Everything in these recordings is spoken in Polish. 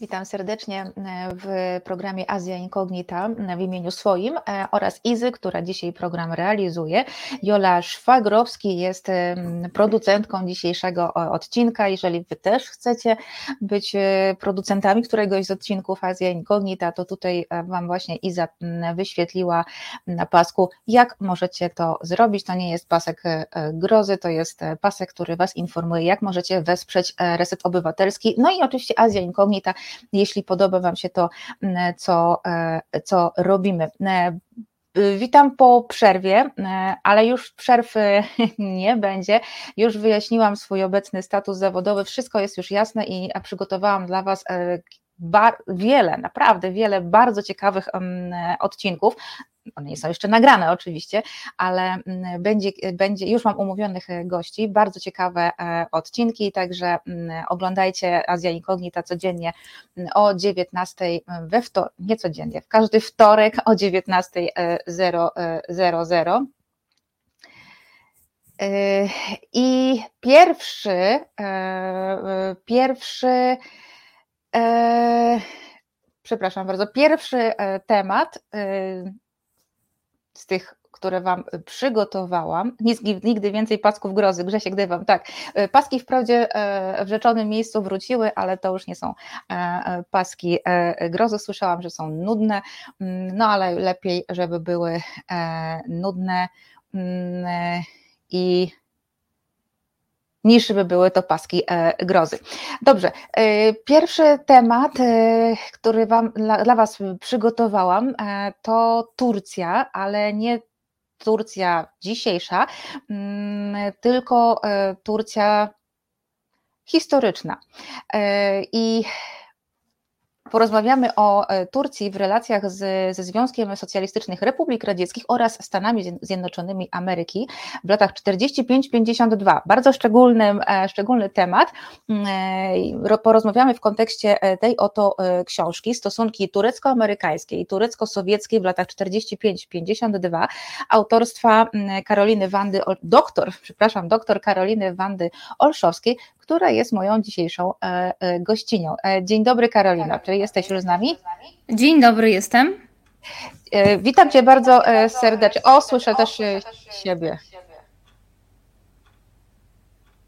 Witam serdecznie e, w programie Azja Incognita w imieniu swoim e, oraz Izy, która dzisiaj program realizuje. Jola Szwagrowski jest producentką dzisiejszego odcinka. Jeżeli Wy też chcecie być e, producentami któregoś z odcinków Azja Incognita, to tutaj Wam właśnie Iza wyświetliła na pasku, jak możecie to zrobić. To nie jest pasek grozy, to jest pasek, który Was informuje, jak możecie wesprzeć Reset Obywatelski. No i oczywiście Azja Incognita jeśli podoba Wam się to, mm, co, e, co robimy. E, witam po przerwie, e, ale już przerwy nie będzie. Już wyjaśniłam swój obecny status zawodowy, wszystko jest już jasne i przygotowałam dla Was wiele, naprawdę wiele bardzo ciekawych odcinków one nie są jeszcze nagrane oczywiście, ale mm, będzie, będzie, już mam umówionych e, gości, bardzo ciekawe e, odcinki, także mm, oglądajcie Azja Incognita codziennie mm, o 19 we wtorek, nie codziennie, w każdy wtorek o 19.00. E, I pierwszy, pierwszy, przepraszam bardzo, pierwszy temat z tych, które Wam przygotowałam. Nigdy więcej pasków grozy, Grzesiek Dywam, tak. Paski wprawdzie e, w rzeczonym miejscu wróciły, ale to już nie są e, paski e, grozy. Słyszałam, że są nudne, mm, no ale lepiej, żeby były nudne mm, i niż by były to paski e, grozy. Dobrze, e, pierwszy temat, e, który wam, dla Was przygotowałam, to Turcja, ale nie Turcja dzisiejsza, mm, tylko Turcja historyczna. I Porozmawiamy o e, Turcji w relacjach z, ze Związkiem Socjalistycznych Republik Radzieckich oraz Stanami Zjednoczonymi Ameryki w latach 45-52. Bardzo szczególny, e, szczególny temat. Mm, e, porozmawiamy w kontekście tej oto książki Stosunki turecko-amerykańskie i turecko-sowieckie w latach 45-52 autorstwa mm, Karoliny Wandy, doktor, przepraszam, doktor Karoliny Wandy Olszowskiej, która jest moją dzisiejszą gościnią. Dzień dobry Karolina, czy jesteś już z nami? Dzień dobry, jestem. E, witam Cię bardzo e, serdecznie. O, słyszę też e, siebie.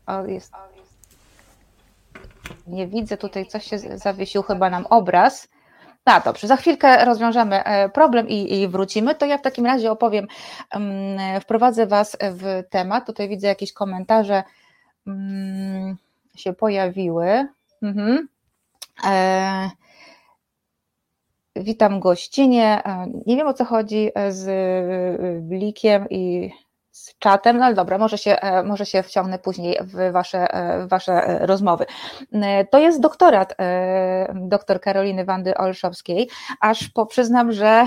O, jest. Nie widzę tutaj, coś się zawiesił chyba nam obraz. No dobrze, za chwilkę rozwiążemy problem i, i, wrócimy. To ja w takim razie opowiem, um, wprowadzę Was w temat. Tutaj widzę jakieś komentarze um, się pojawiły. Mhm. E, Witam gościnie. Nie wiem o co chodzi e, z e, Blikiem i z czatem, no ale dobra, może się, e, może się wciągnę później w wasze, w wasze rozmowy. To jest doktorat doktor Karoliny Wandy Olszowskiej, aż po przyznam, że E,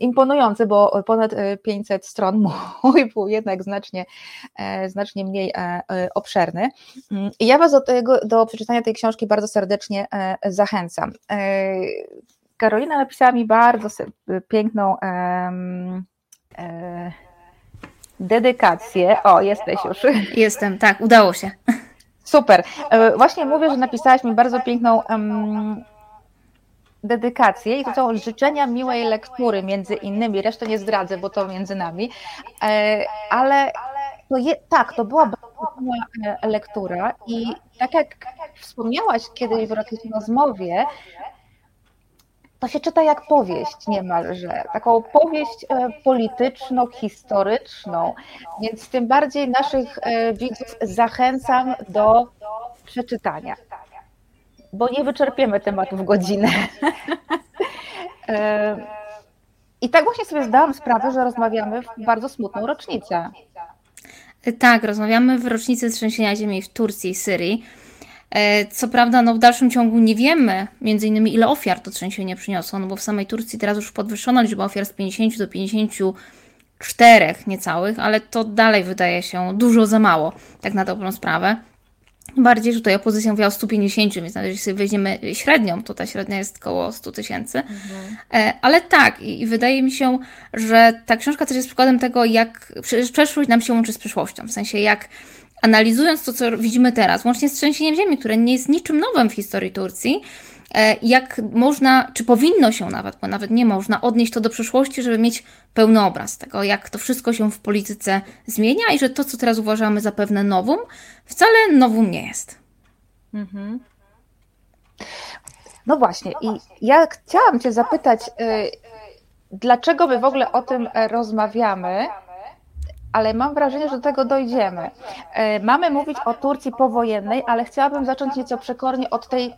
imponujący, bo ponad 500 e, stron, mój był jednak znacznie, e, znacznie mniej obszerny. Mm, I ja Was do, tego, do przeczytania tej książki bardzo serdecznie zachęcam. Karolina napisała mi bardzo piękną dedykację. O, jesteś już. Jestem, tak, udało się. Super. Właśnie mówię, że napisałaś mi bardzo piękną dedykację i to są życzenia miłej lektury między innymi, resztę nie zdradzę, bo to między nami, e, ale to je, tak, to była bardzo e, lektura i tak jak wspomniałaś kiedyś w jakiejś rozmowie, to się czyta jak powieść niemalże, taką powieść e, polityczno-historyczną, więc tym bardziej naszych widzów zachęcam do przeczytania bo nie wyczerpiemy tematu w godzinę. E, I tak właśnie sobie zdałam sprawę, że rozmawiamy w bardzo smutną rocznicę. Tak, rozmawiamy w rocznicy trzęsienia ziemi w Turcji i Syrii. E, co prawda, no w dalszym ciągu nie wiemy, między innymi, ile ofiar to trzęsienie przyniosło, no bo w samej Turcji teraz już podwyższono liczbę ofiar z 50 do 54 niecałych, ale to dalej wydaje się dużo za mało, tak na dobrą sprawę. Bardziej tutaj opozycja mówiła o 150, więc nawet jeśli weźmiemy średnią, to ta średnia jest około 100 tysięcy. Mhm. Ale tak, i wydaje mi się, że ta książka też jest przykładem tego, jak przeszłość nam się łączy z przyszłością. W sensie, jak analizując to, co widzimy teraz, łącznie z trzęsieniem ziemi, które nie jest niczym nowym w historii Turcji, jak można, czy powinno się nawet, bo nawet nie można, odnieść to do przyszłości, żeby mieć pełny obraz tego, jak to wszystko się w polityce zmienia i że to, co teraz uważamy za pewne nowum, wcale nowum nie jest. Mhm. No właśnie, i ja chciałam Cię zapytać, y, dlaczego my w ogóle o tym e, rozmawiamy, ale mam wrażenie, że do tego dojdziemy. E, mamy mówić o Turcji powojennej, ale chciałabym zacząć nieco przekornie od tej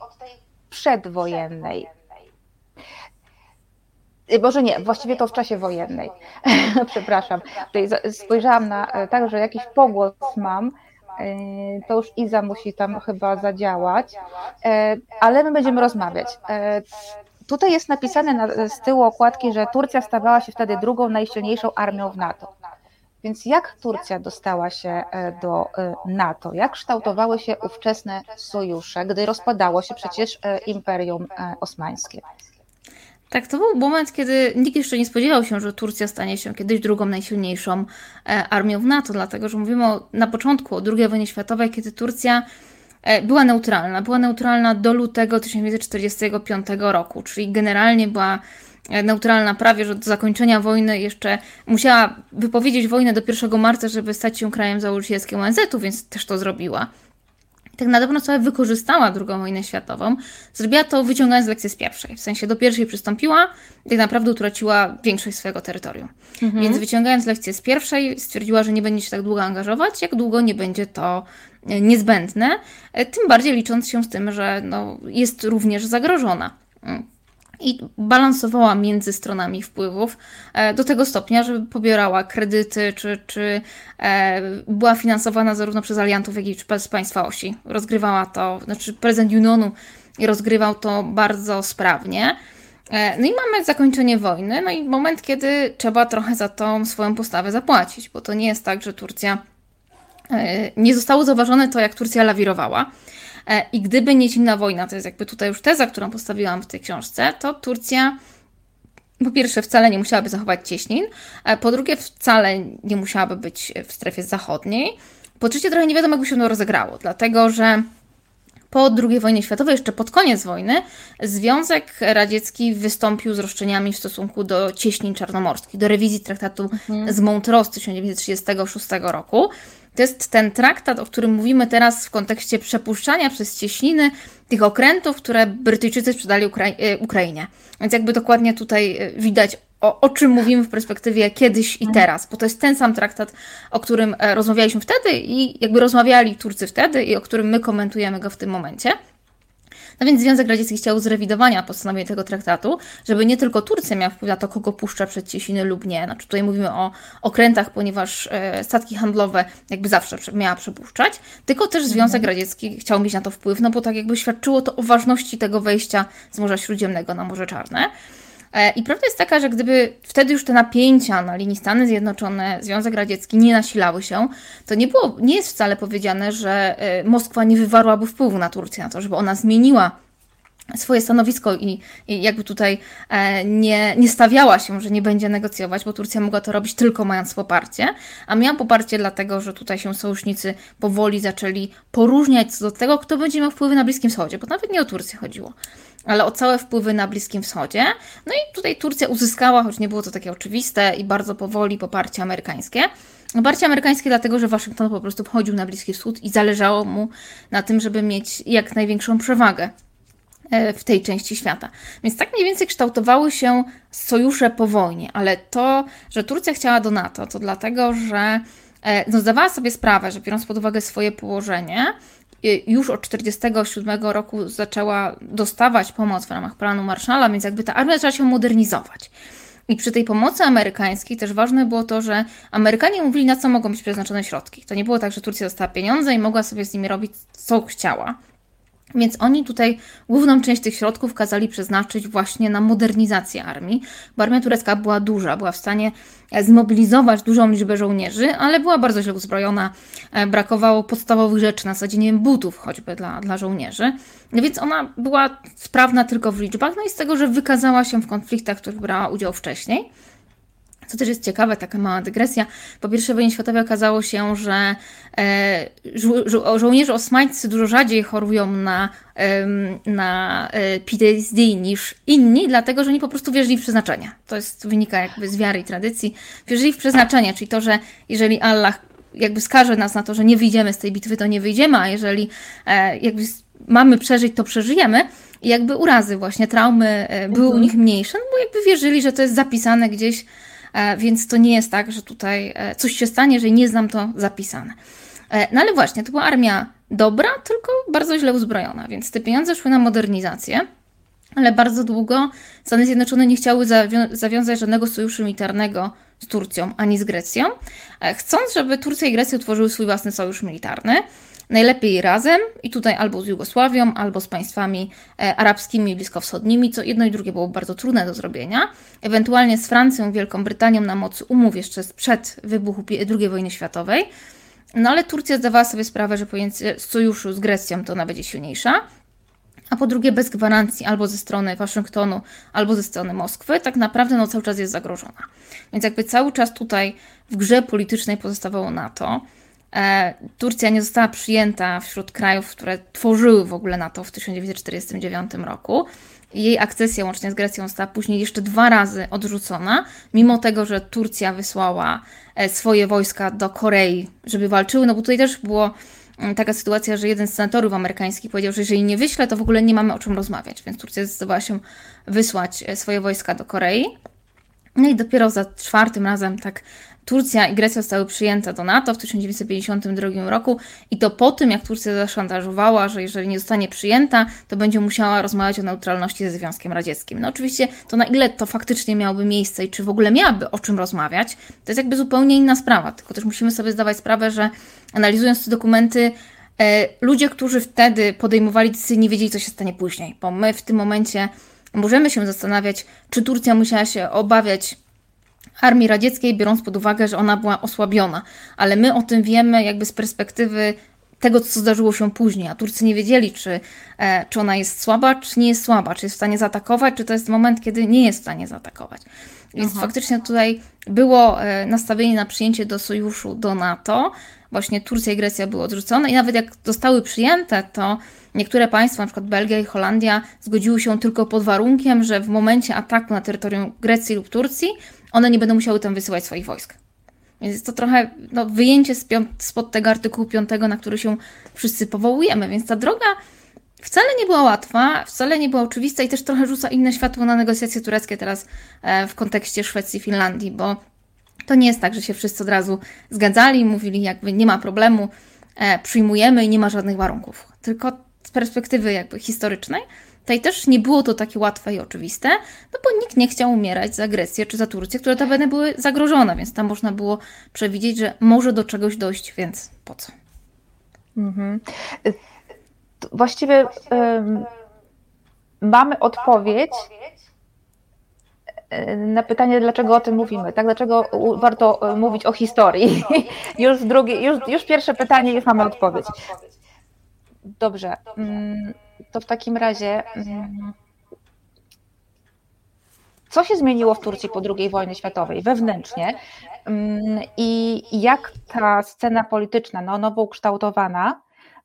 przedwojennej. E, może nie, właściwie to w czasie wojennej. Przepraszam. Tutaj spojrzałam na tak, że jakiś pogłos mam, to już Iza musi tam chyba zadziałać, ale my będziemy rozmawiać. Tutaj jest napisane na, z tyłu okładki, że Turcja stawała się wtedy drugą najsilniejszą armią w NATO. Więc jak Turcja dostała się e, do e, NATO? Jak kształtowały się ówczesne sojusze, gdy rozpadało się przecież e, Imperium Osmańskie? Tak, to był moment, kiedy nikt jeszcze nie spodziewał się, że Turcja stanie się kiedyś drugą najsilniejszą armią w NATO, dlatego że mówimy o, na początku o II wojnie światowej, kiedy Turcja była neutralna. Była neutralna do lutego 1945 roku, czyli generalnie była neutralna prawie, że do zakończenia wojny jeszcze musiała wypowiedzieć wojnę do 1 marca, żeby stać się krajem założycielskim ONZ-u, więc też to zrobiła. Tak na dobrą sprawę wykorzystała II wojnę światową. Zrobiła to wyciągając lekcje z pierwszej. W sensie do pierwszej przystąpiła tak naprawdę utraciła większość swojego terytorium. Mhm. Więc wyciągając lekcje z pierwszej stwierdziła, że nie będzie się tak długo angażować, jak długo nie będzie to e, niezbędne. E, tym bardziej licząc się z tym, że no, jest również zagrożona. I balansowała między stronami wpływów e, do tego stopnia, że pobierała kredyty, czy, czy e, była finansowana zarówno przez aliantów, jak i przez państwa osi. Rozgrywała to, znaczy prezydent Unionu rozgrywał to bardzo sprawnie. E, no i mamy zakończenie wojny, no i moment, kiedy trzeba trochę za tą swoją postawę zapłacić, bo to nie jest tak, że Turcja nie zostało zauważone to, jak Turcja lawirowała. E, I gdyby nie zimna wojna, to jest jakby tutaj już teza, którą postawiłam w tej książce, to Turcja po pierwsze wcale nie musiałaby zachować cieśnin, po drugie wcale nie musiałaby być w strefie zachodniej, po trzecie trochę nie wiadomo, jakby się to rozegrało, dlatego że po II wojnie światowej, jeszcze pod koniec wojny, Związek Radziecki wystąpił z roszczeniami w stosunku do cieśnin czarnomorskich, do rewizji traktatu mhm. z Montreux z 1936 roku. To jest ten traktat, o którym mówimy teraz w kontekście przepuszczania przez cieśniny tych okrętów, które Brytyjczycy sprzedali e, Ukrainie. Więc jakby dokładnie tutaj e, widać, o, o, czym mówimy w perspektywie kiedyś i teraz, bo to jest ten sam traktat, o którym e, rozmawialiśmy wtedy i jakby rozmawiali Turcy wtedy i o którym my komentujemy go w tym momencie. No więc Związek Radziecki chciał zrewidowania postanowień tego traktatu, żeby nie tylko Turcja miała wpływ na to, kogo puszcza przed Ciesiny lub nie. Znaczy tutaj mówimy o okrętach, ponieważ e, statki handlowe jakby zawsze miała przepuszczać, tylko też Związek mhm. Radziecki chciał mieć na to wpływ, no bo tak jakby świadczyło to o ważności tego wejścia z Morza Śródziemnego na Morze Czarne. E, I prawda jest taka, że gdyby wtedy już te napięcia na linii Stany Zjednoczone, Związek Radziecki nie nasilały się, to nie, było, nie jest wcale powiedziane, że e, Moskwa nie wywarłaby wpływu na Turcję, na to, żeby ona zmieniła swoje stanowisko i, i, jakby tutaj e, nie, nie stawiała się, że nie będzie negocjować, bo Turcja mogła to robić tylko mając poparcie, a miała poparcie dlatego, że tutaj się sojusznicy powoli zaczęli poróżniać co do tego, kto będzie miał wpływy na Bliskim Wschodzie, bo nawet nie o Turcję chodziło ale o całe wpływy na Bliskim Wschodzie. No i tutaj Turcja uzyskała, choć nie było to takie oczywiste i bardzo powoli, poparcie amerykańskie. Poparcie amerykańskie dlatego, że Waszyngton po prostu wchodził na Bliski Wschód i zależało mu na tym, żeby mieć jak największą przewagę w tej części świata. Więc tak mniej więcej kształtowały się sojusze po wojnie, ale to, że Turcja chciała do NATO, to dlatego, że e, no, zdawała sobie sprawę, że biorąc pod uwagę swoje położenie, już od 1947 roku zaczęła dostawać pomoc w ramach planu Marszala, więc jakby ta armia zaczęła się modernizować. I przy tej pomocy amerykańskiej też ważne było to, że Amerykanie mówili, na co mogą być przeznaczone środki. To nie było tak, że Turcja dostała pieniądze i mogła sobie z nimi robić, co chciała. Więc oni tutaj główną część tych środków kazali przeznaczyć właśnie na modernizację armii, bo armia turecka była duża, była w stanie e, zmobilizować dużą liczbę żołnierzy, ale była bardzo źle uzbrojona, e, brakowało podstawowych rzeczy, na zasadzie nie wiem, butów choćby dla, dla żołnierzy. Więc ona była sprawna tylko w liczbach, no i z tego, że wykazała się w konfliktach, w których brała udział wcześniej. Co też jest ciekawe, taka mała dygresja. Po I wojnie światowej okazało się, że e, żo żo żołnierze osmańscy dużo rzadziej chorują na, na e, PTSD niż inni, dlatego że oni po prostu wierzyli w przeznaczenie. To jest, wynika jakby z wiary i tradycji. Wierzyli w przeznaczenie, czyli to, że jeżeli Allah jakby skaże nas na to, że nie wyjdziemy z tej bitwy, to nie wyjdziemy, a jeżeli e, jakby mamy przeżyć, to przeżyjemy. I jakby urazy, właśnie traumy były mhm. u nich mniejsze, no bo jakby wierzyli, że to jest zapisane gdzieś więc to nie jest tak, że tutaj e, coś się stanie, że nie znam to zapisane. E, no ale właśnie, to była armia dobra, tylko bardzo źle uzbrojona, więc te pieniądze szły na modernizację, ale bardzo długo Stany Zjednoczone nie chciały zawią zawiązać żadnego sojuszu militarnego z Turcją ani z Grecją, chcąc, żeby Turcja i Grecja utworzyły swój własny sojusz militarny. Najlepiej razem i tutaj albo z Jugosławią, albo z państwami e, arabskimi bliskowschodnimi, co jedno i drugie było bardzo trudne do zrobienia. Ewentualnie z Francją, Wielką Brytanią na mocy umów jeszcze sprzed wybuchu II wojny światowej. No ale Turcja zdawała sobie sprawę, że z sojuszu z Grecją to ona będzie silniejsza. A po drugie, bez gwarancji albo ze strony Waszyngtonu, albo ze strony Moskwy, tak naprawdę no, cały czas jest zagrożona. Więc jakby cały czas tutaj w grze politycznej pozostawało NATO. E, Turcja nie została przyjęta wśród krajów, które tworzyły w ogóle NATO w 1949 roku. Jej akcesja łącznie z Grecją została później jeszcze dwa razy odrzucona, mimo tego, że Turcja wysłała e, swoje wojska do Korei, żeby walczyły. No bo tutaj też było mm, taka sytuacja, że jeden z senatorów amerykańskich powiedział, że jeżeli nie wyśle, to w ogóle nie mamy o czym rozmawiać, więc Turcja zdecydowała się wysłać e, swoje wojska do Korei. No i dopiero za czwartym razem tak Turcja i Grecja zostały przyjęte do NATO w 1952 roku i to po tym, jak Turcja zaszantażowała, że jeżeli nie zostanie przyjęta, to będzie musiała rozmawiać o neutralności ze Związkiem Radzieckim. No oczywiście to na ile to faktycznie miałoby miejsce i czy w ogóle miałaby o czym rozmawiać, to jest jakby zupełnie inna sprawa, tylko też musimy sobie zdawać sprawę, że analizując te dokumenty, e, ludzie, którzy wtedy podejmowali decyzje, nie wiedzieli, co się stanie później, bo my w tym momencie możemy się zastanawiać, czy Turcja musiała się obawiać armii radzieckiej, biorąc pod uwagę, że ona była osłabiona. Ale my o tym wiemy jakby z perspektywy tego, co zdarzyło się później, a Turcy nie wiedzieli, czy, e, czy ona jest słaba, czy nie jest słaba, czy jest w stanie zaatakować, czy to jest moment, kiedy nie jest w stanie zaatakować. Więc Aha. faktycznie tutaj było e, nastawienie na przyjęcie do sojuszu, do NATO. Właśnie Turcja i Grecja były odrzucone i nawet jak zostały przyjęte, to niektóre państwa, np. Belgia i Holandia, zgodziły się tylko pod warunkiem, że w momencie ataku na terytorium Grecji lub Turcji one nie będą musiały tam wysyłać swoich wojsk. Więc jest to trochę no, wyjęcie spod tego artykułu 5, na który się wszyscy powołujemy. Więc ta droga wcale nie była łatwa, wcale nie była oczywista i też trochę rzuca inne światło na negocjacje tureckie teraz e, w kontekście Szwecji i Finlandii, bo to nie jest tak, że się wszyscy od razu zgadzali, mówili jakby nie ma problemu, e, przyjmujemy i nie ma żadnych warunków. Tylko z perspektywy jakby historycznej Tutaj też nie było to takie łatwe i oczywiste, no bo nikt nie chciał umierać za Grecję czy za Turcję, które notabene były zagrożone, więc tam można było przewidzieć, że może do czegoś dojść, więc po co? Mhm. Właściwie um, mamy odpowiedź e, na pytanie, dlaczego o tym mówimy, tak? Dlaczego warto e, mówić o historii? już, już, już pierwsze pytanie, już mamy odpowiedź. Dobrze. To w takim razie. Mm, co się zmieniło w Turcji po II wojnie światowej wewnętrznie mm, i jak ta scena polityczna, no, nowo ukształtowana,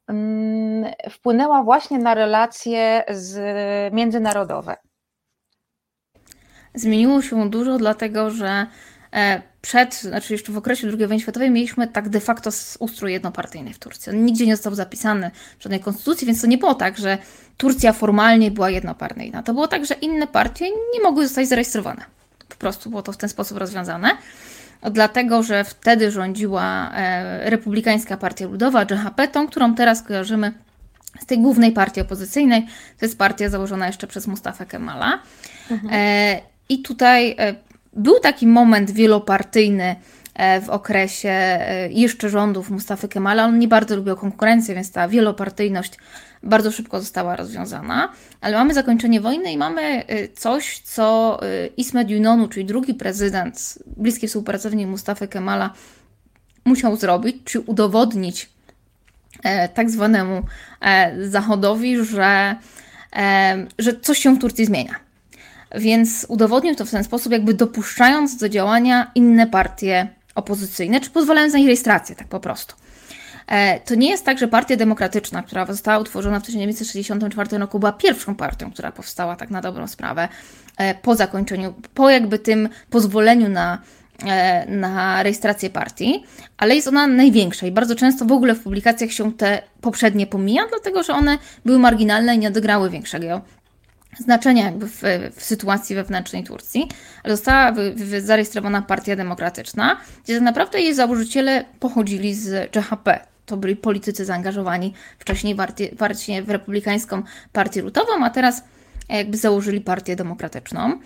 mm, wpłynęła właśnie na relacje z, międzynarodowe? Zmieniło się dużo, dlatego że przed, znaczy jeszcze w okresie II wojny światowej mieliśmy tak de facto ustrój jednopartyjny w Turcji. On nigdzie nie został zapisany w żadnej konstytucji, więc to nie było tak, że Turcja formalnie była jednopartyjna. To było tak, że inne partie nie mogły zostać zarejestrowane. Po prostu było to w ten sposób rozwiązane. Dlatego, że wtedy rządziła e, Republikańska Partia Ludowa, JHP, tą, którą teraz kojarzymy z tej głównej partii opozycyjnej. To jest partia założona jeszcze przez Mustafa Kemala. Mhm. E, I tutaj był taki moment wielopartyjny e, w okresie e, jeszcze rządów Mustafy Kemala. On nie bardzo lubił konkurencję, więc ta wielopartyjność bardzo szybko została rozwiązana. Ale mamy zakończenie wojny i mamy e, coś, co Ismet Yunonu, czyli drugi prezydent, bliski współpracownik Mustafy Kemala, musiał zrobić, czy udowodnić tak zwanemu Zachodowi, że, że coś się w Turcji zmienia więc udowodnił to w ten sposób, jakby dopuszczając do działania inne partie opozycyjne, czy pozwalając na ich rejestrację, tak po prostu. E, to nie jest tak, że Partia Demokratyczna, która została utworzona w 1964 roku, była pierwszą partią, która powstała tak na dobrą sprawę e, po zakończeniu, po jakby tym pozwoleniu na, e, na rejestrację partii, ale jest ona największa i bardzo często w ogóle w publikacjach się te poprzednie pomija, dlatego że one były marginalne i nie odegrały większego znaczenia jakby w, w, sytuacji wewnętrznej Turcji, ale została wy, wy, zarejestrowana Partia Demokratyczna, gdzie tak naprawdę jej założyciele pochodzili z CHP, to byli politycy zaangażowani wcześniej w republikańską partię lutową, a teraz jakby założyli partię demokratyczną.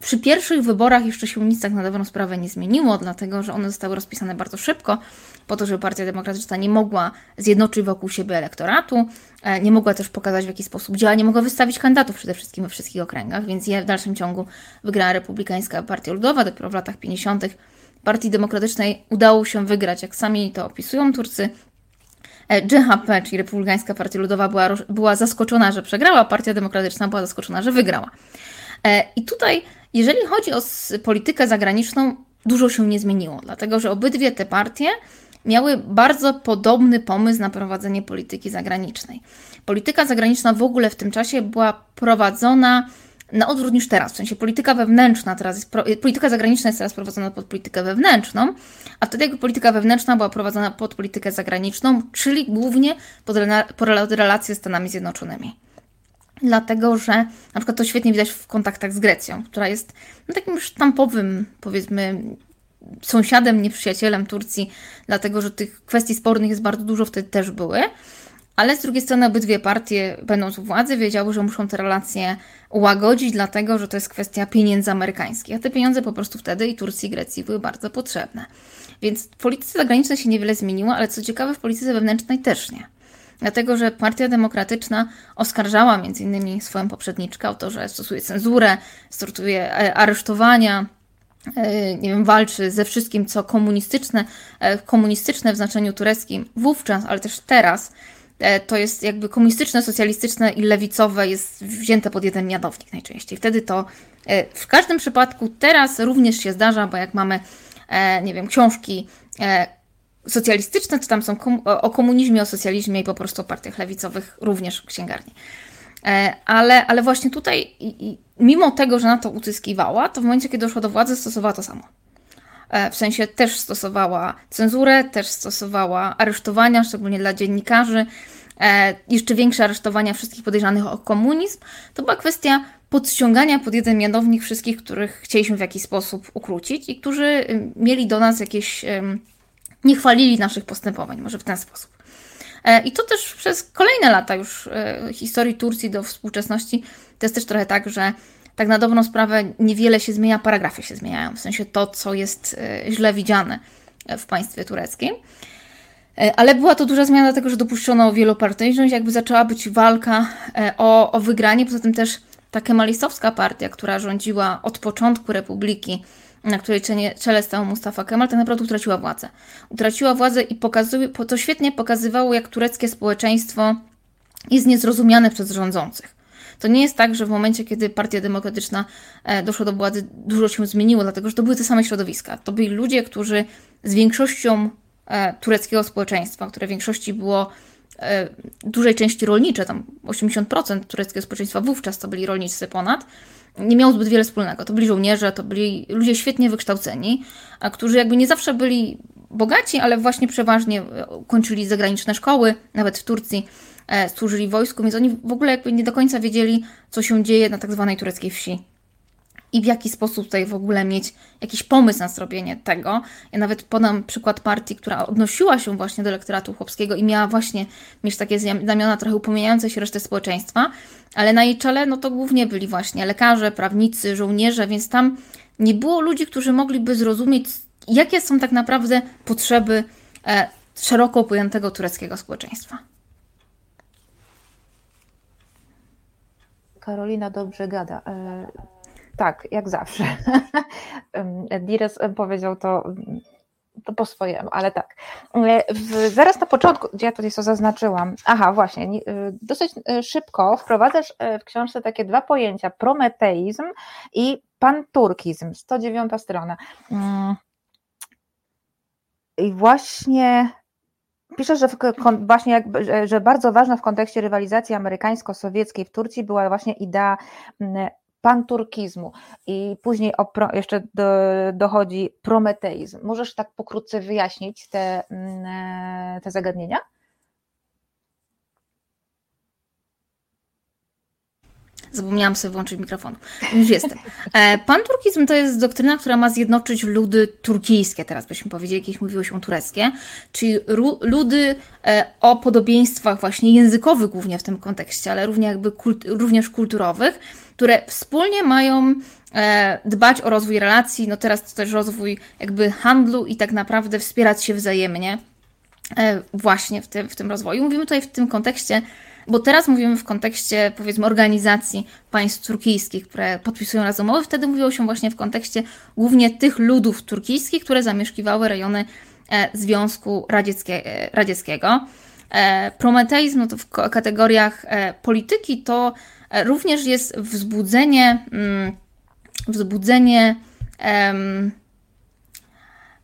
Przy pierwszych wyborach jeszcze się nic tak na dobrą sprawę nie zmieniło, dlatego że one zostały rozpisane bardzo szybko, po to, żeby Partia Demokratyczna nie mogła zjednoczyć wokół siebie elektoratu, e, nie mogła też pokazać w jaki sposób działa, nie mogła wystawić kandydatów przede wszystkim we wszystkich okręgach, więc w dalszym ciągu wygrała Republikańska Partia Ludowa, dopiero w latach 50 Partii Demokratycznej udało się wygrać, jak sami to opisują Turcy. GHP, e, czyli Republikańska Partia Ludowa, była, była zaskoczona, że przegrała, Partia Demokratyczna była zaskoczona, że wygrała. E, I tutaj, jeżeli chodzi o politykę zagraniczną, dużo się nie zmieniło, dlatego że obydwie te partie miały bardzo podobny pomysł na prowadzenie polityki zagranicznej. Polityka zagraniczna w ogóle w tym czasie była prowadzona na odwrót niż teraz. W sensie polityka wewnętrzna teraz jest, polityka zagraniczna jest teraz prowadzona pod politykę wewnętrzną, a wtedy jakby polityka wewnętrzna była prowadzona pod politykę zagraniczną, czyli głównie pod, pod relacje z Stanami Zjednoczonymi. Dlatego, że na przykład to świetnie widać w kontaktach z Grecją, która jest no, takim sztampowym, powiedzmy, sąsiadem, nieprzyjacielem Turcji, dlatego że tych kwestii spornych jest bardzo dużo, wtedy też były. Ale z drugiej strony obydwie partie, będąc u władzy, wiedziały, że muszą te relacje ułagodzić, dlatego że to jest kwestia pieniędzy amerykańskich. A te pieniądze po prostu wtedy i Turcji, i Grecji były bardzo potrzebne. Więc w polityce zagranicznej się niewiele zmieniło, ale co ciekawe, w polityce wewnętrznej też nie. Dlatego, że Partia Demokratyczna oskarżała m.in. swoją poprzedniczkę o to, że stosuje cenzurę, stosuje e, aresztowania, e, nie wiem, walczy ze wszystkim, co komunistyczne, e, komunistyczne w znaczeniu tureckim wówczas, ale też teraz to jest jakby komunistyczne, socjalistyczne i lewicowe jest wzięte pod jeden mianownik najczęściej. Wtedy to w każdym przypadku teraz również się zdarza, bo jak mamy, nie wiem, książki socjalistyczne, to tam są o komunizmie, o socjalizmie i po prostu o partiach lewicowych również w księgarni. Ale, ale właśnie tutaj, mimo tego, że na to uzyskiwała, to w momencie, kiedy doszła do władzy, stosowała to samo. W sensie też stosowała cenzurę, też stosowała aresztowania, szczególnie dla dziennikarzy, e, jeszcze większe aresztowania wszystkich podejrzanych o komunizm. To była kwestia podciągania pod jeden mianownik wszystkich, których chcieliśmy w jakiś sposób ukrócić i którzy mieli do nas jakieś. Nie chwalili naszych postępowań, może w ten sposób. E, I to też przez kolejne lata już e, historii Turcji do współczesności to jest też trochę tak, że tak na dobrą sprawę niewiele się zmienia, paragrafy się zmieniają, w sensie to, co jest e, źle widziane w państwie tureckim. Ale była to duża zmiana, dlatego że dopuszczono wielopartyjność, jakby zaczęła być walka o, o wygranie. Poza tym też ta kemalistowska partia, która rządziła od początku republiki, na której czele stał Mustafa Kemal, tak naprawdę utraciła władzę. Utraciła władzę i pokazuje, to świetnie pokazywało, jak tureckie społeczeństwo jest niezrozumiane przez rządzących. To nie jest tak, że w momencie, kiedy Partia Demokratyczna e, doszła do władzy, dużo się zmieniło, dlatego że to były te same środowiska. To byli ludzie, którzy z większością e, tureckiego społeczeństwa, które w większości było e, dużej części rolnicze, tam 80% tureckiego społeczeństwa wówczas to byli rolnicy ponad, nie miało zbyt wiele wspólnego. To byli żołnierze, to byli ludzie świetnie wykształceni, a którzy jakby nie zawsze byli bogaci, ale właśnie przeważnie kończyli zagraniczne szkoły, nawet w Turcji E, służyli wojsku, więc oni w ogóle jakby nie do końca wiedzieli, co się dzieje na tak zwanej tureckiej wsi. I w jaki sposób tutaj w ogóle mieć jakiś pomysł na zrobienie tego. Ja nawet podam przykład partii, która odnosiła się właśnie do elektoratu chłopskiego i miała właśnie mieć takie znamiona trochę upomijające się resztę społeczeństwa, ale na jej czele no to głównie byli właśnie lekarze, prawnicy, żołnierze, więc tam nie było ludzi, którzy mogliby zrozumieć, jakie są tak naprawdę potrzeby e, szeroko pojętego tureckiego społeczeństwa. Karolina dobrze gada. E, tak, jak zawsze. Dires powiedział to to po swojemu, ale tak. E, w, zaraz na początku, gdzie ja tutaj co zaznaczyłam, aha, właśnie, e, dosyć e, szybko wprowadzasz w książce takie dwa pojęcia, prometeizm i panturkizm, 109 strona. Mm. I właśnie pisze, że, w, właśnie że bardzo ważna w kontekście rywalizacji amerykańsko-sowieckiej w Turcji była właśnie idea mm, panturkizmu i później pro, jeszcze do, dochodzi prometeizm. Możesz tak pokrótce wyjaśnić te, mm, e, te zagadnienia? Zapomniałam sobie włączyć mikrofon. Już jestem. E, panturkizm to jest doktryna, która ma zjednoczyć ludy turkijskie, teraz byśmy powiedzieli, jakieś mówiło się tureckie, czyli ludy e, o podobieństwach właśnie językowych głównie w tym kontekście, ale równie jakby kult, również kulturowych, które wspólnie mają e, dbać o rozwój relacji, no teraz to też rozwój jakby handlu i tak naprawdę wspierać się wzajemnie właśnie w tym, w tym rozwoju. Mówimy tutaj w tym kontekście bo teraz mówimy w kontekście, powiedzmy, organizacji państw turkijskich, które podpisują razem umowy, wtedy mówiło się właśnie w kontekście głównie tych ludów turkijskich, które zamieszkiwały rejony e, Związku Radzieckie, e, Radzieckiego. E, prometeizm no to w kategoriach polityki to również jest wzbudzenie, mm, wzbudzenie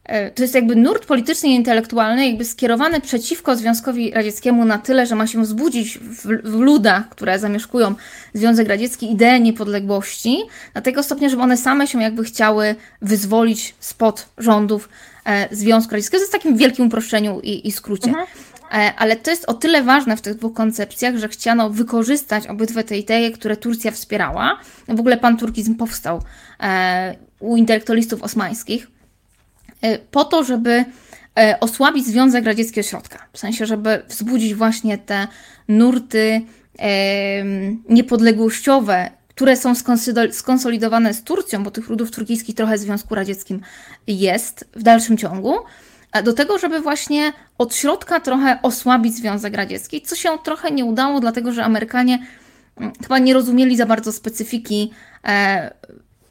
E, to jest jakby nurt polityczny i intelektualny, jakby skierowany przeciwko Związkowi Radzieckiemu na tyle, że ma się wzbudzić w, ludach, które zamieszkują Związek Radziecki, ideę niepodległości, na tego stopnia, żeby one same się jakby chciały wyzwolić spod rządów e, Związku Radzieckiego. To jest w takim wielkim uproszczeniu i, i skrócie. Mhm. E, ale to jest o tyle ważne w tych dwóch koncepcjach, że chciano wykorzystać obydwie te idee, które Turcja wspierała. W ogóle pan-turkizm powstał e, u intelektualistów osmańskich E, po to, żeby osłabić Związek Radziecki od środka. W sensie, żeby wzbudzić właśnie te nurty niepodległościowe, które są skonsolidowane z Turcją, bo tych ludów turkijskich trochę w Związku Radzieckim jest w dalszym ciągu, do tego, żeby właśnie od środka trochę osłabić Związek Radziecki, co się trochę nie udało, dlatego że Amerykanie mm, chyba nie rozumieli za bardzo specyfiki e,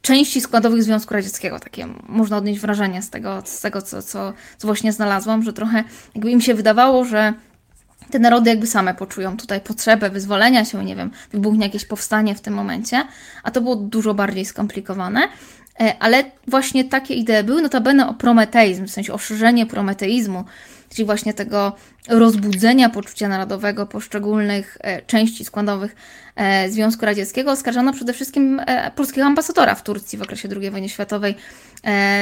części składowych Związku Radzieckiego. Takie można odnieść wrażenie z tego, z tego co, co, co właśnie znalazłam, że trochę jakby im się wydawało, że te narody jakby same poczują tutaj potrzebę wyzwolenia się, nie wiem, wybuchnie jakieś powstanie w tym momencie, a to było dużo bardziej skomplikowane. E, ale właśnie takie idee były, notabene o prometeizm, w sensie o szerzenie prometeizmu, czyli właśnie tego rozbudzenia poczucia narodowego poszczególnych e, części składowych e, Związku Radzieckiego oskarżano przede wszystkim polskiego ambasadora w Turcji w okresie II wojny światowej,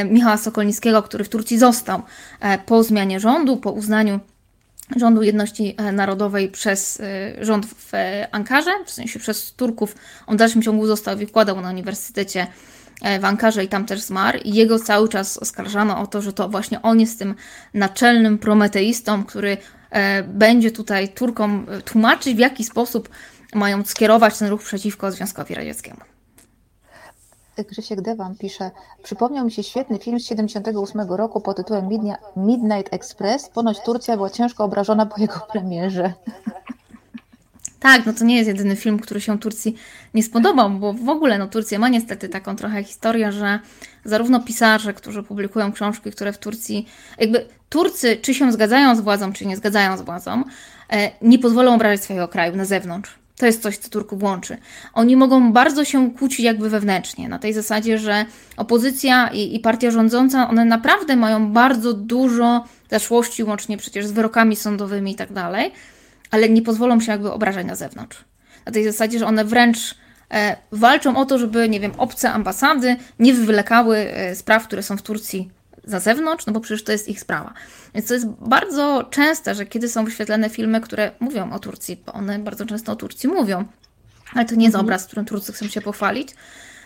Michała Sokolnickiego, który w Turcji został po zmianie rządu, po uznaniu rządu jedności narodowej przez rząd w Ankarze, w sensie przez Turków. On w dalszym ciągu został wykładał na Uniwersytecie w Ankarze i tam też zmarł. Jego cały czas oskarżano o to, że to właśnie on jest tym naczelnym prometeistą, który e, będzie tutaj Turkom e, tłumaczyć, w jaki sposób mają skierować ten ruch przeciwko Związkowi Radzieckiemu. Grzesiek Dewan pisze, przypomniał mi się świetny film z 78 roku pod tytułem Midnight Express. Ponoć Turcja była ciężko obrażona po jego premierze. Tak, no to nie jest jedyny film, który się Turcji nie spodobał, bo w ogóle no, Turcja ma niestety taką trochę historię, że zarówno pisarze, którzy publikują książki, które w Turcji, jakby Turcy czy się zgadzają z władzą, czy nie zgadzają z władzą, e, nie pozwolą obrażać swojego kraju na zewnątrz. To jest coś, co Turków łączy. Oni mogą bardzo się kłócić jakby wewnętrznie, na tej zasadzie, że opozycja i, i partia rządząca, one naprawdę mają bardzo dużo zaszłości, łącznie przecież z wyrokami sądowymi i tak dalej, ale nie pozwolą się jakby obrażać na zewnątrz. Na tej zasadzie, że one wręcz e, walczą o to, żeby, nie wiem, obce ambasady nie wywlekały e, spraw, które są w Turcji za zewnątrz, no bo przecież to jest ich sprawa. Więc to jest bardzo częste, że kiedy są wyświetlane filmy, które mówią o Turcji, bo one bardzo często o Turcji mówią, ale to nie jest mhm. obraz, którym Turcy chcą się pochwalić,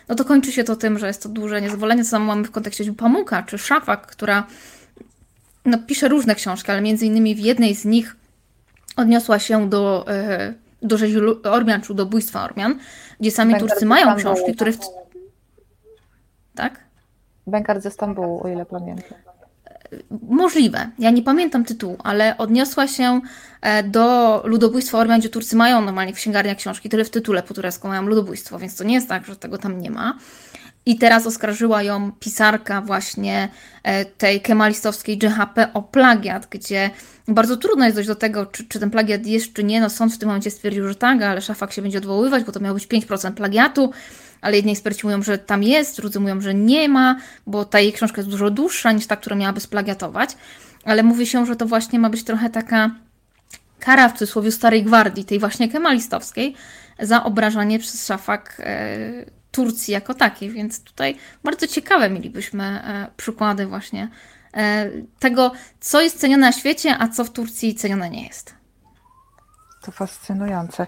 no to kończy się to tym, że jest to duże niezadowolenie. Co samo mamy w kontekście Pamuka czy Szafak, która no, pisze różne książki, ale między innymi w jednej z nich odniosła się do, e, do rzezi Ormian, czy do bójstwa Ormian, gdzie sami Turcy mają książki, które... W... Tak? Bękart ze Stambułu, o ile pamiętam. Możliwe. Ja nie pamiętam tytułu, ale odniosła się e, do ludobójstwa Ormian, gdzie Turcy mają normalnie w księgarniach książki, tyle w tytule po turecku mają ludobójstwo, więc to nie jest tak, że tego tam nie ma. I teraz oskarżyła ją pisarka właśnie e, tej kemalistowskiej GHP o plagiat, gdzie bardzo trudno jest dojść do tego, czy, czy ten plagiat jest, czy nie. No sąd w tym momencie stwierdził, że tak, ale Szafak się będzie odwoływać, bo to miało być 5% plagiatu, ale jedni eksperci mówią, że tam jest, drudzy mówią, że nie ma, bo ta jej książka jest dużo dłuższa niż ta, która miałaby splagiatować. Ale mówi się, że to właśnie ma być trochę taka kara w cudzysłowie starej gwardii, tej właśnie kemalistowskiej, za obrażanie przez Szafak e, Turcji jako takiej, więc tutaj bardzo ciekawe mielibyśmy e, przykłady właśnie e, tego, co jest cenione na świecie, a co w Turcji cenione nie jest. To fascynujące.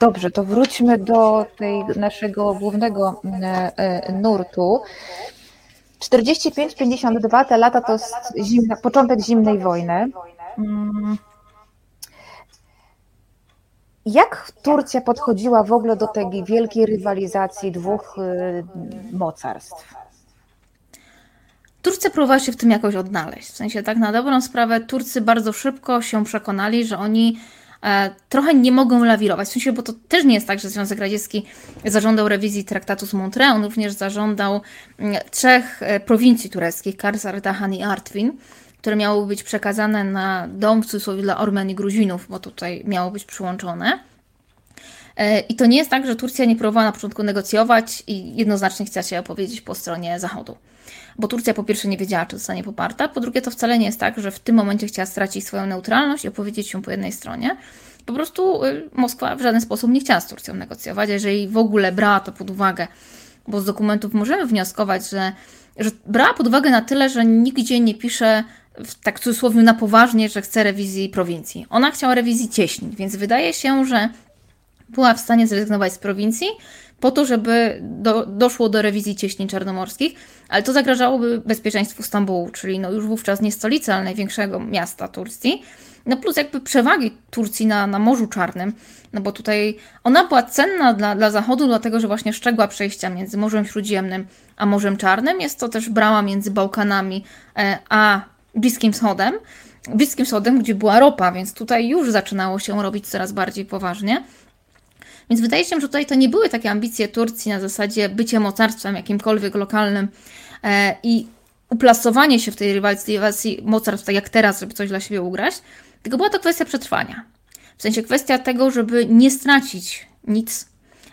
Dobrze, to wróćmy do tej naszego głównego nurtu. 45-52 te lata to zimna, początek zimnej wojny. Jak Turcja podchodziła w ogóle do tej wielkiej rywalizacji dwóch y, mocarstw? Turcja próbowała się w tym jakoś odnaleźć. W sensie, tak na dobrą sprawę, Turcy bardzo szybko się przekonali, że oni e, trochę nie mogą lawirować. W sensie, bo to też nie jest tak, że Związek Radziecki zażądał rewizji traktatu z Montreux, on również zażądał mm, trzech e, prowincji tureckich, Kars, Ardahan i Artvin które miały być przekazane na dom w cudzysłowie dla Ormen i Gruzinów, bo tutaj miało być przyłączone. E, I to nie jest tak, że Turcja nie próbowała na początku negocjować i jednoznacznie chciała się opowiedzieć po stronie Zachodu. Bo Turcja po pierwsze nie wiedziała, czy zostanie poparta, po drugie to wcale nie jest tak, że w tym momencie chciała stracić swoją neutralność i opowiedzieć się po jednej stronie. Po prostu y, Moskwa w żaden sposób nie chciała z Turcją negocjować, jeżeli w ogóle brała to pod uwagę, bo z dokumentów możemy wnioskować, że, że brała pod uwagę na tyle, że nigdzie nie pisze tak w cudzysłowie na poważnie, że chce rewizji prowincji. Ona chciała rewizji cieśnin, więc wydaje się, że była w stanie zrezygnować z prowincji po to, żeby do, doszło do rewizji cieśnin czarnomorskich, ale to zagrażałoby bezpieczeństwu Stambułu, czyli no już wówczas nie stolicy, ale największego miasta Turcji. No plus jakby przewagi Turcji na, na Morzu Czarnym, no bo tutaj ona była cenna dla, dla Zachodu, dlatego że właśnie szczegła przejścia między Morzem Śródziemnym a Morzem Czarnym. Jest to też brama między Bałkanami e, a Bliskim Wschodem. Bliskim Wschodem, gdzie była ropa, więc tutaj już zaczynało się robić coraz bardziej poważnie. Więc wydaje się, że tutaj to nie były takie ambicje Turcji na zasadzie bycia mocarstwem jakimkolwiek lokalnym e, i uplasowanie się w tej rywalizacji mocarstw, tak jak teraz, żeby coś dla siebie ugrać, tylko była to kwestia przetrwania. W sensie kwestia tego, żeby nie stracić nic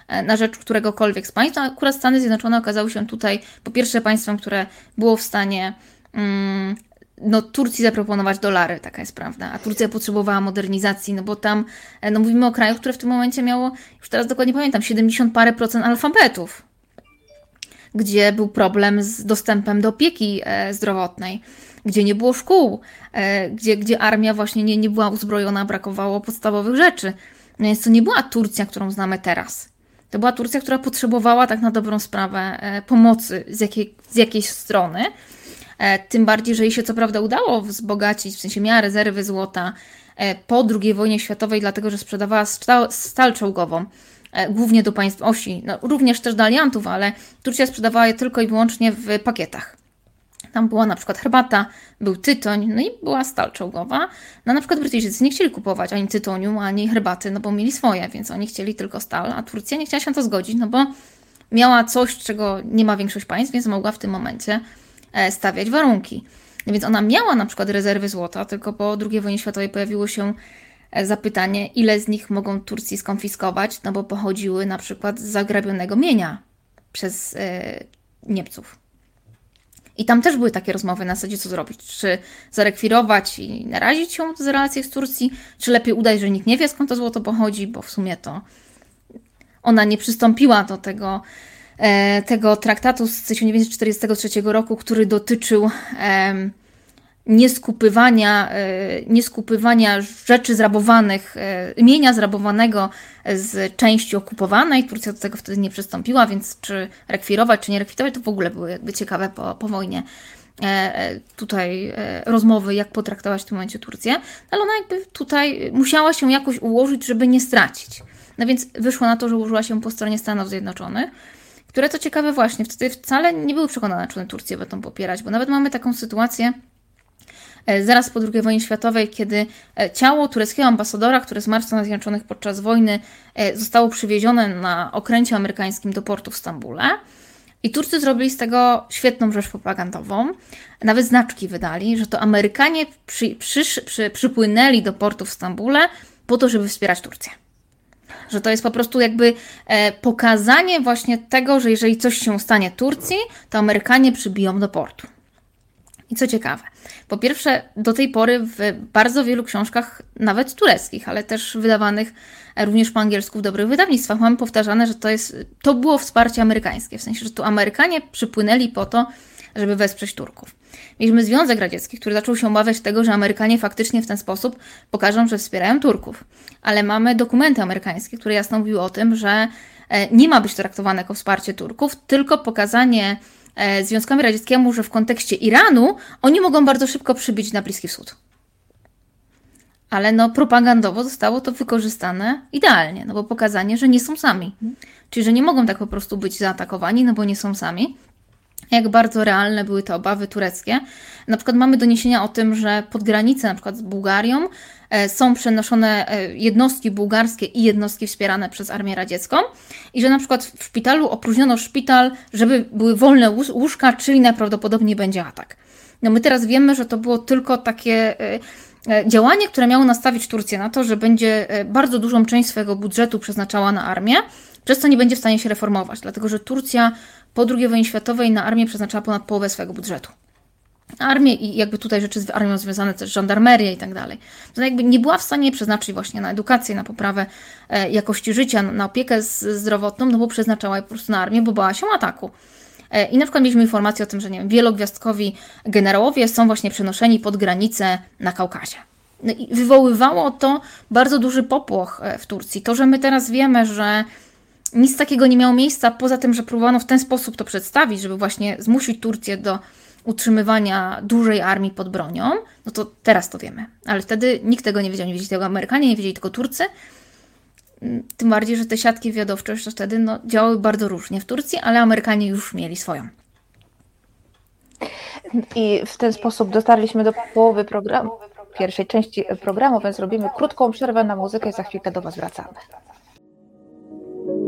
e, na rzecz któregokolwiek z państw. Akurat Stany Zjednoczone okazały się tutaj po pierwsze państwem, które było w stanie mm, no, Turcji zaproponować dolary, taka jest prawda. A Turcja potrzebowała modernizacji, no bo tam, e, no mówimy o kraju, które w tym momencie miało, już teraz dokładnie pamiętam, 70 parę procent alfabetów, gdzie był problem z dostępem do opieki e, zdrowotnej, gdzie nie było szkół, e, gdzie, gdzie armia właśnie nie, nie była uzbrojona, brakowało podstawowych rzeczy. No więc to nie była Turcja, którą znamy teraz. To była Turcja, która potrzebowała tak na dobrą sprawę pomocy z, jakiej, z jakiejś strony, tym bardziej, że jej się co prawda udało wzbogacić, w sensie miała rezerwy złota e, po II wojnie światowej, dlatego że sprzedawała stal czołgową e, głównie do państw osi, no, również też do aliantów, ale Turcja sprzedawała je tylko i wyłącznie w pakietach. Tam była na przykład herbata, był tytoń, no i była stal czołgowa. No na przykład Brytyjczycy nie chcieli kupować ani tytoniu, ani herbaty, no bo mieli swoje, więc oni chcieli tylko stal, a Turcja nie chciała się na to zgodzić, no bo miała coś, czego nie ma większość państw, więc mogła w tym momencie E, stawiać warunki. Więc ona miała na przykład rezerwy złota, tylko po II wojnie światowej pojawiło się e, zapytanie, ile z nich mogą Turcji skonfiskować, no bo pochodziły na przykład z zagrabionego mienia przez e, Niemców. I tam też były takie rozmowy na zasadzie, co zrobić. Czy zarekwirować i narazić się z relacje z Turcji, czy lepiej udać, że nikt nie wie, skąd to złoto pochodzi, bo w sumie to ona nie przystąpiła do tego E, tego traktatu z 1943 roku, który dotyczył nieskupywania, e, nieskupywania rzeczy zrabowanych, e, mienia zrabowanego z części okupowanej. Turcja do tego wtedy nie przystąpiła, więc czy rekwirować, czy nie rekwirować, to w ogóle były jakby ciekawe po, po wojnie tutaj rozmowy, jak potraktować w tym momencie Turcję, ale ona jakby tutaj musiała się jakoś ułożyć, żeby nie stracić. No więc wyszło na to, że ułożyła się po stronie Stanów Zjednoczonych, które to ciekawe właśnie, wtedy wcale nie były przekonane, czy Turcję będą popierać, bo nawet mamy taką sytuację, e, zaraz po II wojnie światowej, kiedy e, ciało tureckiego ambasadora, które zmarł w Stanach Zjednoczonych podczas wojny, e, zostało przywiezione na okręcie amerykańskim do portu w Stambule. I Turcy zrobili z tego świetną rzecz propagandową. Nawet znaczki wydali, że to Amerykanie przy, przy, przy, przypłynęli do portu w Stambule po to, żeby wspierać Turcję. Że to jest po prostu jakby e, pokazanie właśnie tego, że jeżeli coś się stanie Turcji, to Amerykanie przybiją do portu. I co ciekawe, po pierwsze, do tej pory w bardzo wielu książkach, nawet tureckich, ale też wydawanych również po angielsku w dobrych wydawnictwach, mamy powtarzane, że to, jest, to było wsparcie amerykańskie, w sensie, że tu Amerykanie przypłynęli po to, żeby wesprzeć Turków. Mieliśmy Związek Radziecki, który zaczął się obawiać tego, że Amerykanie faktycznie w ten sposób pokażą, że wspierają Turków. Ale mamy dokumenty amerykańskie, które jasno mówiły o tym, że e, nie ma być traktowane jako wsparcie Turków, tylko pokazanie e, Związkowi Radzieckiemu, że w kontekście Iranu oni mogą bardzo szybko przybić na Bliski Wschód. Ale no, propagandowo zostało to wykorzystane idealnie, no bo pokazanie, że nie są sami. Czyli, że nie mogą tak po prostu być zaatakowani, no bo nie są sami jak bardzo realne były te obawy tureckie. Na przykład mamy doniesienia o tym, że pod granicę, na przykład z Bułgarią, e, są przenoszone e, jednostki bułgarskie i jednostki wspierane przez Armię Radziecką i że na przykład w szpitalu opróżniono szpital, żeby były wolne łóżka, czyli najprawdopodobniej będzie atak. No my teraz wiemy, że to było tylko takie e, działanie, które miało nastawić Turcję na to, że będzie bardzo dużą część swojego budżetu przeznaczała na armię, przez co nie będzie w stanie się reformować, dlatego że Turcja po II wojnie światowej na armię przeznaczała ponad połowę swojego budżetu. Armię i jakby tutaj rzeczy z armią związane też żandarmerię i tak dalej. To jakby nie była w stanie przeznaczyć właśnie na edukację, na poprawę e, jakości życia, na opiekę zdrowotną, no bo przeznaczała je po prostu na armię, bo bała się ataku. E, I na przykład mieliśmy informację o tym, że nie wiem, wielogwiazdkowi generałowie są właśnie przenoszeni pod granicę na Kaukazie. No i wywoływało to bardzo duży popłoch e, w Turcji. To, że my teraz wiemy, że nic takiego nie miało miejsca, poza tym, że próbowano w ten sposób to przedstawić, żeby właśnie zmusić Turcję do utrzymywania dużej armii pod bronią, no to teraz to wiemy. Ale wtedy nikt tego nie wiedział, nie wiedzieli tego Amerykanie, nie wiedzieli tylko Turcy. Mm, tym bardziej, że te siatki wywiadowcze już wtedy no, działały bardzo różnie w Turcji, ale Amerykanie już mieli swoją. I w ten sposób dotarliśmy do połowy programu, pierwszej części programu, więc robimy krótką przerwę na muzykę i za chwilkę do Was wracamy.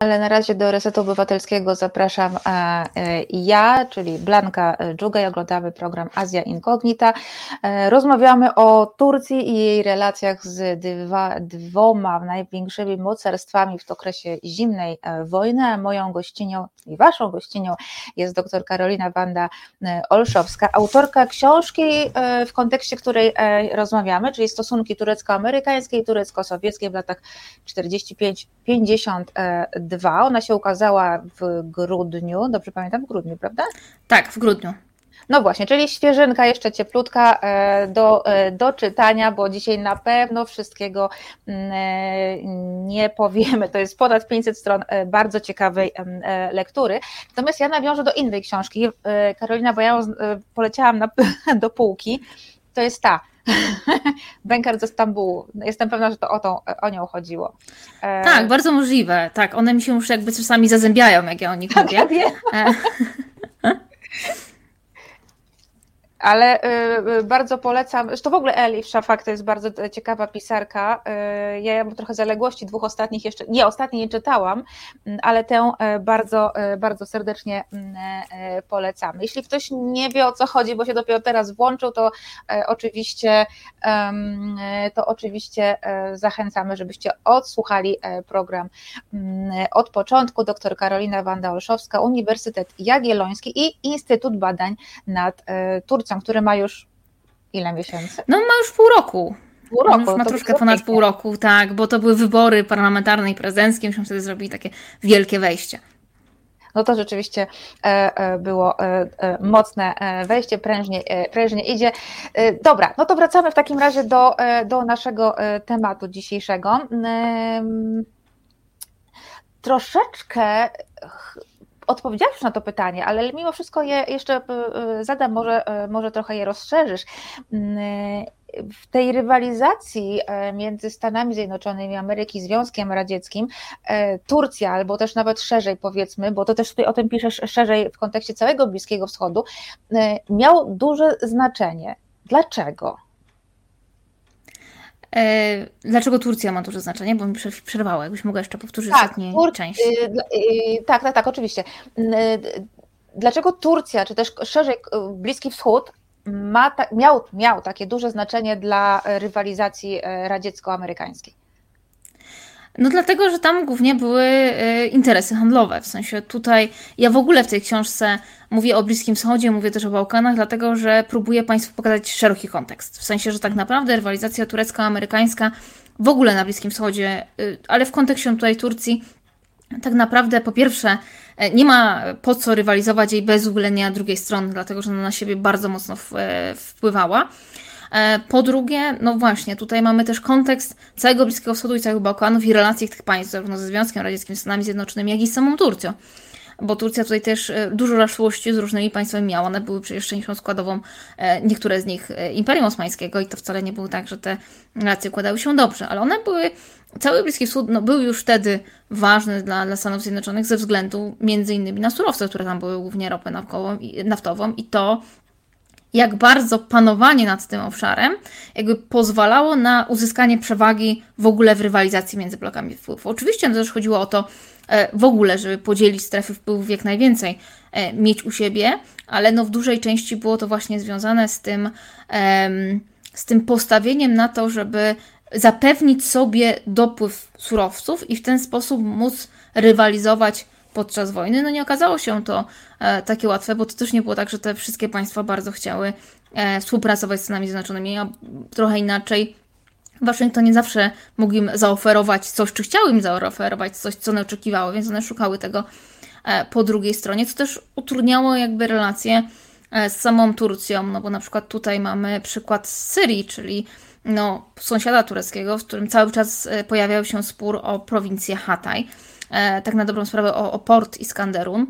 Ale na razie do Resetu Obywatelskiego zapraszam e, e, ja, czyli Blanka Dżuga i oglądamy program Azja Incognita. E, rozmawiamy o Turcji i jej relacjach z dwa, dwoma największymi mocarstwami w okresie zimnej wojny, moją gościnią i waszą gościnią jest dr Karolina Wanda Olszowska, autorka książki, w kontekście której rozmawiamy, czyli stosunki turecko-amerykańskie i turecko-sowieckie w latach 45-50 2. Ona się ukazała w grudniu, dobrze pamiętam, w grudniu, prawda? Tak, w grudniu. No właśnie, czyli świeżynka, jeszcze cieplutka e, do, e, do czytania, bo dzisiaj na pewno wszystkiego mm, e, nie powiemy. To jest ponad 500 stron bardzo ciekawej lektury. Natomiast ja nawiążę do innej książki, Karolina, bo ja ją poleciałam na, do półki. To jest ta Bękar ze Stambułu. Jestem pewna, że to o, tą, o nią chodziło. E, tak, bardzo możliwe. Tak, one mi się już jakby czasami zazębiają, jak ja o nich mówię. Ja Ale y, y, bardzo polecam, zresztą w ogóle Elif Szafak to jest bardzo ciekawa pisarka. Y, ja mam trochę zaległości dwóch ostatnich jeszcze, nie, ostatniej nie czytałam, mm, ale tę bardzo, bardzo serdecznie mm, polecamy. Jeśli ktoś nie wie o co chodzi, bo się dopiero teraz włączył, to oczywiście, to oczywiście zachęcamy, żebyście odsłuchali program mm, od początku. Dr Karolina Wanda-Olszowska, Uniwersytet Jagielloński i Instytut Badań nad Turcją który ma już ile miesięcy? No ma już pół roku. Pół roku. On już ma troszkę ponad pół roku, tak, bo to były wybory parlamentarne i prezydenckie, myśmy wtedy zrobili takie wielkie wejście. No to rzeczywiście e, e, było e, mocne wejście, prężnie, prężnie idzie. Dobra, no to wracamy w takim razie do, do naszego tematu dzisiejszego. Troszeczkę odpowiedziałeś na to pytanie, ale mimo wszystko je jeszcze zadam, może, może trochę je rozszerzysz. Mm, w tej rywalizacji między Stanami Zjednoczonymi Ameryki, Związkiem Radzieckim, Turcja, albo też nawet szerzej powiedzmy, bo to też tutaj o tym piszesz szerzej w kontekście całego Bliskiego Wschodu, miał duże znaczenie. Dlaczego? E, dlaczego Turcja ma duże znaczenie? Bo mi przerwało, jakbyś mogła jeszcze powtórzyć tak, ostatnią Tur- część. Y, y, tak, tak, tak, oczywiście. Y, dlaczego Turcja, czy też szerzej Bliski Wschód ma ta, miał, miał takie duże znaczenie dla rywalizacji e, radziecko-amerykańskiej? No dlatego, że tam głównie były e, interesy handlowe. W sensie tutaj ja w ogóle w tej książce mówię o Bliskim Wschodzie, mówię też o Bałkanach, dlatego że próbuję Państwu pokazać szeroki kontekst. W sensie, że tak naprawdę rywalizacja turecko-amerykańska w ogóle na Bliskim Wschodzie, e, ale w kontekście tutaj Turcji, tak naprawdę po pierwsze e, nie ma po co rywalizować jej bez uwzględnienia drugiej strony, dlatego że ona na siebie bardzo mocno wpływała. E, po drugie, no właśnie, tutaj mamy też kontekst całego Bliskiego Wschodu i całych Bałkanów i relacji tych państw, zarówno ze Związkiem Radzieckim, Stanami Zjednoczonymi, jak i z samą Turcją bo Turcja tutaj też e, dużo zaszłości z różnymi państwami miała. One były przecież częścią składową, e, niektóre z nich Imperium Osmańskiego i to wcale nie było tak, że te relacje układały się dobrze, ale one były, cały Bliski Wschód no, był już wtedy ważny dla, dla Stanów Zjednoczonych ze względu między innymi na surowce, które tam były, głównie ropę naftową i to jak bardzo panowanie nad tym obszarem jakby pozwalało na uzyskanie przewagi w ogóle w rywalizacji między blokami wpływów. Oczywiście no też chodziło o to e, w ogóle, żeby podzielić strefy wpływów jak najwięcej, e, mieć u siebie, ale no w dużej części było to właśnie związane z tym, z tym postawieniem na to, żeby zapewnić sobie dopływ surowców i w ten sposób móc rywalizować podczas wojny. No nie okazało się to e, takie łatwe, bo to też nie było tak, że te wszystkie państwa bardzo chciały e, współpracować z Stanami Zjednoczonymi, a trochę inaczej. Waszyngton nie zawsze mógł im zaoferować coś, czy chciał im zaoferować coś, co one oczekiwały, więc one szukały tego e, po drugiej stronie, co też utrudniało jakby relacje z samą Turcją, no bo na przykład tutaj mamy przykład Syrii, czyli no, sąsiada tureckiego, w którym cały czas pojawiał się spór o prowincję Hatay. E, tak na dobrą sprawę o, o port Iskanderun,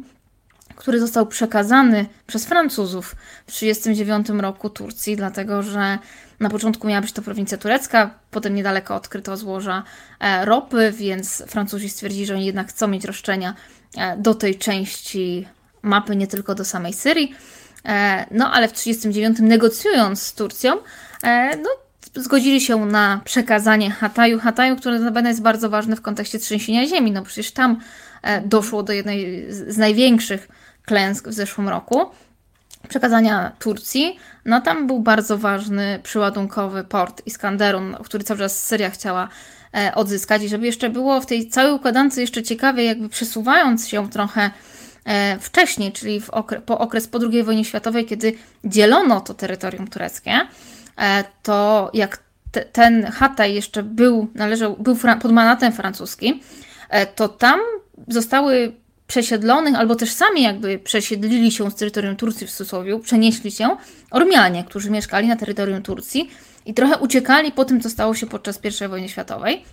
który został przekazany przez Francuzów w 1939 roku Turcji, dlatego że na początku miała być to prowincja turecka, potem niedaleko odkryto złoża e, ropy, więc Francuzi stwierdzili, że oni jednak chcą mieć roszczenia e, do tej części mapy, nie tylko do samej Syrii. No ale w 1939 negocjując z Turcją, no zgodzili się na przekazanie Hataju. Hataju, który notabene jest bardzo ważny w kontekście trzęsienia ziemi. No przecież tam e, doszło do jednej z największych klęsk w zeszłym roku. Przekazania Turcji. No tam był bardzo ważny przyładunkowy port Iskanderun, który cały czas Syria chciała e, odzyskać i żeby jeszcze było w tej całej układance jeszcze ciekawie, jakby przesuwając się trochę e, wcześniej, czyli okre po okres po II wojnie światowej, kiedy dzielono to terytorium tureckie, to jak te, ten Hatay jeszcze był, należał, był pod manatem francuskim, e, to tam zostały przesiedlonych, albo też sami jakby przesiedlili się z terytorium Turcji w cudzysłowie, przenieśli się Ormianie, którzy mieszkali na terytorium Turcji i trochę uciekali po tym, co stało się podczas I wojny światowej.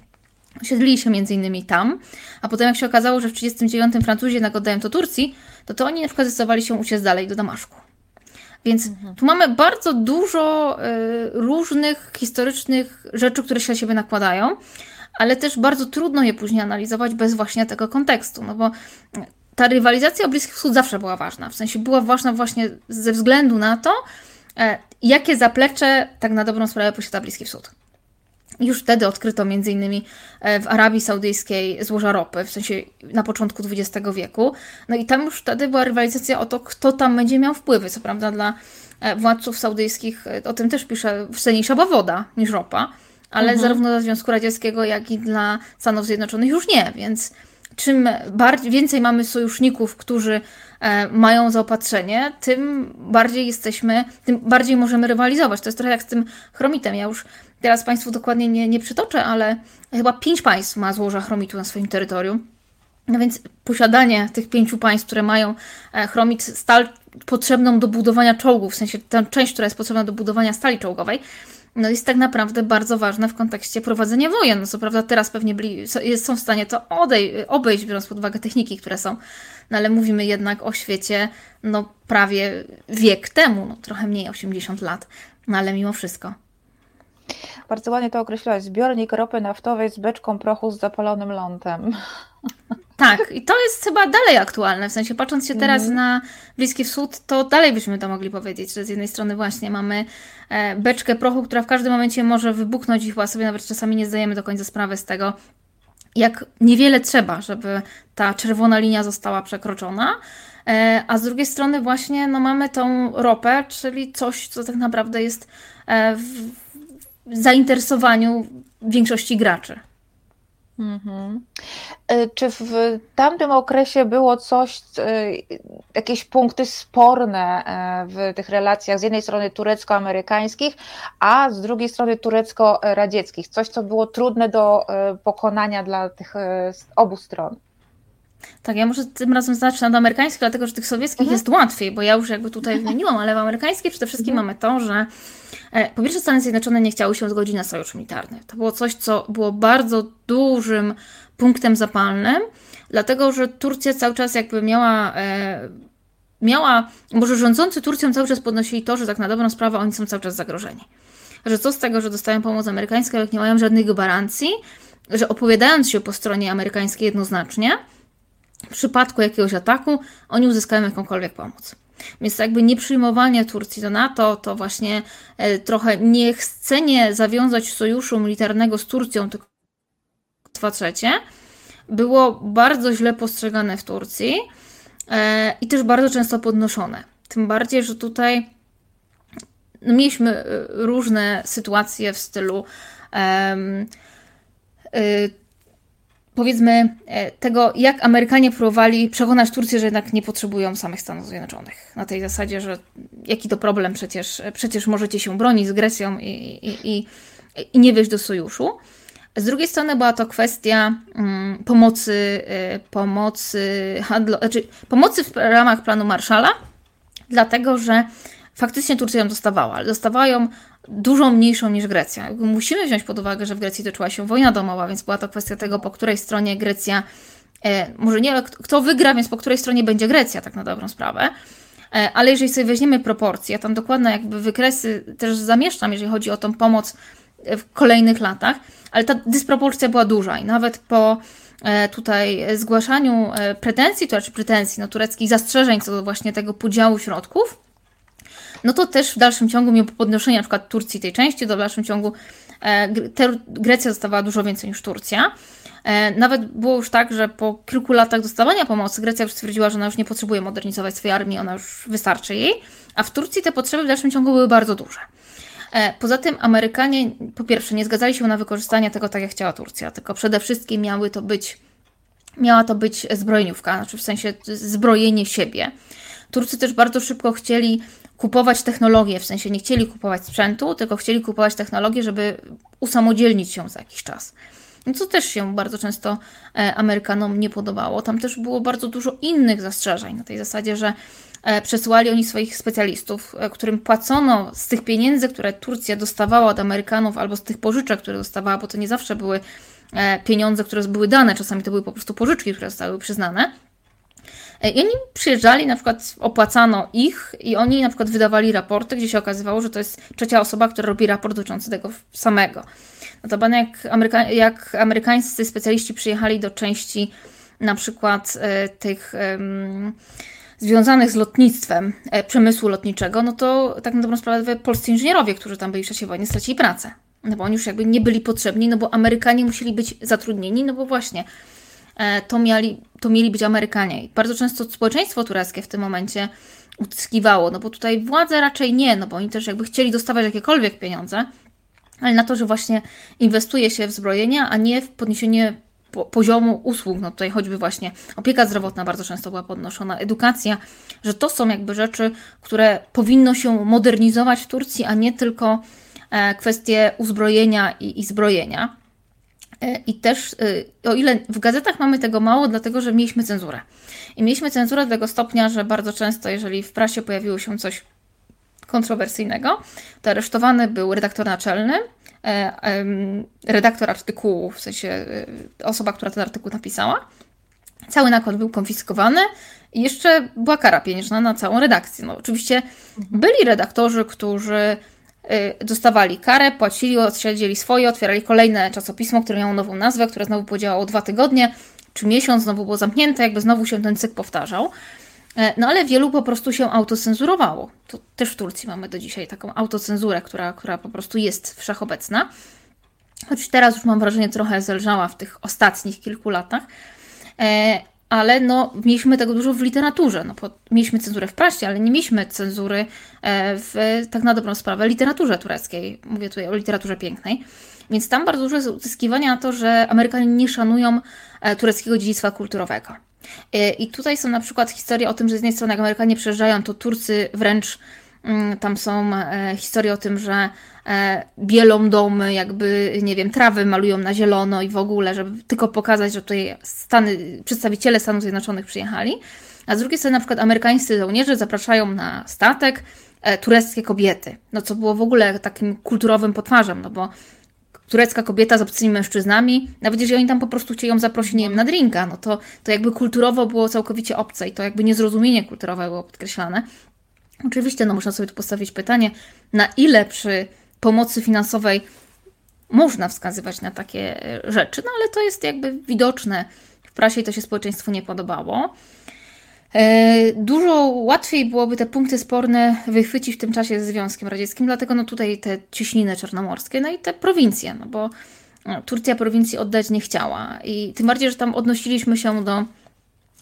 Siedlili się między innymi tam, a potem jak się okazało, że w 1939 Francuzi jednak oddają to Turcji, to to oni na przykład zdecydowali się uciec dalej do Damaszku. Więc mhm. tu mamy bardzo dużo y, różnych historycznych rzeczy, które się na siebie nakładają, ale też bardzo trudno je później analizować bez właśnie tego kontekstu, no bo ta rywalizacja o Bliski Wschód zawsze była ważna. W sensie była ważna właśnie ze względu na to, e, jakie zaplecze tak na dobrą sprawę posiada Bliski Wschód. Już wtedy odkryto m.in. E, w Arabii Saudyjskiej złoża ropy, w sensie na początku XX wieku. No i tam już wtedy była rywalizacja o to, kto tam będzie miał wpływy. Co prawda dla e, władców saudyjskich, e, o tym też pisze, cenniejsza była woda niż ropa, ale mhm. zarówno dla Związku Radzieckiego, jak i dla Stanów Zjednoczonych już nie, więc czym bardziej, więcej mamy sojuszników, którzy mają zaopatrzenie, tym bardziej jesteśmy, tym bardziej możemy rywalizować. To jest trochę jak z tym chromitem. Ja już Teraz Państwu dokładnie nie, nie przytoczę, ale chyba pięć państw ma złoża chromitu na swoim terytorium. No więc posiadanie tych pięciu państw, które mają e, chromit, stal potrzebną do budowania czołgów, w sensie tę część, która jest potrzebna do budowania stali czołgowej, no jest tak naprawdę bardzo ważne w kontekście prowadzenia wojen. No co prawda teraz pewnie byli, są w stanie to odej- obejść, biorąc pod uwagę techniki, które są, no ale mówimy jednak o świecie no prawie wiek temu, no trochę mniej, 80 lat, no ale mimo wszystko. Bardzo ładnie to określiłaś. Zbiornik ropy naftowej z beczką prochu z zapalonym lądem. Tak, i to jest chyba dalej aktualne. W sensie, patrząc się teraz mm. na Bliski Wschód, to dalej byśmy to mogli powiedzieć, że z jednej strony właśnie mamy e, beczkę prochu, która w każdym momencie może wybuchnąć i chyba sobie nawet czasami nie zdajemy do końca sprawy z tego, jak niewiele trzeba, żeby ta czerwona linia została przekroczona. E, a z drugiej strony właśnie no, mamy tą ropę, czyli coś, co tak naprawdę jest e, w zainteresowaniu większości graczy. Mhm. E, czy w tamtym okresie było coś, jakieś punkty sporne w tych relacjach z jednej strony turecko-amerykańskich, a z drugiej strony turecko-radzieckich? Coś, co było trudne do pokonania dla tych obu stron? Tak, ja może tym razem zacznę od amerykańskich, dlatego że tych sowieckich mhm. jest łatwiej, bo ja już jakby tutaj wymieniłam, ale w amerykańskiej przede wszystkim mhm. mamy to, że e, po pierwsze Stany Zjednoczone nie chciały się zgodzić na sojusz militarny. To było coś, co było bardzo dużym punktem zapalnym, dlatego że Turcja cały czas jakby miała e, miała, może rządzący Turcją cały czas podnosili to, że tak na dobrą sprawę oni są cały czas zagrożeni. Że co z tego, że dostają pomoc amerykańską, jak nie mają żadnych gwarancji, że opowiadając się po stronie amerykańskiej jednoznacznie, w przypadku jakiegoś ataku oni uzyskają jakąkolwiek pomoc. Więc jakby nieprzyjmowanie Turcji do NATO, to właśnie e, trochę niechcenie zawiązać sojuszu militarnego z Turcją, tylko dwa trzecie, było bardzo źle postrzegane w Turcji e, i też bardzo często podnoszone. Tym bardziej, że tutaj no, mieliśmy e, różne sytuacje w stylu powiedzmy e, tego, jak Amerykanie próbowali przekonać Turcję, że jednak nie potrzebują samych Stanów Zjednoczonych. Na tej zasadzie, że jaki to problem, przecież, przecież możecie się bronić z Grecją i, i, i, i nie wejść do sojuszu. Z drugiej strony była to kwestia mm, pomocy, y, pomocy, handlo, znaczy pomocy w ramach planu Marszala, dlatego że faktycznie Turcja ją dostawała, ale dostawała ją dużo mniejszą niż Grecja. Musimy wziąć pod uwagę, że w Grecji toczyła się wojna domowa, więc była to kwestia tego, po której stronie Grecja, e, może nie, kto wygra, więc po której stronie będzie Grecja, tak na dobrą sprawę. E, ale jeżeli sobie weźmiemy proporcje, ja tam dokładne jakby wykresy też zamieszczam, jeżeli chodzi o tą pomoc w kolejnych latach, ale ta dysproporcja była duża i nawet po e, tutaj zgłaszaniu e, pretensji, to znaczy pretensji no, tureckich zastrzeżeń co do właśnie tego podziału środków, no to też w dalszym ciągu, mimo podnoszenia na przykład Turcji tej części, to w dalszym ciągu e, Grecja dostawała dużo więcej niż Turcja. E, nawet było już tak, że po kilku latach dostawania pomocy Grecja już stwierdziła, że ona już nie potrzebuje modernizować swojej armii, ona już wystarczy jej, a w Turcji te potrzeby w dalszym ciągu były bardzo duże. E, poza tym Amerykanie po pierwsze nie zgadzali się na wykorzystanie tego tak jak chciała Turcja, tylko przede wszystkim miały to być, miała to być zbrojeniówka, znaczy w sensie zbrojenie siebie. Turcy też bardzo szybko chcieli kupować technologię, w sensie nie chcieli kupować sprzętu, tylko chcieli kupować technologię, żeby usamodzielnić się za jakiś czas. No co też się bardzo często e, Amerykanom nie podobało. Tam też było bardzo dużo innych zastrzeżeń na tej zasadzie, że e, przesyłali oni swoich specjalistów, e, którym płacono z tych pieniędzy, które Turcja dostawała od Amerykanów, albo z tych pożyczek, które dostawała, bo to nie zawsze były pieniądze, które były dane, czasami to były po prostu pożyczki, które zostały przyznane I oni przyjeżdżali, na przykład opłacano ich i oni na przykład wydawali raporty, gdzie się okazywało, że to jest trzecia osoba, która robi raport dotyczący tego samego. Notabene jak, Ameryka jak amerykańscy specjaliści przyjechali do części na przykład e, tych e, związanych z lotnictwem e, przemysłu lotniczego, no to tak na dobrą sprawę polscy inżynierowie, którzy tam byli w czasie wojny, stracili pracę. No bo oni już jakby nie byli potrzebni, no bo Amerykanie musieli być zatrudnieni, no bo właśnie E, to mieli, to mieli być Amerykanie. I bardzo często społeczeństwo tureckie w tym momencie utyskiwało, no bo tutaj władze raczej nie, no bo oni też jakby chcieli dostawać jakiekolwiek pieniądze, ale na to, że właśnie inwestuje się w zbrojenia, a nie w podniesienie poziomu usług, no tutaj choćby właśnie opieka zdrowotna bardzo często była podnoszona, edukacja, że to są jakby rzeczy, które powinno się modernizować w Turcji, a nie tylko e, kwestie uzbrojenia i, i zbrojenia. E, I też, e, o ile w gazetach mamy tego mało, dlatego że mieliśmy cenzurę. I mieliśmy cenzurę do tego stopnia, że bardzo często, jeżeli w prasie pojawiło się coś kontrowersyjnego, to aresztowany był redaktor naczelny, e, redaktor artykułu, w sensie osoba, która ten artykuł napisała. Cały nakład był konfiskowany i jeszcze była kara pieniężna na całą redakcję. No, oczywiście mhm. byli redaktorzy, którzy dostawali karę, płacili, odsiedzieli swoje, otwierali kolejne czasopismo, które miało nową nazwę, które znowu podziałało dwa tygodnie czy miesiąc, znowu było zamknięte, jakby znowu się ten cykl powtarzał. E, no ale wielu po prostu się autocenzurowało. To też w Turcji mamy do dzisiaj taką autocenzurę, która, która po prostu jest wszechobecna. Choć teraz już mam wrażenie trochę zelżała w tych ostatnich kilku latach. E, ale no, mieliśmy tego dużo w literaturze. No, mieliśmy cenzurę w prasie, ale nie mieliśmy cenzury e, w, tak na dobrą sprawę, literaturze tureckiej. Mówię tutaj o literaturze pięknej. Więc tam bardzo dużo jest uzyskiwania na to, że Amerykanie nie szanują tureckiego dziedzictwa kulturowego. E, I tutaj są na przykład historie o tym, że z jednej strony jak Amerykanie przejeżdżają, to Turcy wręcz mm, tam są e, historie o tym, że e, bielą domy, jakby, nie wiem, trawy malują na zielono i w ogóle, żeby tylko pokazać, że tutaj Stany, przedstawiciele Stanów Zjednoczonych przyjechali. A z drugiej strony na przykład amerykańscy żołnierze zapraszają na statek tureckie kobiety, no co było w ogóle takim kulturowym potwarzem, no bo turecka kobieta z obcymi mężczyznami, nawet jeżeli oni tam po prostu chcieli ją zaprosić, nie wiem, na drinka, no to, to jakby kulturowo było całkowicie obce i to jakby niezrozumienie kulturowe było podkreślane. Oczywiście, no można sobie tu postawić pytanie, na ile przy pomocy finansowej można wskazywać na takie e, rzeczy, no ale to jest jakby widoczne w prasie i to się społeczeństwu nie podobało. E, dużo łatwiej byłoby te punkty sporne wychwycić w tym czasie ze Związkiem Radzieckim, dlatego no tutaj te cieśniny czarnomorskie, no i te prowincje, no bo no, Turcja prowincji oddać nie chciała i tym bardziej, że tam odnosiliśmy się do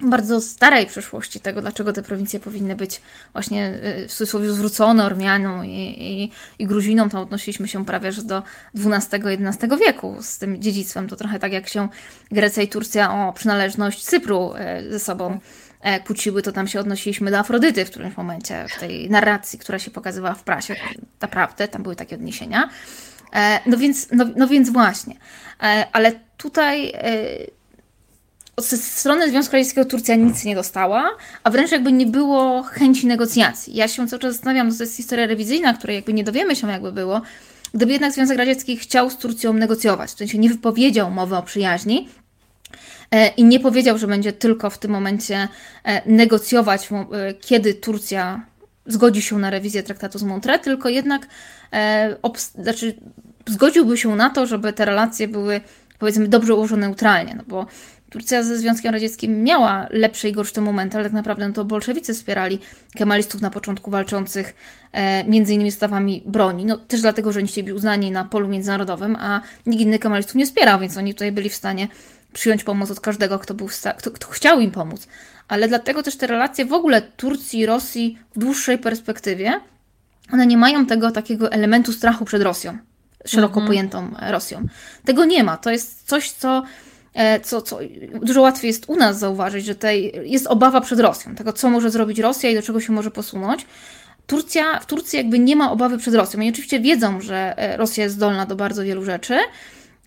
bardzo starej przeszłości tego, dlaczego te prowincje powinny być właśnie e, w cudzysłowie zwrócone Ormianom i, i, i Gruzinom, tam odnosiliśmy się prawie że do XII-XI wieku z tym dziedzictwem. To trochę tak jak się Grecja i Turcja o przynależność Cypru e, ze sobą E, kłóciły, to tam się odnosiliśmy do Afrodyty w którymś momencie, w tej narracji, która się pokazywała w prasie. Naprawdę, tam były takie odniesienia. E, no więc, no, no więc właśnie. E, ale tutaj ze strony Związku Radzieckiego Turcja nic nie dostała, a wręcz jakby nie było chęci negocjacji. Ja się cały czas zastanawiam, to jest historia rewizyjna, której jakby nie dowiemy się, jakby było, gdyby jednak Związek Radziecki chciał z Turcją negocjować, w sensie nie wypowiedział mowy o przyjaźni, E, i nie powiedział, że będzie tylko w tym momencie e, negocjować, e, kiedy Turcja zgodzi się na rewizję traktatu z Montreux, tylko jednak znaczy, zgodziłby się na to, żeby te relacje były powiedzmy dobrze ułożone neutralnie, no bo Turcja ze Związkiem Radzieckim miała lepsze i gorsze momenty, ale tak naprawdę no to bolszewicy wspierali kemalistów na początku walczących e, między innymi stawami broni, no też dlatego, że oni chcieli być uznani na polu międzynarodowym, a nikt inny kemalistów nie wspierał, więc oni tutaj byli w stanie przyjąć pomoc od każdego, kto, był kto, kto chciał im pomóc. Ale dlatego też te relacje w ogóle Turcji i Rosji w dłuższej perspektywie, one nie mają tego takiego elementu strachu przed Rosją, szeroko mhm. pojętą Rosją. Tego nie ma. To jest coś, co, co, co dużo łatwiej jest u nas zauważyć, że tutaj jest obawa przed Rosją, tego co może zrobić Rosja i do czego się może posunąć. Turcja, w Turcji jakby nie ma obawy przed Rosją. Oni oczywiście wiedzą, że e, Rosja jest zdolna do bardzo wielu rzeczy,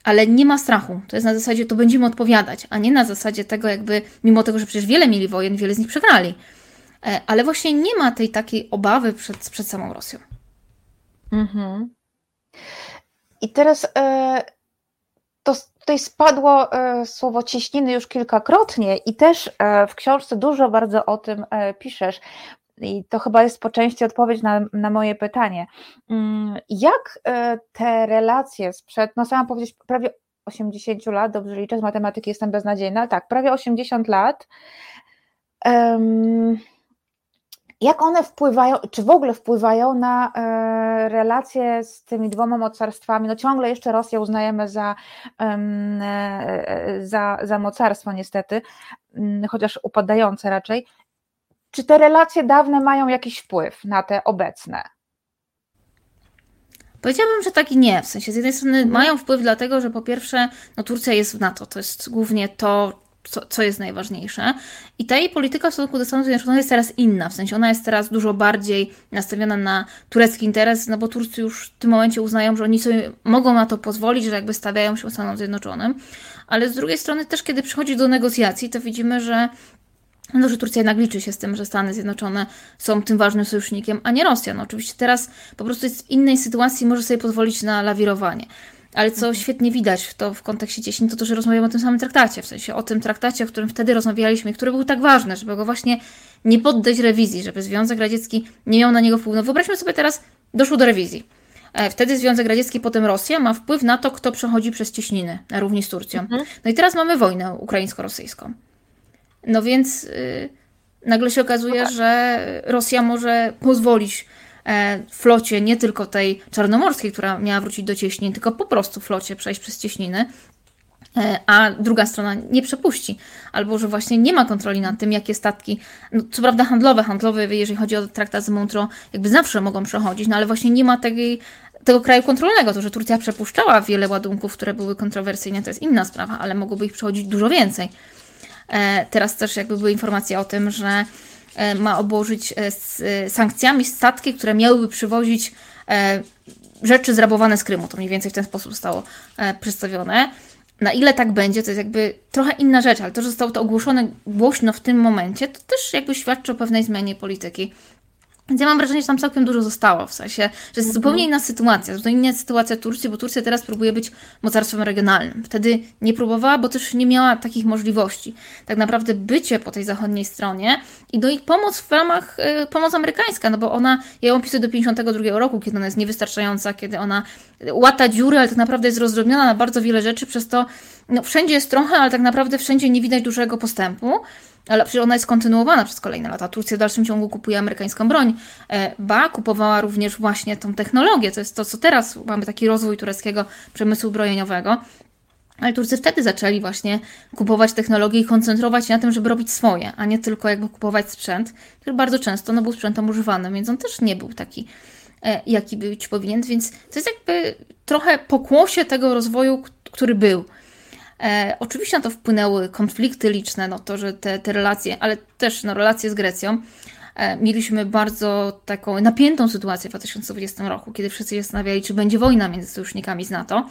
ale nie ma strachu. To jest na zasadzie, to będziemy odpowiadać, a nie na zasadzie tego, jakby, mimo tego, że przecież wiele mieli wojen, wiele z nich przegrali. E, ale właśnie nie ma tej takiej obawy przed, przed samą Rosją. Mhm. I teraz e, to tutaj spadło e, słowo cieśniny już kilkakrotnie i też e, w książce dużo bardzo o tym e, piszesz. I to chyba jest po części odpowiedź na, na moje pytanie. Mm, jak te relacje sprzed, no sama powiedzieć, prawie 80 lat, dobrze liczę, z matematyki jestem beznadziejna, tak, prawie 80 lat. Um, jak one wpływają, czy w ogóle wpływają na e, relacje z tymi dwoma mocarstwami? No ciągle jeszcze Rosję uznajemy za, e, za, za mocarstwo niestety, mm, chociaż upadające raczej. Czy te relacje dawne mają jakiś wpływ na te obecne? Powiedziałabym, że tak i nie. W sensie z jednej strony mhm. mają wpływ dlatego, że po pierwsze, no Turcja jest w NATO, to jest głównie to, co, co jest najważniejsze. I ta jej polityka w stosunku do Stanów Zjednoczonych jest teraz inna, w sensie ona jest teraz dużo bardziej nastawiona na turecki interes, no bo Turcy już w tym momencie uznają, że oni sobie mogą na to pozwolić, że jakby stawiają się Stanom Zjednoczonym. Ale z drugiej strony też, kiedy przychodzi do negocjacji, to widzimy, że no, że Turcja jednak liczy się z tym, że Stany Zjednoczone są tym ważnym sojusznikiem, a nie Rosja. No, oczywiście teraz po prostu jest w innej sytuacji może sobie pozwolić na lawirowanie. Ale co mhm. świetnie widać w to w kontekście cieśni, to to, że rozmawiamy o tym samym traktacie, w sensie o tym traktacie, o którym wtedy rozmawialiśmy, który był tak ważny, żeby go właśnie nie poddać rewizji, żeby Związek Radziecki nie miał na niego wpływu. No wyobraźmy sobie teraz, doszło do rewizji. E, wtedy Związek Radziecki, potem Rosja ma wpływ na to, kto przechodzi przez cieśniny na równi z Turcją. Mhm. No i teraz mamy wojnę ukraińsko-rosyjską. No więc yy, nagle się okazuje, że Rosja może pozwolić flocie nie tylko tej czarnomorskiej, która miała wrócić do cieśnin, tylko po prostu flocie przejść przez cieśniny, e, a druga strona nie przepuści, albo że właśnie nie ma kontroli nad tym, jakie statki, no, co prawda handlowe, handlowe, jeżeli chodzi o traktat z Montreux, jakby zawsze mogą przechodzić, no ale właśnie nie ma tej, tego kraju kontrolnego. To, że Turcja przepuszczała wiele ładunków, które były kontrowersyjne, to jest inna sprawa, ale mogłoby ich przechodzić dużo więcej. E, teraz też jakby były informacje o tym, że e, ma obłożyć e, sankcjami statki, które miałyby przywozić rzeczy zrabowane z Krymu. To mniej więcej w ten sposób zostało przedstawione. Na ile tak będzie, to jest jakby trochę inna rzecz, ale to, że zostało to ogłoszone głośno w tym momencie, to też jakby świadczy o pewnej zmianie polityki więc ja mam wrażenie, że tam całkiem dużo zostało, w sensie, że jest mhm. zupełnie inna sytuacja, zupełnie inna sytuacja Turcji, bo Turcja teraz próbuje być mocarstwem regionalnym. Wtedy nie próbowała, bo też nie miała takich możliwości. Tak naprawdę bycie po tej zachodniej stronie i do ich pomoc w ramach, y, pomoc amerykańska, no bo ona, ja ją opisuję do 52 roku, kiedy ona jest niewystarczająca, kiedy ona łata dziury, ale tak naprawdę jest rozdrobniona na bardzo wiele rzeczy, przez to no, wszędzie jest trochę, ale tak naprawdę wszędzie nie widać dużego postępu ale przecież ona jest kontynuowana przez kolejne lata. Turcja w dalszym ciągu kupuje amerykańską broń. E, ba kupowała również właśnie tą technologię. To jest to, co teraz mamy taki rozwój tureckiego przemysłu brojeniowego. Ale Turcy wtedy zaczęli właśnie kupować technologię i koncentrować się na tym, żeby robić swoje, a nie tylko jakby kupować sprzęt, który bardzo często no, był sprzętem używanym, więc on też nie był taki, e, jaki być powinien. Więc to jest jakby trochę pokłosie tego rozwoju, który był. E, oczywiście na to wpłynęły konflikty liczne, no to, że te, te relacje, ale też no, relacje z Grecją. E, mieliśmy bardzo taką napiętą sytuację w 2020 roku, kiedy wszyscy się zastanawiali, czy będzie wojna między sojusznikami z NATO.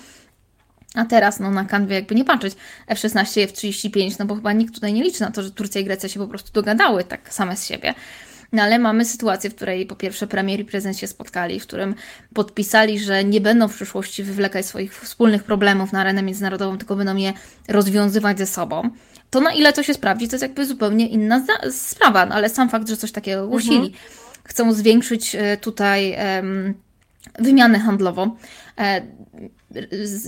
A teraz, no na kanwie jakby nie patrzeć, F-16, F-35, no bo chyba nikt tutaj nie liczy na to, że Turcja i Grecja się po prostu dogadały tak same z siebie. No ale mamy sytuację, w której po pierwsze premier i prezydent się spotkali, w którym podpisali, że nie będą w przyszłości wywlekać swoich wspólnych problemów na arenę międzynarodową, tylko będą je rozwiązywać ze sobą. To na ile to się sprawdzi, to jest jakby zupełnie inna sprawa, no, ale sam fakt, że coś takiego ogłosili. Mhm. Chcą zwiększyć e, tutaj um, wymianę handlową. E,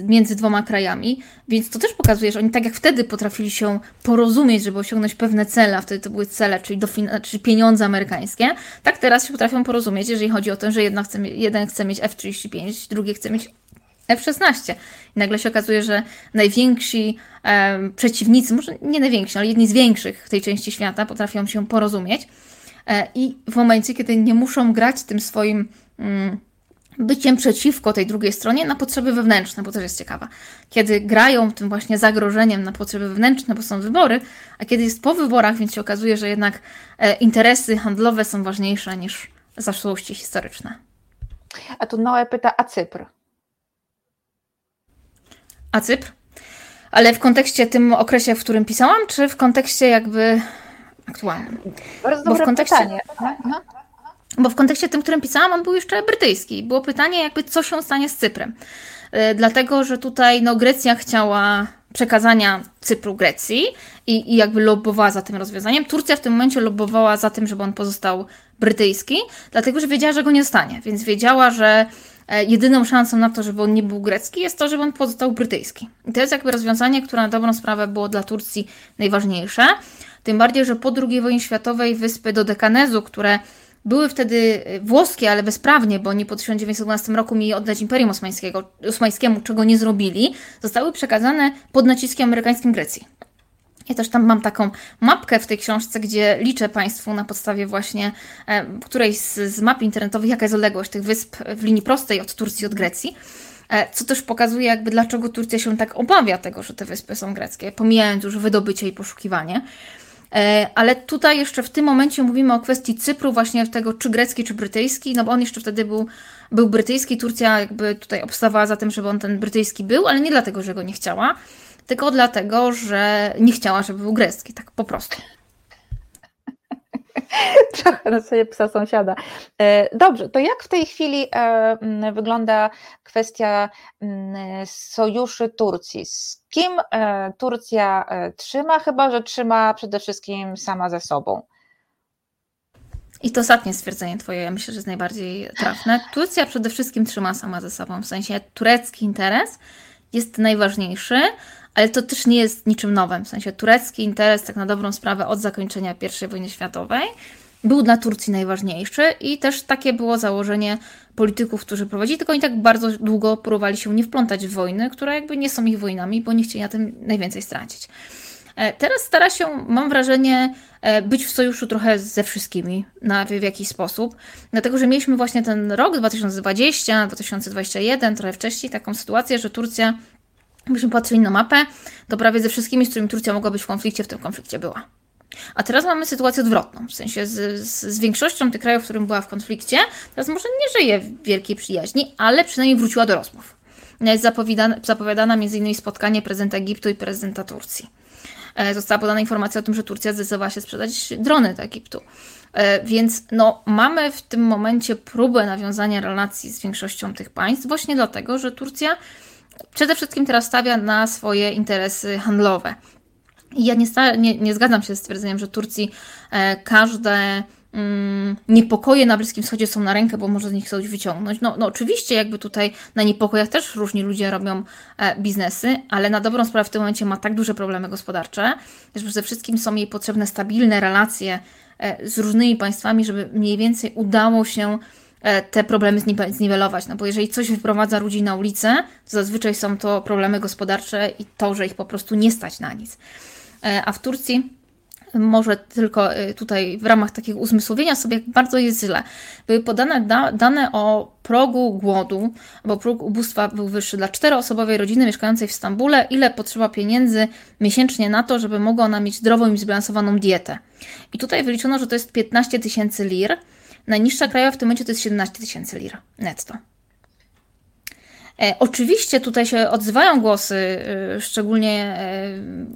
między dwoma krajami, więc to też pokazuje, że oni tak jak wtedy potrafili się porozumieć, żeby osiągnąć pewne cele, a wtedy to były cele, czyli, czyli pieniądze amerykańskie, tak teraz się potrafią porozumieć, jeżeli chodzi o to, że jedna chce, jeden chce mieć F-35, drugi chce mieć F-16. I nagle się okazuje, że najwięksi e, przeciwnicy, może nie najwięksi, ale jedni z większych w tej części świata potrafią się porozumieć e, i w momencie, kiedy nie muszą grać tym swoim... Mm, byciem przeciwko tej drugiej stronie na potrzeby wewnętrzne, bo to jest ciekawe. Kiedy grają tym właśnie zagrożeniem na potrzeby wewnętrzne, bo są wybory, a kiedy jest po wyborach, więc się okazuje, że jednak e, interesy handlowe są ważniejsze niż zaszłości historyczne. A tu Noe pyta, a Cypr? A Cypr? Ale w kontekście tym okresie, w którym pisałam, czy w kontekście jakby aktualnym? Bardzo dobre Bo w kontekście... pytanie. Aha. Bo w kontekście tym, którym pisałam, on był jeszcze brytyjski. Było pytanie, jakby co się stanie z Cyprem. Yy, dlatego, że tutaj no, Grecja chciała przekazania Cypru Grecji i, i jakby lobbowała za tym rozwiązaniem. Turcja w tym momencie lobbowała za tym, żeby on pozostał brytyjski, dlatego, że wiedziała, że go nie zostanie. Więc wiedziała, że e, jedyną szansą na to, żeby on nie był grecki, jest to, żeby on pozostał brytyjski. I to jest jakby rozwiązanie, które na dobrą sprawę było dla Turcji najważniejsze. Tym bardziej, że po II wojnie światowej wyspy do Dekanezu, które były wtedy e, włoskie, ale bezprawnie, bo oni po 1912 roku mieli oddać Imperium Osmańskiemu, czego nie zrobili, zostały przekazane pod naciskiem amerykańskim Grecji. Ja też tam mam taką mapkę w tej książce, gdzie liczę Państwu na podstawie właśnie e, którejś z, z map internetowych, jaka jest odległość tych wysp w linii prostej od Turcji, od Grecji. E, co też pokazuje, jakby dlaczego Turcja się tak obawia tego, że te wyspy są greckie, pomijając już wydobycie i poszukiwanie. E, ale tutaj jeszcze w tym momencie mówimy o kwestii Cypru, właśnie tego czy grecki, czy brytyjski, no bo on jeszcze wtedy był, był brytyjski. Turcja jakby tutaj obstawała za tym, żeby on ten brytyjski był, ale nie dlatego, że go nie chciała, tylko dlatego, że nie chciała, żeby był grecki, tak po prostu. Trochę na sobie psa sąsiada. E, dobrze, to jak w tej chwili e, wygląda kwestia sojuszy Turcji? Z kim e, Turcja trzyma? Chyba, że trzyma przede wszystkim sama ze sobą. I to ostatnie stwierdzenie Twoje, ja myślę, że jest najbardziej trafne. Turcja przede wszystkim trzyma sama ze sobą, w sensie turecki interes jest najważniejszy, ale to też nie jest niczym nowym. W sensie turecki interes, tak na dobrą sprawę, od zakończenia I wojny światowej był dla Turcji najważniejszy i też takie było założenie polityków, którzy prowadzili, tylko oni tak bardzo długo próbowali się nie wplątać w wojny, które jakby nie są ich wojnami, bo nie chcieli na tym najwięcej stracić. E, teraz stara się, mam wrażenie, e, być w sojuszu trochę ze wszystkimi na, w jakiś sposób, dlatego że mieliśmy właśnie ten rok 2020, 2021, trochę wcześniej, taką sytuację, że Turcja, gdybyśmy patrzyli na mapę, to prawie ze wszystkimi, z którymi Turcja mogła być w konflikcie, w tym konflikcie była. A teraz mamy sytuację odwrotną, w sensie z, z, z, większością tych krajów, w którym była w konflikcie, teraz może nie żyje w wielkiej przyjaźni, ale przynajmniej wróciła do rozmów. Jest zapowiadana, zapowiadana m.in. spotkanie prezydenta Egiptu i prezydenta Turcji. E, została podana informacja o tym, że Turcja zdecydowała się sprzedać drony do Egiptu. E, więc no, mamy w tym momencie próbę nawiązania relacji z większością tych państw, właśnie dlatego, że Turcja przede wszystkim teraz stawia na swoje interesy handlowe. I ja nie, nie, nie zgadzam się z stwierdzeniem, że Turcji e, każde mm, niepokoje na Bliskim Wschodzie są na rękę, bo może z nich coś wyciągnąć. No, no oczywiście jakby tutaj na niepokojach też różni ludzie robią e, biznesy, ale na dobrą sprawę w tym momencie ma tak duże problemy gospodarcze, że przede wszystkim są jej potrzebne stabilne relacje e, z różnymi państwami, żeby mniej więcej udało się te problemy zniwelować. No bo jeżeli coś wyprowadza ludzi na ulicę, to zazwyczaj są to problemy gospodarcze i to, że ich po prostu nie stać na nic. E, a w Turcji może tylko y, tutaj w ramach takiego uzmysłowienia sobie, bardzo jest źle. Były podane da, dane o progu głodu, bo próg ubóstwa był wyższy dla czteroosobowej rodziny mieszkającej w Stambule, ile potrzeba pieniędzy miesięcznie na to, żeby mogła ona mieć zdrową i zbilansowaną dietę. I tutaj wyliczono, że to jest 15 tysięcy lir. Najniższa krajowa w tym momencie to jest 17 tysięcy lir netto. E, oczywiście tutaj się odzywają głosy, e, szczególnie e,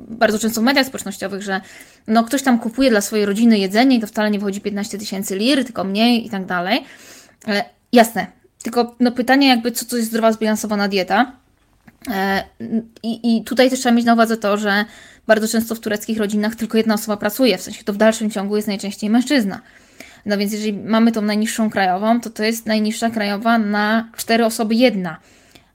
bardzo często w mediach społecznościowych, że no ktoś tam kupuje dla swojej rodziny jedzenie i to wcale nie wychodzi 15 tysięcy lir, tylko mniej i tak dalej. Jasne, tylko no pytanie jakby, co to jest zdrowa, zbilansowana dieta. I, I tutaj też trzeba mieć na uwadze to, że bardzo często w tureckich rodzinach tylko jedna osoba pracuje, w sensie to w dalszym ciągu jest najczęściej mężczyzna. No więc jeżeli mamy tą najniższą krajową, to to jest najniższa krajowa na cztery osoby jedna.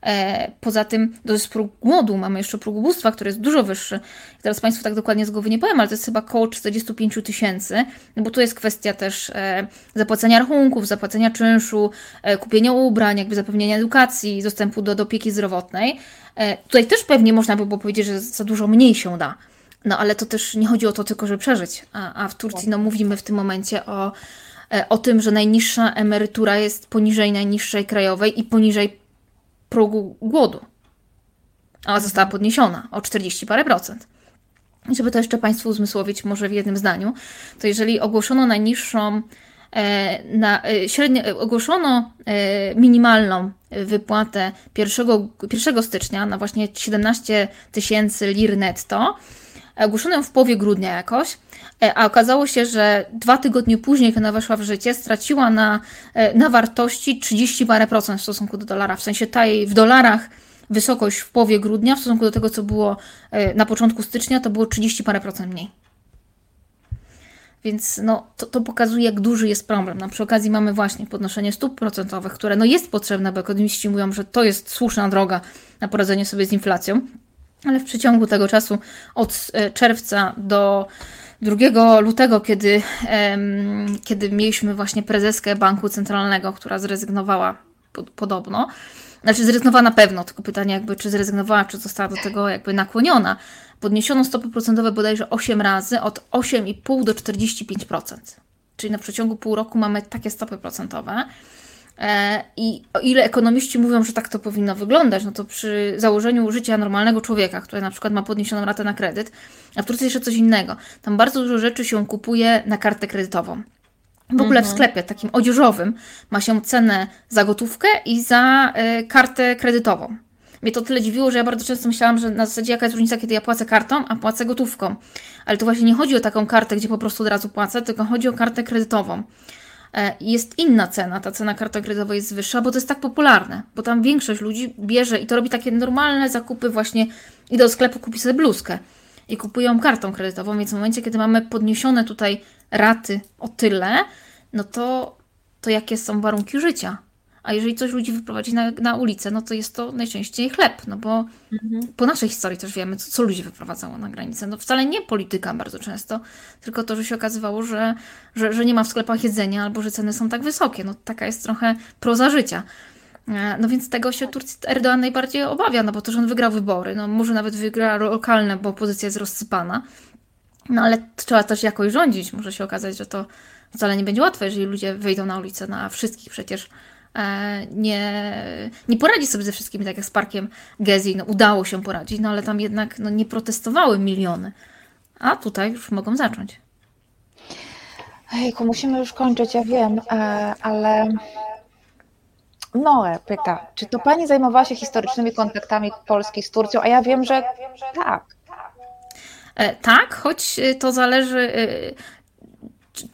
E, poza tym to jest próg głodu, mamy jeszcze próg ubóstwa, który jest dużo wyższy. Teraz Państwu tak dokładnie z głowy nie powiem, ale to jest chyba około 45 tysięcy, no bo tu jest kwestia też e, zapłacenia rachunków, zapłacenia czynszu, e, kupienia ubrań, jakby zapewnienia edukacji, dostępu do, do opieki zdrowotnej. Tutaj też pewnie można by było powiedzieć, że za dużo mniej się da. No ale to też nie chodzi o to tylko, żeby przeżyć. A, a w Turcji no, mówimy w tym momencie o, o tym, że najniższa emerytura jest poniżej najniższej krajowej i poniżej progu głodu. A została podniesiona o 40 parę procent. I żeby to jeszcze Państwu uzmysłowić, może w jednym zdaniu, to jeżeli ogłoszono najniższą, e, na, e, średnio, e, ogłoszono minimalną wypłatę 1, 1 stycznia na właśnie 17 tysięcy lir netto, ogłoszono w połowie grudnia jakoś, a okazało się, że dwa tygodnie później, kiedy ona weszła w życie, straciła na, na wartości 30 parę procent w stosunku do dolara. W sensie ta jej w dolarach wysokość w połowie grudnia w stosunku do tego, co było e, na początku stycznia, to było 30 parę procent mniej. Więc no, to, to pokazuje, jak duży jest problem. No, przy okazji mamy właśnie podnoszenie stóp procentowych, które no, jest potrzebne, bo ekonomiści mówią, że to jest słuszna droga na poradzenie sobie z inflacją. Ale w przeciągu tego czasu od e, czerwca do 2 lutego, kiedy, kiedy mieliśmy właśnie prezeskę Banku Centralnego, która zrezygnowała podobno, znaczy zrezygnowała na pewno, tylko pytanie jakby, czy zrezygnowała, czy została do tego jakby nakłoniona. Podniesiono stopy procentowe bodajże 8 razy, od 8,5 do 45%. Czyli na przeciągu pół roku mamy takie stopy procentowe. E, I o ile ekonomiści mówią, że tak to powinno wyglądać, no to przy założeniu życia normalnego człowieka, który na przykład ma podniesioną ratę na kredyt, a w Turcji jeszcze coś innego. Tam bardzo dużo rzeczy się kupuje na kartę kredytową. W ogóle w mhm. sklepie takim odzieżowym ma się cenę za gotówkę i za y, kartę kredytową. mnie to tyle dziwiło, że ja bardzo często myślałam, że na zasadzie jaka jest różnica, kiedy ja płacę kartą, a płacę gotówką. Ale to właśnie nie chodzi o taką kartę, gdzie po prostu od razu płacę, tylko chodzi o kartę kredytową. E, jest inna cena, ta cena karty kredytowej jest wyższa, bo to jest tak popularne, bo tam większość ludzi bierze i to robi takie normalne zakupy właśnie, idę do sklepu, kupi sobie bluzkę i kupują kartą kredytową, więc w momencie, kiedy mamy podniesione tutaj raty o tyle, no to, to jakie są warunki życia? A jeżeli coś ludzi wyprowadzi na, na ulicę, no to jest to najczęściej chleb, no bo mhm. po naszej historii też wiemy, co, co ludzi wyprowadzało na granicę. No wcale nie polityka bardzo często, tylko to, że się okazywało, że, że, że nie ma w sklepach jedzenia albo że ceny są tak wysokie. No taka jest trochę proza życia. E, no więc tego się Turcji Erdoğan najbardziej obawia, no bo to, że on wygrał wybory, no może nawet wygra lokalne, bo opozycja jest rozsypana, no ale trzeba też jakoś rządzić. Może się okazać, że to wcale nie będzie łatwe, jeżeli ludzie wyjdą na ulicę, na wszystkich przecież nie, nie poradzi sobie ze wszystkimi, tak jak z parkiem Gezi, no udało się poradzić, no ale tam jednak no, nie protestowały miliony, a tutaj już mogą zacząć. Hejku, musimy już kończyć, ja wiem, e, ale Noe pyta, czy to pani zajmowała się historycznymi kontaktami Polski z Turcją? A ja wiem, że tak. E, tak, choć to zależy,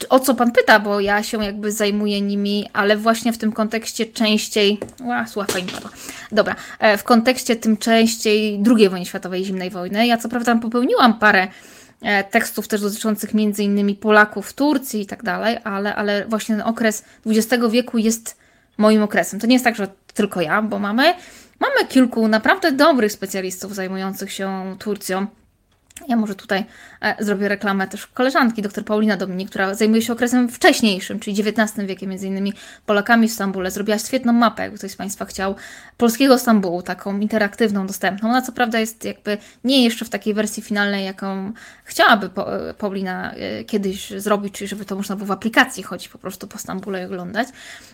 o co pan pyta, bo ja się jakby zajmuję nimi, ale właśnie w tym kontekście częściej. Ła, sława im padła. Dobra, e, w kontekście tym częściej II wojny światowej, zimnej wojny. Ja co prawda popełniłam parę e, tekstów też dotyczących między innymi Polaków w Turcji i tak dalej, ale, ale właśnie ten okres XX wieku jest moim okresem. To nie jest tak, że tylko ja, bo mamy, mamy kilku naprawdę dobrych specjalistów zajmujących się Turcją. Ja może tutaj e, zrobię reklamę też koleżanki, dr Paulina Dominik, która zajmuje się okresem wcześniejszym, czyli XIX wiekiem, między innymi Polakami w Stambule. Zrobiła świetną mapę, jakby ktoś z Państwa chciał, polskiego Stambułu, taką interaktywną, dostępną. Ona co prawda jest jakby nie jeszcze w takiej wersji finalnej, jaką chciałaby e, Paulina e, kiedyś zrobić, czyli żeby to można było w aplikacji chodzić po prostu po Stambule i oglądać.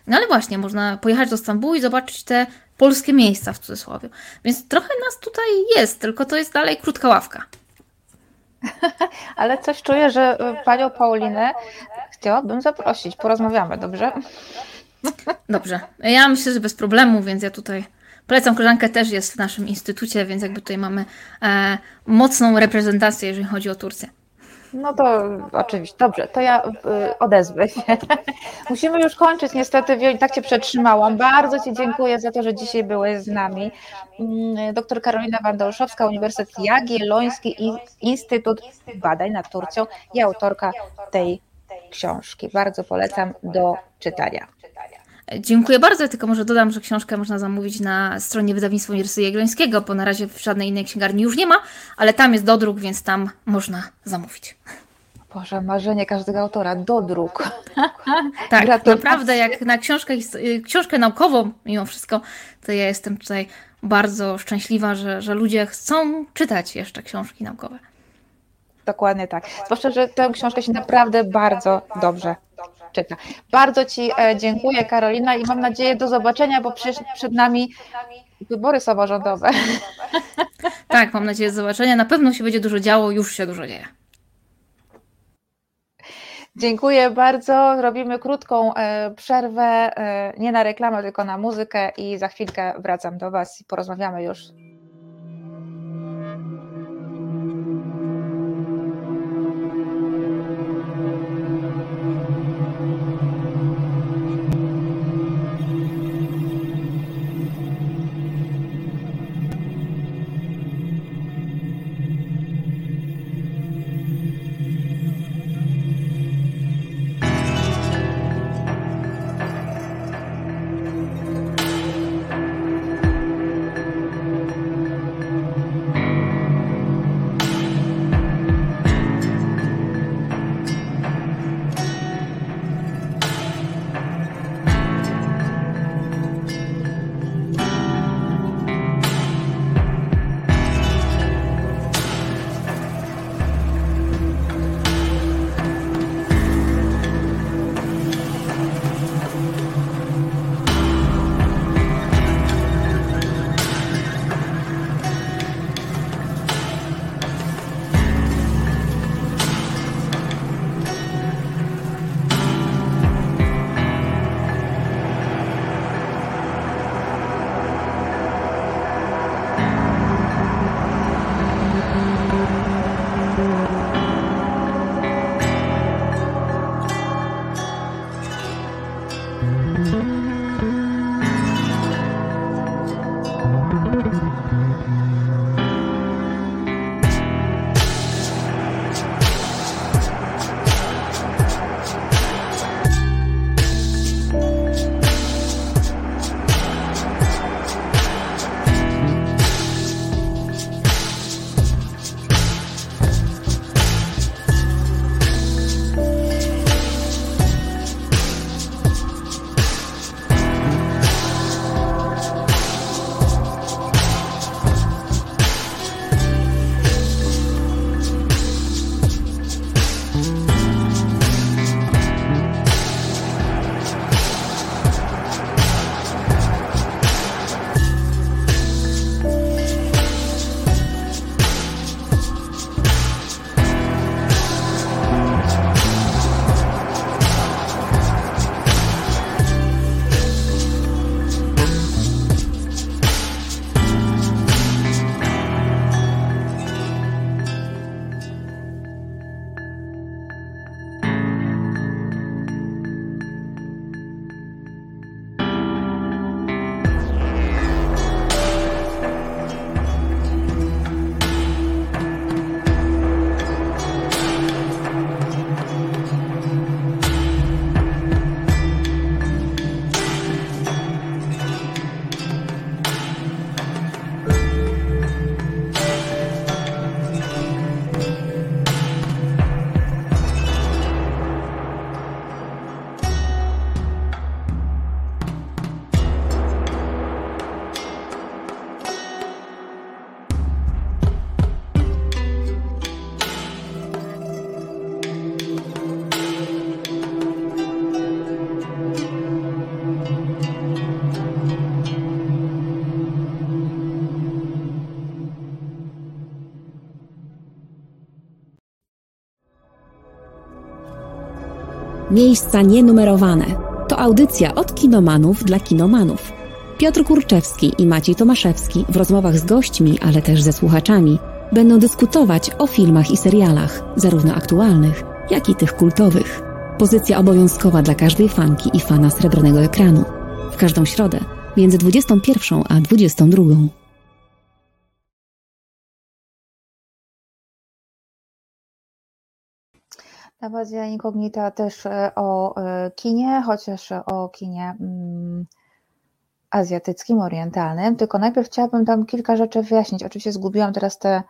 No ale właśnie, można pojechać do Stambułu i zobaczyć te polskie miejsca w cudzysłowie. Więc trochę nas tutaj jest, tylko to jest dalej krótka ławka. Ale coś czuję, że e, panią Paulinę chciałabym zaprosić. Porozmawiamy, dobrze? Dobrze. Ja myślę, że bez problemu, więc ja tutaj polecam. Koleżankę też jest w naszym instytucie, więc jakby tutaj mamy e, mocną reprezentację, jeżeli chodzi o Turcję. No to oczywiście, dobrze, to ja y, odezwę się. Musimy już kończyć, niestety, tak Cię przetrzymałam. Bardzo Ci dziękuję za to, że dzisiaj byłeś z nami. Mm, doktor Karolina Wanda-Olszowska, Uniwersytet Jagielloński Instytut Badań nad Turcją i autorka tej książki. Bardzo polecam do czytania. Dziękuję bardzo, tylko może dodam, że książkę można zamówić na stronie wydawnictwa Uniwersytetu Jagiellońskiego, bo na razie w żadnej innej księgarni już nie ma, ale tam jest dodruk, więc tam można zamówić. Boże, marzenie każdego autora, dodruk. tak, Gratulacje. naprawdę jak na książkę, książkę naukową mimo wszystko, to ja jestem tutaj bardzo szczęśliwa, że, że ludzie chcą czytać jeszcze książki naukowe. Dokładnie tak. Zwłaszcza, że tę książkę się naprawdę bardzo dobrze czyta. Bardzo Ci e, dziękuję, Karolina, i mam nadzieję do zobaczenia, bo przecież przed nami wybory samorządowe. Tak, mam nadzieję do zobaczenia. Na pewno się będzie dużo działo, już się dużo dzieje. Dziękuję bardzo. Robimy krótką e, przerwę, e, nie na reklamę, tylko na muzykę i za chwilkę wracam do Was i porozmawiamy już Miejsca nienumerowane. To audycja od kinomanów dla kinomanów. Piotr Kurczewski i Maciej Tomaszewski w rozmowach z gośćmi, ale też ze słuchaczami będą dyskutować o filmach i serialach, zarówno aktualnych, jak i tych kultowych. Pozycja obowiązkowa dla każdej fanki i fana srebrnego ekranu. W każdą środę między 21 a 22. Nawazja Incognita też e, o e, kinie, chociaż o kinie azjatyckim, orientalnym, tylko najpierw chciałabym tam kilka rzeczy wyjaśnić. Oczywiście zgubiłam teraz te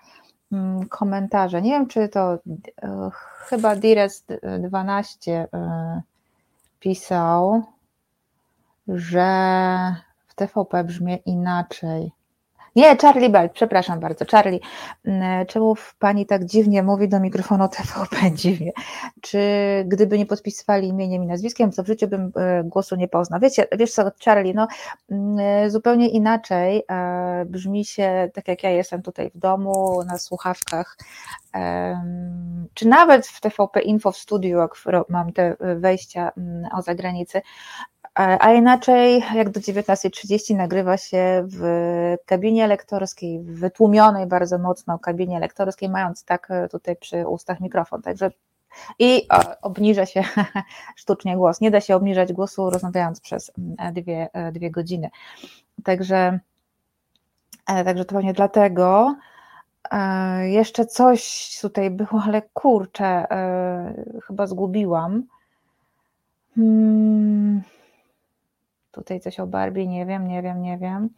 mm, komentarze. Nie wiem, czy to e, chyba Dires 12 pisał, że w TVP brzmi inaczej. Nie, Charlie Bell, przepraszam bardzo, Charlie. Mm, czemu pani tak dziwnie mówi do mikrofonu TVP dziwnie? Czy gdyby nie podpisywali imieniem i nazwiskiem, to w życiu bym e, głosu nie poznał? Wiecie, wiesz co, Charlie, no mm, zupełnie inaczej e, brzmi się, tak jak ja jestem tutaj w domu, na słuchawkach, czy nawet w TVP Info w studiu, jak mam te wejścia mm, o zagranicy, a inaczej, jak do 19.30 nagrywa się w kabinie lektorskiej, wytłumionej bardzo mocno kabinie lektorskiej, mając tak e, tutaj przy ustach mikrofon. Także i obniża się sztucznie głos. Nie da się obniżać głosu rozmawiając przez dwie, e, dwie godziny. Także, e, także to pewnie dlatego. Jeszcze coś tutaj było, ale kurczę, chyba zgubiłam. Hmm. Tutaj coś o Barbie, nie wiem, nie wiem, nie wiem.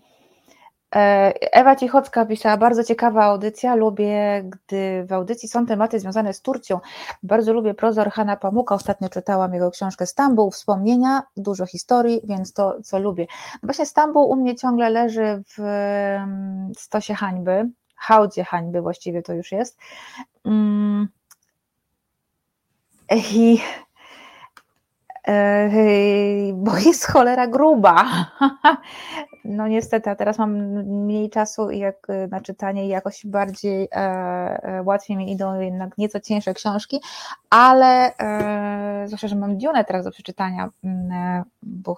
E, Ewa Cichocka pisała, bardzo ciekawa audycja, lubię, gdy w audycji są tematy związane z Turcją. Bardzo lubię prozor Hanna Pamuka, ostatnio czytałam jego książkę Stambuł, wspomnienia, dużo historii, więc to, co lubię. Właśnie Stambuł u mnie ciągle leży w mm, stosie hańby, hałdzie hańby właściwie to już jest. Mm. I bo jest cholera gruba. No niestety, a teraz mam mniej czasu jak, na czytanie i jakoś bardziej e, e, łatwiej mi idą jednak nieco cięższe książki, ale e, zwłaszcza, że mam Dune teraz do przeczytania, mm, e, bo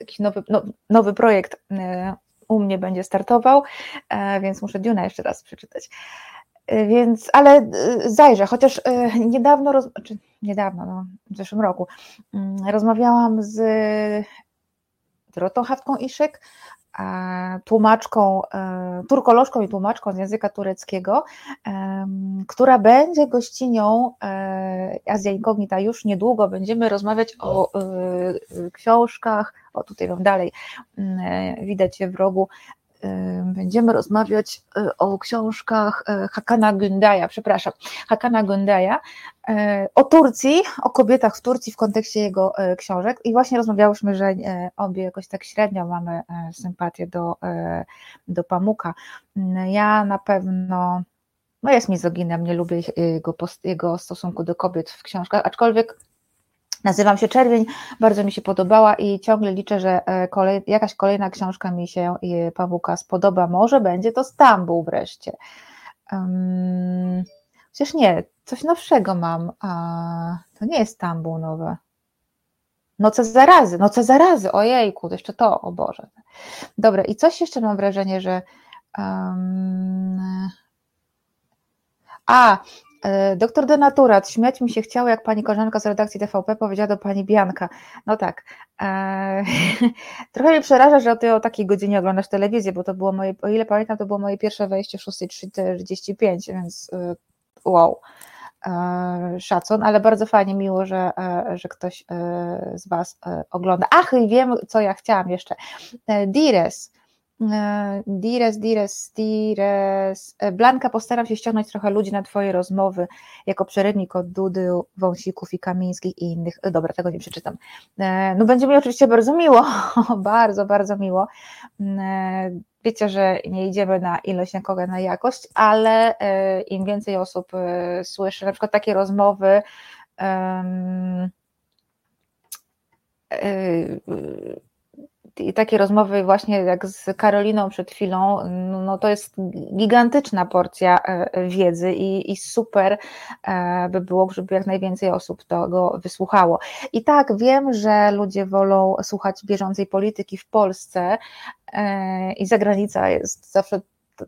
jakiś nowy, no, nowy projekt e, u mnie będzie startował, e, więc muszę Dune jeszcze raz przeczytać. Y, więc, ale y, zajrzę, chociaż y, niedawno, roz, czy niedawno, no, w zeszłym roku, mm, rozmawiałam z Dorotą Hawką Iszyk, tłumaczką, turkolożką i tłumaczką z języka tureckiego, która będzie gościnią Azja Incognita już niedługo. Będziemy rozmawiać o książkach, o tutaj wam dalej mm, widać w rogu, będziemy rozmawiać y, o książkach y, Hakana Gündaja, przepraszam, Hakana Gündaja, y, o Turcji, o kobietach w Turcji w kontekście jego książek i właśnie rozmawiałyśmy, że obie jakoś tak średnio mamy sympatię do, do Pamuka. Ja na pewno, no jest mizoginem, nie lubię jego, jego stosunku do kobiet w książkach, aczkolwiek Nazywam się Czerwień, bardzo mi się podobała i ciągle liczę, że e, kolej, jakaś kolejna książka mi się Pawłuka spodoba. Może będzie to Stambuł wreszcie. Um, chociaż nie, coś nowszego mam. A, to nie jest Stambuł nowe. Noce zarazy, noce zarazy, ojejku, to jeszcze to, o Boże. Dobra, i coś jeszcze mam wrażenie, że um, a, E, doktor Denaturat, śmiać mi się chciało, jak pani koleżanka z redakcji TVP powiedziała do pani Bianka. No tak. E, trochę mnie przeraża, że ty o takiej godzinie oglądasz telewizję, bo to było moje, o ile pamiętam, to było moje pierwsze wejście w 6.45, więc e, wow. E, szacun, ale bardzo fajnie, miło, że, e, że ktoś z Was ogląda. Ach, i wiem, co ja chciałam jeszcze. Dires E, Dires, Dires, Dires. E, Blanka, postaram się ściągnąć trochę ludzi na Twoje rozmowy jako przerywnik od Dudy, Wąsików i Kamińskich i innych. E, dobra, tego nie przeczytam. No będzie mi oczywiście bardzo miło, bardzo, bardzo miło. Wiecie, że nie idziemy na ilość, nikogo na jakość, ale im więcej osób słyszy, na przykład takie rozmowy, um, i takie rozmowy właśnie jak z Karoliną przed chwilą, no, no to jest gigantyczna porcja e, wiedzy i, i super e, by było, żeby jak najwięcej osób tego wysłuchało. I tak, wiem, że ludzie wolą słuchać bieżącej polityki w Polsce e, i zagranica jest zawsze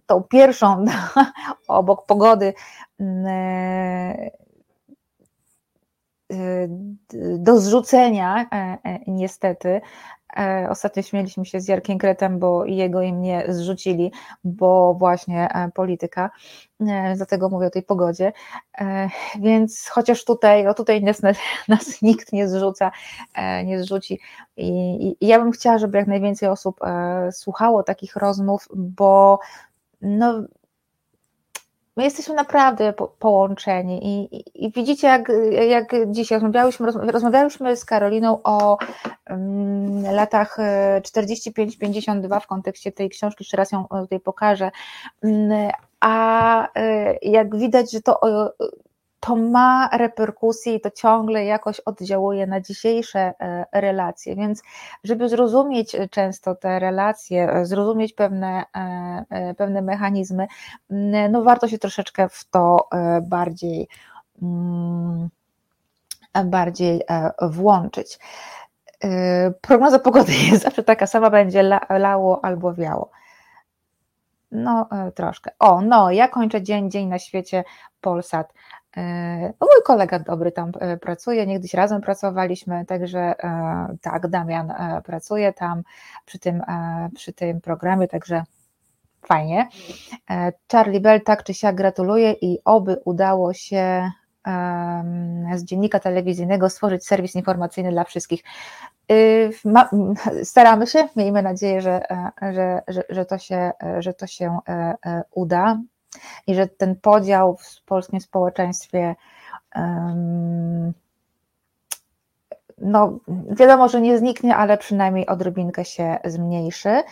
tą pierwszą obok pogody do zrzucenia niestety ostatnio śmieliśmy się z Jarkiem Kretem, bo jego i mnie zrzucili, bo właśnie e, polityka, e, dlatego mówię o tej pogodzie. Więc chociaż tutaj, no tutaj nas, nas nikt nie zrzuca, nie zrzuci. I, I ja bym chciała, żeby jak najwięcej osób słuchało takich rozmów, bo no, My jesteśmy naprawdę po, połączeni i, i, i, widzicie, jak, jak dzisiaj rozmawiałyśmy, rozmawiałyśmy z Karoliną o um, latach 45-52 e, w kontekście tej książki, jeszcze raz ją tutaj pokażę, um, a e, jak widać, że to to ma reperkusje i to ciągle jakoś oddziałuje na dzisiejsze e, relacje. Więc, żeby zrozumieć często te relacje, e, zrozumieć pewne, e, pewne mechanizmy, no warto się troszeczkę w to bardziej, mm, bardziej włączyć. Prognoza pogody jest zawsze taka sama, będzie lało albo wiało. No, troszkę. O, no, ja kończę dzień, dzień na świecie Polsat. E, no, mój kolega dobry tam e, pracuje, niegdyś razem pracowaliśmy, także e, tak, Damian pracuje tam przy tym, przy tym programie, także fajnie. Charlie Bell tak czy siak gratuluje i oby udało się z dziennika telewizyjnego stworzyć serwis informacyjny dla wszystkich. Staramy się, miejmy nadzieję, że, że, że, że, to, się, że to się uda i że ten podział w polskim społeczeństwie no, wiadomo, że nie zniknie, ale przynajmniej odrobinkę się zmniejszy.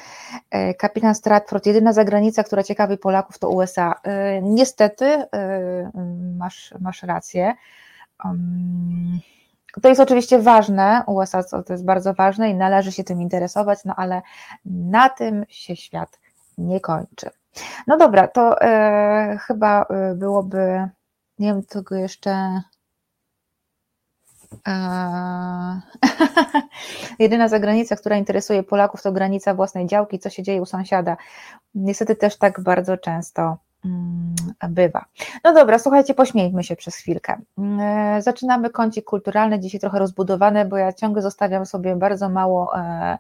E, kapitan Stratford, jedyna zagranica, która ciekawi Polaków, to USA. E, niestety, e, masz, masz rację. To jest oczywiście ważne, USA to jest bardzo ważne i należy się tym interesować, no ale na tym się świat nie kończy. No dobra, to chyba byłoby, nie wiem, tego jeszcze. Jedyna zagranica, która interesuje Polaków, to granica własnej działki, co się dzieje u sąsiada. Niestety też tak bardzo często mm, bywa. No dobra, słuchajcie, pośmiejmy się przez chwilkę. E, zaczynamy kącik kulturalny, dzisiaj trochę rozbudowany, bo ja ciągle zostawiam sobie bardzo mało, e,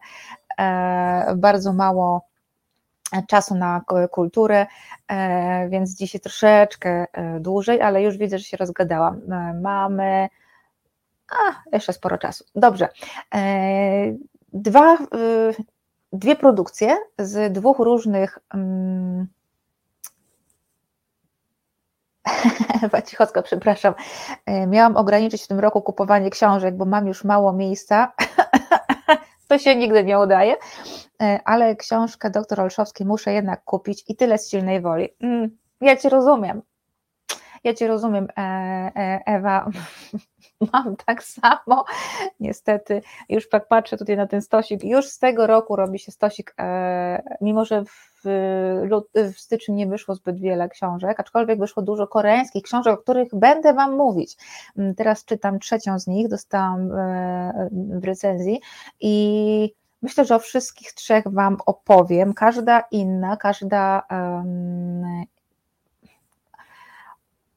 e, bardzo mało czasu na kulturę, więc dzisiaj troszeczkę dłużej, ale już widzę, że się rozgadałam. Mamy a, jeszcze sporo czasu. Dobrze. Dwa, dwie produkcje z dwóch różnych um, Ewa Cichocka, przepraszam. Miałam ograniczyć w tym roku kupowanie książek, bo mam już mało miejsca. to się nigdy nie udaje. E, ale książkę doktor Olszowskiej muszę jednak kupić i tyle z silnej woli. Mm, ja Cię rozumiem. Ja Cię rozumiem, e, e, Ewa. Mam tak samo, niestety. Już tak patrzę tutaj na ten stosik. Już z tego roku robi się stosik, mimo że w, w styczniu nie wyszło zbyt wiele książek, aczkolwiek wyszło dużo koreańskich książek, o których będę Wam mówić. Mm, teraz czytam trzecią z nich, dostałam w recenzji i Myślę, że o wszystkich trzech Wam opowiem. Każda inna, każda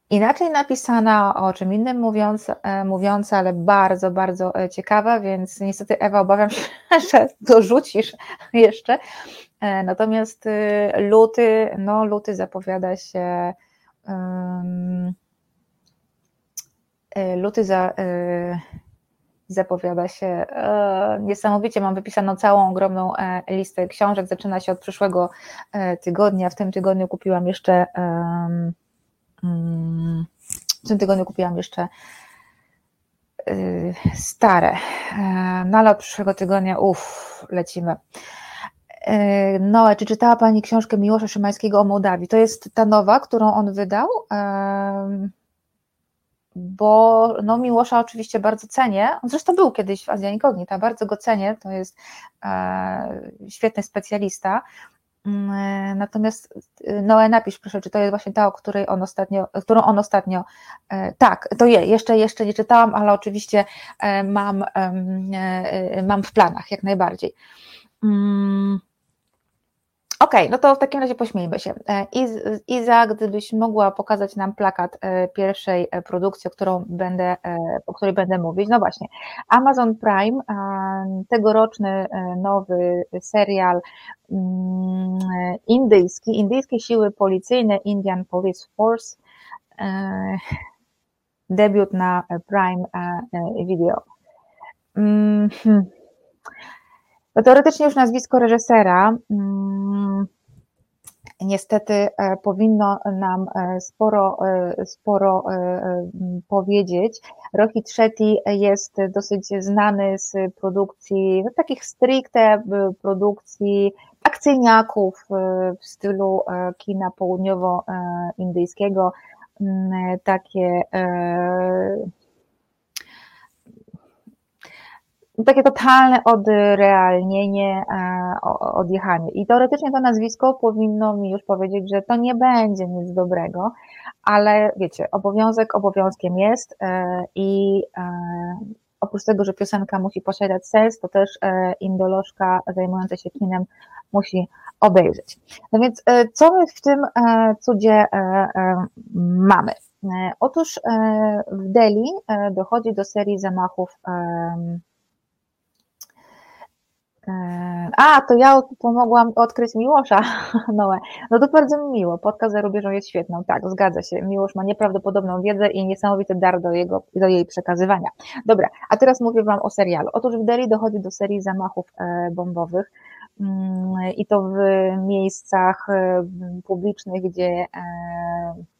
inaczej napisana, o czym innym mówiąca, e, mówiąca, ale bardzo, bardzo e, ciekawa, więc niestety Ewa, obawiam się, że dorzucisz jeszcze. E, natomiast luty, no luty zapowiada się luty za zapowiada się niesamowicie. Mam wypisaną całą ogromną listę książek. Zaczyna się od przyszłego tygodnia. W tym tygodniu kupiłam jeszcze w tym tygodniu kupiłam jeszcze stare. Na lot przyszłego tygodnia, uff, lecimy. No, czy czytała Pani książkę Miłosza Szymańskiego o Mołdawii? To jest ta nowa, którą on wydał bo no, Miłosza oczywiście bardzo cenię. On zresztą był kiedyś w Azja Incognita, bardzo go cenię, to jest e, świetny specjalista. Mm, e, natomiast e, Noe, napisz proszę, czy to jest właśnie ta, o której on ostatnio, którą on ostatnio, e, tak, to je, jeszcze, jeszcze nie czytałam, ale oczywiście mam, mam w planach jak najbardziej. Mm. Okej, okay, no to w takim razie pośmiejmy się. E, Iza, gdybyś mogła pokazać nam plakat e, pierwszej e, produkcji, o, którą będę, o której będę mówić. No właśnie, Amazon Prime, tegoroczny nowy serial mm, indyjski, indyjskie siły policyjne, Indian Police Force, debiut na Prime Video. No teoretycznie już nazwisko reżysera mm, niestety e, powinno nam e, sporo, e, sporo powiedzieć. Rohit Shetty jest dosyć znany z produkcji, no, takich stricte produkcji akcyjniaków w stylu kina południowo-indyjskiego, mm, takie takie totalne odrealnienie, e, odjechanie. I teoretycznie to nazwisko powinno mi już powiedzieć, że to nie będzie nic dobrego, ale wiecie, obowiązek obowiązkiem jest e, i e, oprócz tego, że piosenka musi posiadać sens, to też indolożka zajmująca się kinem musi obejrzeć. No więc co my w tym cudzie mamy? Otóż w Delhi dochodzi do serii zamachów a, to ja pomogłam odkryć Miłosza Noe. No to bardzo mi miło. Podcast za rubieżą jest świetną. Tak, zgadza się. Miłosz ma nieprawdopodobną wiedzę i niesamowity dar do, jego, do jej przekazywania. Dobra, a teraz mówię Wam o serialu. Otóż w Delhi dochodzi do serii zamachów e, bombowych mm, i to w miejscach e, publicznych, gdzie e, E,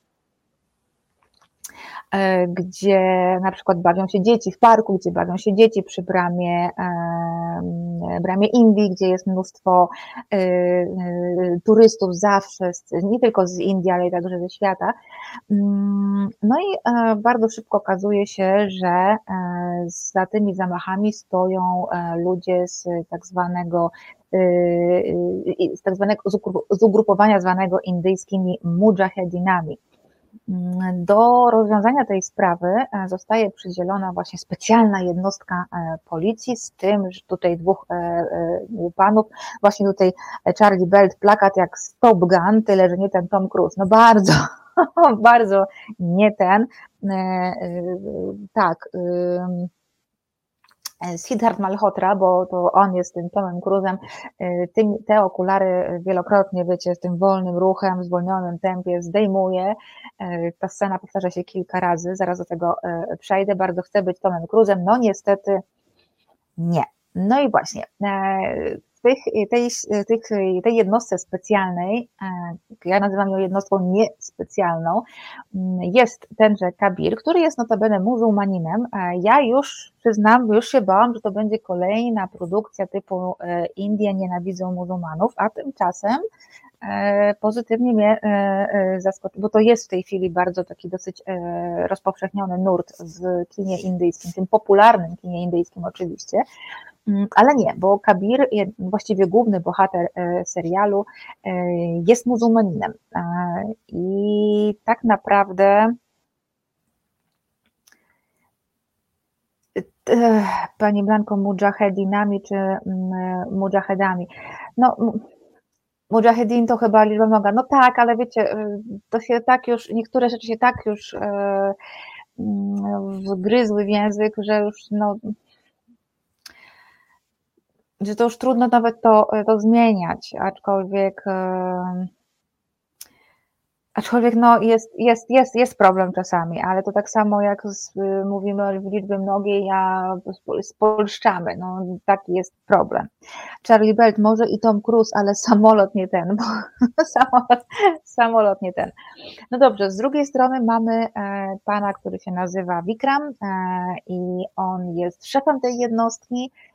gdzie na przykład bawią się dzieci w parku, gdzie bawią się dzieci przy bramie, e, bramie Indii, gdzie jest mnóstwo e, turystów zawsze, nie tylko z Indii, ale także ze świata. Mm, no i bardzo szybko okazuje się, że za tymi zamachami stoją ludzie z tak zwanego z tak zwanego z ugrupowania zwanego indyjskimi mujahedinami. Do rozwiązania tej sprawy e, zostaje przydzielona właśnie specjalna jednostka e, policji z tym, że tutaj dwóch e, panów, właśnie tutaj Charlie Belt, plakat jak Stop Gun, tyle, że nie ten Tom Cruise. No bardzo, bardzo nie ten. Tak Siddharth Malhotra, bo to on jest tym Tomem Cruzem, e, te okulary wielokrotnie, wiecie, z tym wolnym ruchem, w zwolnionym tempie zdejmuje. E, ta scena powtarza się kilka razy, zaraz do tego przejdę. Bardzo chcę być Tomem Cruzem, no niestety nie. No i właśnie, tych, tej, tych, tej jednostce specjalnej, e, ja nazywam ją jednostką niespecjalną, mm, jest tenże Kabir, który jest notabene muzułmaninem. E, ja już przyznam, już się bałam, że to będzie kolejna produkcja typu e, Indie nienawidzą muzułmanów, a tymczasem pozytywnie mnie zaskoczył, bo to jest w tej chwili bardzo taki dosyć rozpowszechniony nurt w kinie indyjskim, tym popularnym kinie indyjskim oczywiście, ale nie, bo Kabir, właściwie główny bohater e, serialu, e, jest muzułmaninem. E, I tak naprawdę Pani Blanko, mujahedinami czy mm, mujahedami? No, mujahedin to chyba liczba noga. No tak, ale wiecie, to się tak już, niektóre rzeczy się tak już mm, wgryzły w język, że już no, że to już trudno nawet to, to zmieniać, aczkolwiek aczkolwiek no jest, jest, jest, jest problem czasami, ale to tak samo jak z, mówimy o liczbie mnogiej, a spolszczamy, no taki jest problem. Charlie Belt może i Tom Cruise, ale samolot nie ten, bo samolot, samolot nie ten. No dobrze, z drugiej strony mamy e, pana, który się nazywa Vikram e, i on jest szefem tej jednostki, E,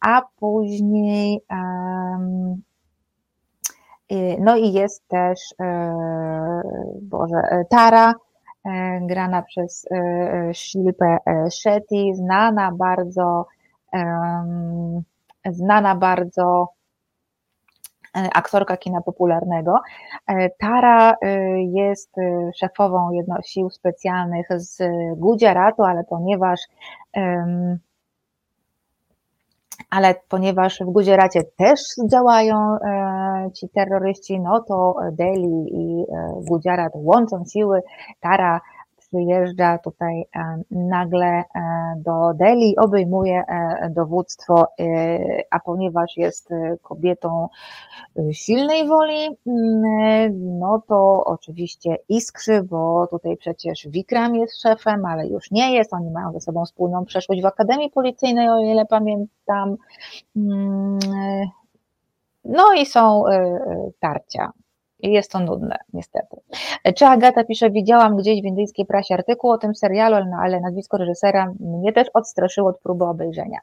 a później no i jest też, e, Boże, e, Tara, grana przez Shilpę Shetty, znana bardzo, znana bardzo aktorka kina popularnego. Tara jest szefową jedno sił specjalnych z Gujaratu, ale ponieważ ale ponieważ w Guzieracie też działają e, ci terroryści, no to Delhi i e, Gujarat łączą siły. Tara przyjeżdża tutaj e, nagle e, do Delhi, obejmuje e, dowództwo, a ponieważ jest kobietą silnej woli, mm, no to oczywiście iskrzy, bo tutaj przecież Wikram jest szefem, ale już nie jest, oni mają ze sobą wspólną przeszłość w Akademii Policyjnej, o ile pamiętam. Mm, no i są tarcia jest to nudne, niestety. Czy Agata pisze, widziałam gdzieś w indyjskiej prasie artykuł o tym serialu, no, ale nazwisko reżysera mnie też odstraszyło od próby obejrzenia.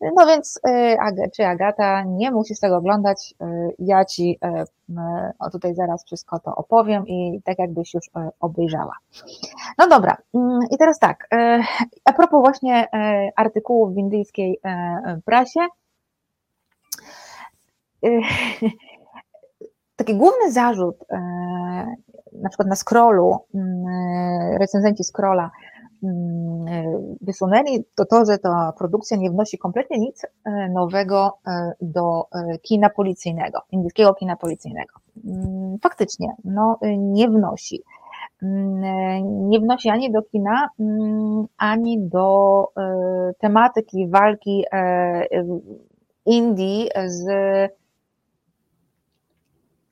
No więc, y, czy Agata, nie musisz tego oglądać, y, ja ci y, o tutaj zaraz wszystko to opowiem i tak jakbyś już obejrzała. No dobra, mm, i teraz tak, a propos właśnie artykułów w indyjskiej prasie, taki główny zarzut, e, na przykład na scrollu, mm, e, recenzenci scrolla mm, e, wysunęli, to to, że ta produkcja nie wnosi kompletnie nic nowego do kina policyjnego, indyjskiego kina policyjnego. Mm, faktycznie, no nie wnosi. Nie wnosi ani do kina, ani do tematyki walki Indii z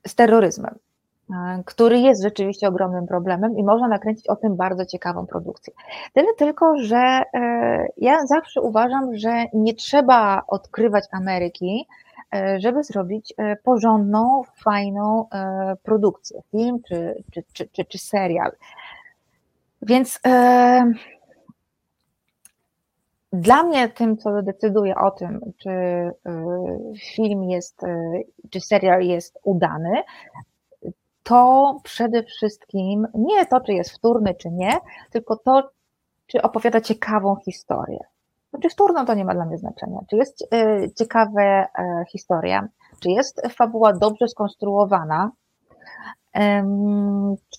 z terroryzmem, e, który jest rzeczywiście ogromnym problemem i można nakręcić o tym bardzo ciekawą produkcję. Tyle tylko, że e, ja zawsze uważam, że nie trzeba odkrywać Ameryki, e, żeby zrobić porządną, fajną produkcję, film czy, czy, czy, czy, czy serial. Więc dla mnie tym, co decyduje o tym, czy y, film jest, y, czy serial jest udany, to przede wszystkim nie to, czy jest wtórny, czy nie, tylko to, czy opowiada ciekawą historię. Czy wtórną to nie ma dla mnie znaczenia. Czy jest y, ciekawa historia, czy jest fabuła dobrze skonstruowana,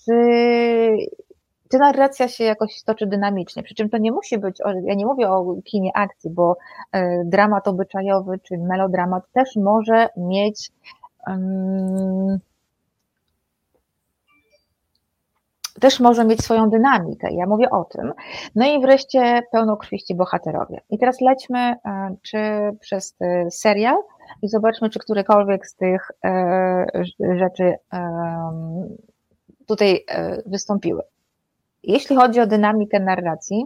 czy czy narracja się jakoś toczy dynamicznie, przy czym to nie musi być, ja nie mówię o kinie akcji, bo e, dramat obyczajowy czy melodramat też może mieć um, też może mieć swoją dynamikę. Ja mówię o tym. No i wreszcie pełnokrwiści bohaterowie. I teraz lećmy e, czy przez serial i zobaczmy, czy którekolwiek z tych e, rzeczy tutaj wystąpiły. Jeśli chodzi o dynamikę narracji,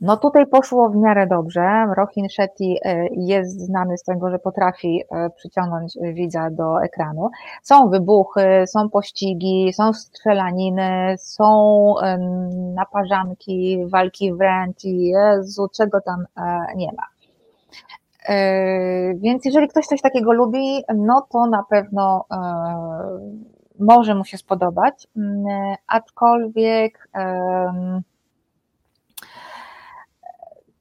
no tutaj poszło w miarę dobrze. Rohin Shetty e, jest znany z tego, że potrafi e, przyciągnąć widza do ekranu. Są wybuchy, są pościgi, są strzelaniny, są naparzanki, walki wręcz i Jezu, czego tam e, nie ma. Więc jeżeli ktoś coś takiego lubi, no to na pewno może mu się spodobać, mm, aczkolwiek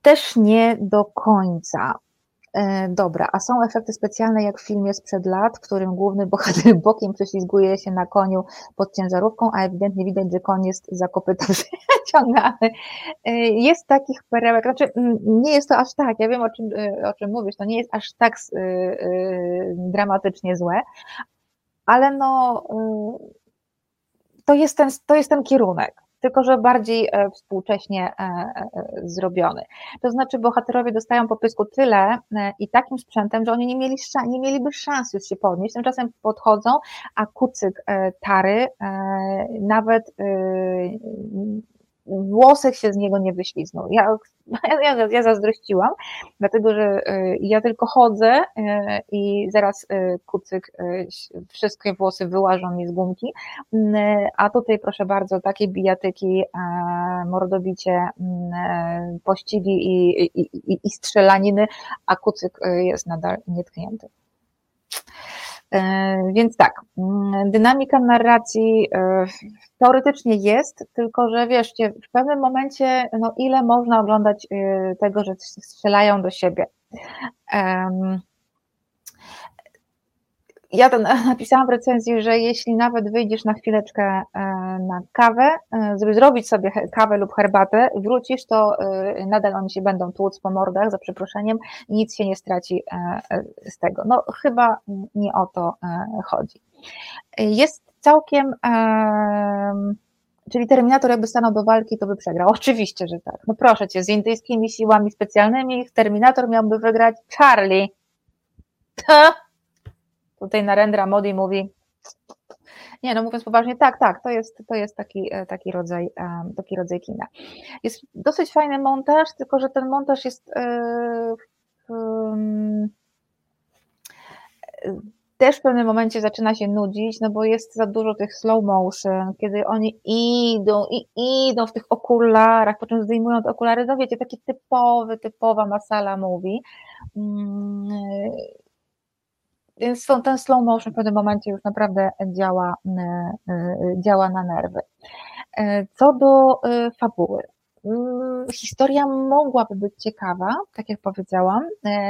też nie do końca. E, dobra, a są efekty specjalne jak w filmie sprzed lat, w którym główny bohater bokiem prześlizguje się na koniu pod ciężarówką, a ewidentnie widać, że koń jest za przeciągany. E, jest takich perełek, znaczy nie jest to aż tak, ja wiem o czym, e, o czym mówisz, to nie jest aż tak dramatycznie złe, ale no, y, to jest ten, to jest ten kierunek, tylko że bardziej e, współcześnie e, e, zrobiony. To znaczy, bohaterowie dostają po pysku tyle i takim sprzętem, że oni nie, mieli, nie mieliby szans już się podnieść. Tymczasem podchodzą, a kucyk Tary nawet włosek się z niego nie wyśliznął. Ja, ja, ja zazdrościłam, dlatego że y, ja tylko chodzę y, i zaraz y, kucyk, wszystkie włosy wyłażą mi z gumki, a tutaj proszę bardzo, takie bijatyki, mordobicie, pościgi i, i, i strzelaniny, a kucyk jest nadal nietknięty. Więc tak, mm, dynamika narracji teoretycznie jest, tylko że wieszcie, w pewnym momencie, no ile można oglądać tego, że strzelają do siebie. Ja to napisałam w recenzji, że jeśli nawet wyjdziesz na chwileczkę e, na kawę, żeby zrobić sobie kawę lub herbatę, wrócisz, to e, nadal oni się będą tłuc po mordach, za przeproszeniem, nic się nie straci e, z tego. No chyba nie o to chodzi. Jest całkiem, czyli Terminator jakby stanął do walki, to by przegrał. Oczywiście, że tak. No proszę Cię, z indyjskimi siłami specjalnymi Terminator miałby wygrać Charlie. To Tutaj Narendra Modi mówi, nie, no mówiąc poważnie, tak, tak, to jest, to jest taki, e, taki, rodzaj, taki rodzaj kina. Jest dosyć fajny montaż, tylko że ten montaż jest e, też w pewnym momencie zaczyna się nudzić, no bo jest za dużo tych slow motion, kiedy oni idą i idą w tych okularach, po czym zdejmują te okulary, no wiecie, taki typowy, typowa masala mówi. Więc ten slow motion w pewnym momencie już naprawdę działa, e, e, działa na nerwy. E, co do fabuły. Mm, historia mogłaby być ciekawa, tak jak powiedziałam,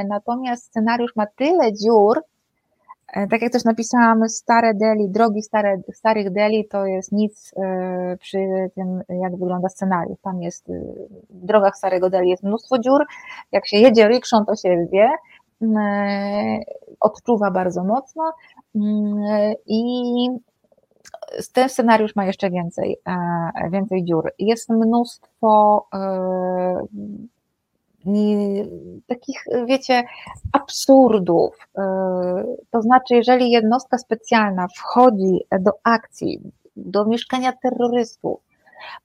natomiast scenariusz ma tyle dziur, tak jak też napisałam, stare deli, drogi stare, starych deli to jest nic przy tym, jak wygląda scenariusz. Tam jest, w drogach starego deli jest mnóstwo dziur, jak się jedzie rikszą, to się wie, odczuwa bardzo mocno mm, i ten scenariusz ma jeszcze więcej, e, więcej dziur. Jest mnóstwo e, takich, wiecie, absurdów. To znaczy, jeżeli jednostka specjalna wchodzi do akcji, do mieszkania terrorystów,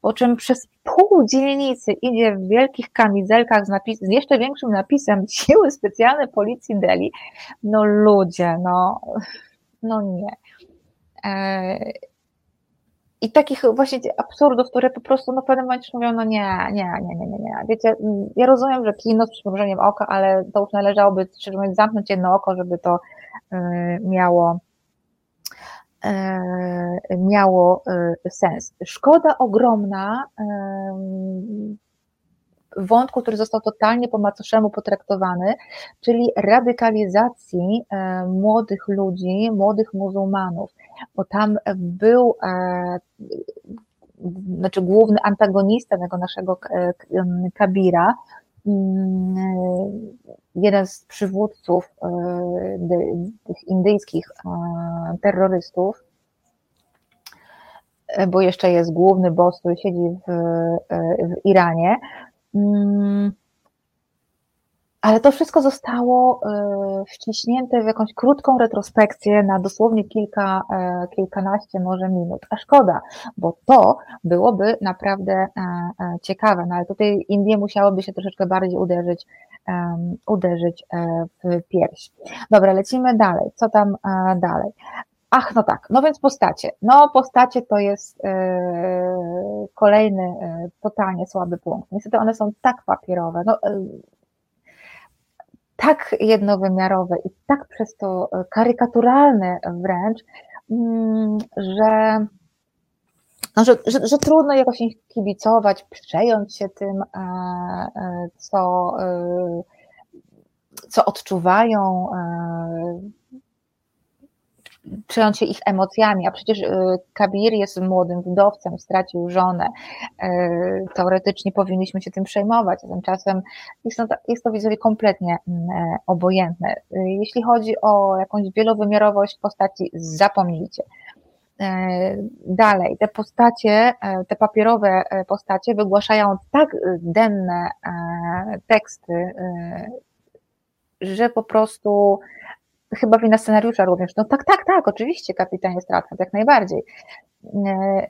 po czym przez pół dzielnicy idzie w wielkich kamizelkach z, napis, z jeszcze większym napisem Siły Specjalne Policji Delhi. No ludzie, no, no nie. E, I takich właśnie absurdów, które po prostu no, w pewnym momencie mówią, no nie, nie, nie, nie, nie, nie. Wiecie, ja rozumiem, że kino z przymrużeniem oka, ale to już należałoby, szczerze mówiąc, zamknąć jedno oko, żeby to y, miało miało e, sens. Szkoda ogromna wątku, który został totalnie po macoszemu potraktowany, czyli radykalizacji e, młodych ludzi, młodych muzułmanów, bo tam był znaczy główny antagonista tego naszego Kabira, jeden z przywódców tych indyjskich terrorystów, bo jeszcze jest główny boss, który siedzi w, w Iranie. Ale to wszystko zostało wciśnięte w jakąś krótką retrospekcję na dosłownie kilka, kilkanaście może minut. A szkoda, bo to byłoby naprawdę ciekawe, no ale tutaj Indie musiałoby się troszeczkę bardziej uderzyć uderzyć e, w pierś. Dobra, lecimy dalej. Co tam e, dalej? Ach, no tak, no więc postacie. No postacie to jest e, kolejny totalnie słaby punkt. Niestety one są tak papierowe, no, tak jednowymiarowe i tak przez to karykaturalne wręcz, mm, że no, że, że, że, trudno jakoś ich kibicować, przejąć się tym, e, e, co, e, co odczuwają, przejąć się ich emocjami, a przecież Kabir jest młodym wdowcem, stracił żonę, teoretycznie powinniśmy się tym przejmować, a tymczasem jest to, jest to widzowie kompletnie obojętne. Jeśli chodzi o jakąś wielowymiarowość postaci, zapomnijcie. E, dalej, te postacie, e, te papierowe e, postacie wygłaszają tak denne teksty, że po prostu chyba wina scenariusza również. No tak, tak, tak, oczywiście kapitanie Stratford, jak najbardziej.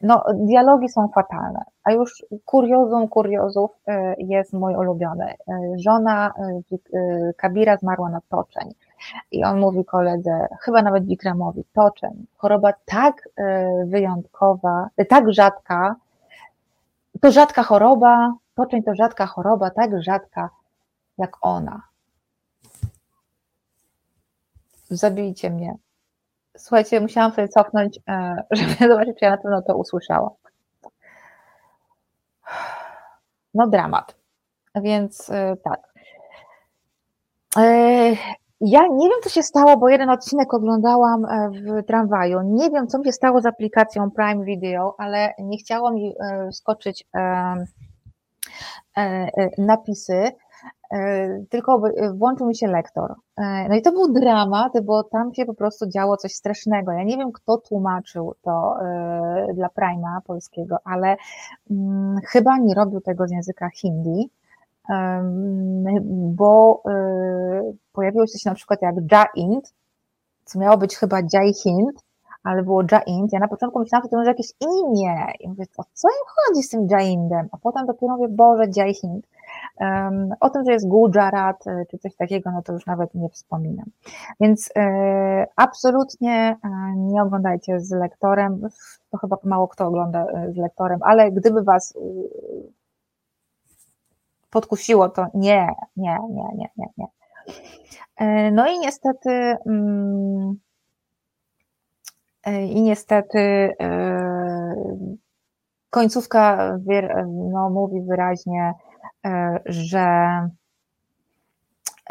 No, dialogi są fatalne, a już kuriozum kuriozów jest mój ulubiony. Żona Kabira zmarła na toczeń. I on mówi koledze, chyba nawet Wikramowi, toczeń, choroba tak e, wyjątkowa, e, tak rzadka, to rzadka choroba, toczeń to rzadka choroba, tak rzadka jak ona. Zabijcie mnie. Słuchajcie, musiałam sobie cofnąć, e, żeby zobaczyć, czy ja na pewno to usłyszałam. No dramat. Więc e, tak. E, ja nie wiem, co się stało, bo jeden odcinek oglądałam w tramwaju. Nie wiem, co mi się stało z aplikacją Prime Video, ale nie chciało mi skoczyć napisy tylko włączył mi się lektor. E, no i to był dramat, bo tam się po prostu działo coś strasznego. Ja nie wiem, kto tłumaczył to e, dla Prima polskiego, ale mm, chyba nie robił tego z języka hindi, bo pojawiło się coś na przykład jak Jaint, co miało być chyba Jai Hind, ale było Jaint. Ja na początku myślałam, że to będzie jakieś imię. I mówię, o co im chodzi z tym Jaindem? A potem dopiero mówię, Boże, Jai Hind. O tym, że jest Gujarat e, czy coś takiego, no to już nawet nie wspominam. Więc e, absolutnie e, nie oglądajcie z lektorem. To chyba mało kto ogląda z lektorem, ale gdyby was podkusiło, to nie, nie, nie, nie, nie, nie. No i niestety mm, i niestety końcówka no, mówi wyraźnie, że,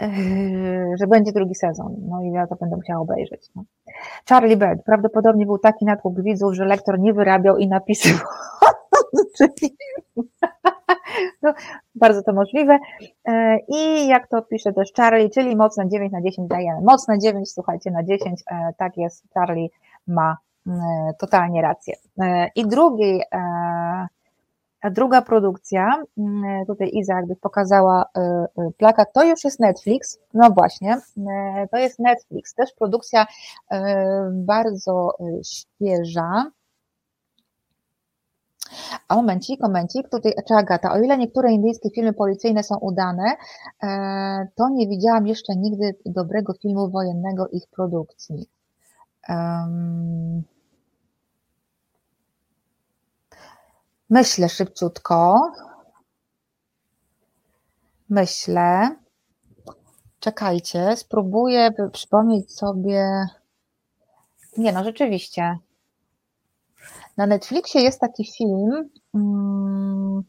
e, że będzie drugi sezon. No i ja to będę musiała obejrzeć. No. Charlie Bird prawdopodobnie był taki natłok widzów, że lektor nie wyrabiał i napisywał. No, bardzo to możliwe. E, I jak to pisze też Charlie, czyli mocne 9 na 10 dajemy. Mocne 9, słuchajcie, na 10, tak jest, Charlie ma totalnie rację. I drugi a druga produkcja, mm, tutaj Iza jakby pokazała y, y, plakat, to już jest Netflix, no właśnie, y, to jest Netflix, też produkcja bardzo świeża. A momencik, momencik, tutaj czy Agata, o ile niektóre indyjskie filmy policyjne są udane, to nie widziałam jeszcze nigdy dobrego filmu wojennego ich produkcji. Um, Myślę szybciutko. Myślę. Czekajcie, spróbuję przypomnieć sobie. Nie, no rzeczywiście. Na Netflixie jest taki film. Hmm,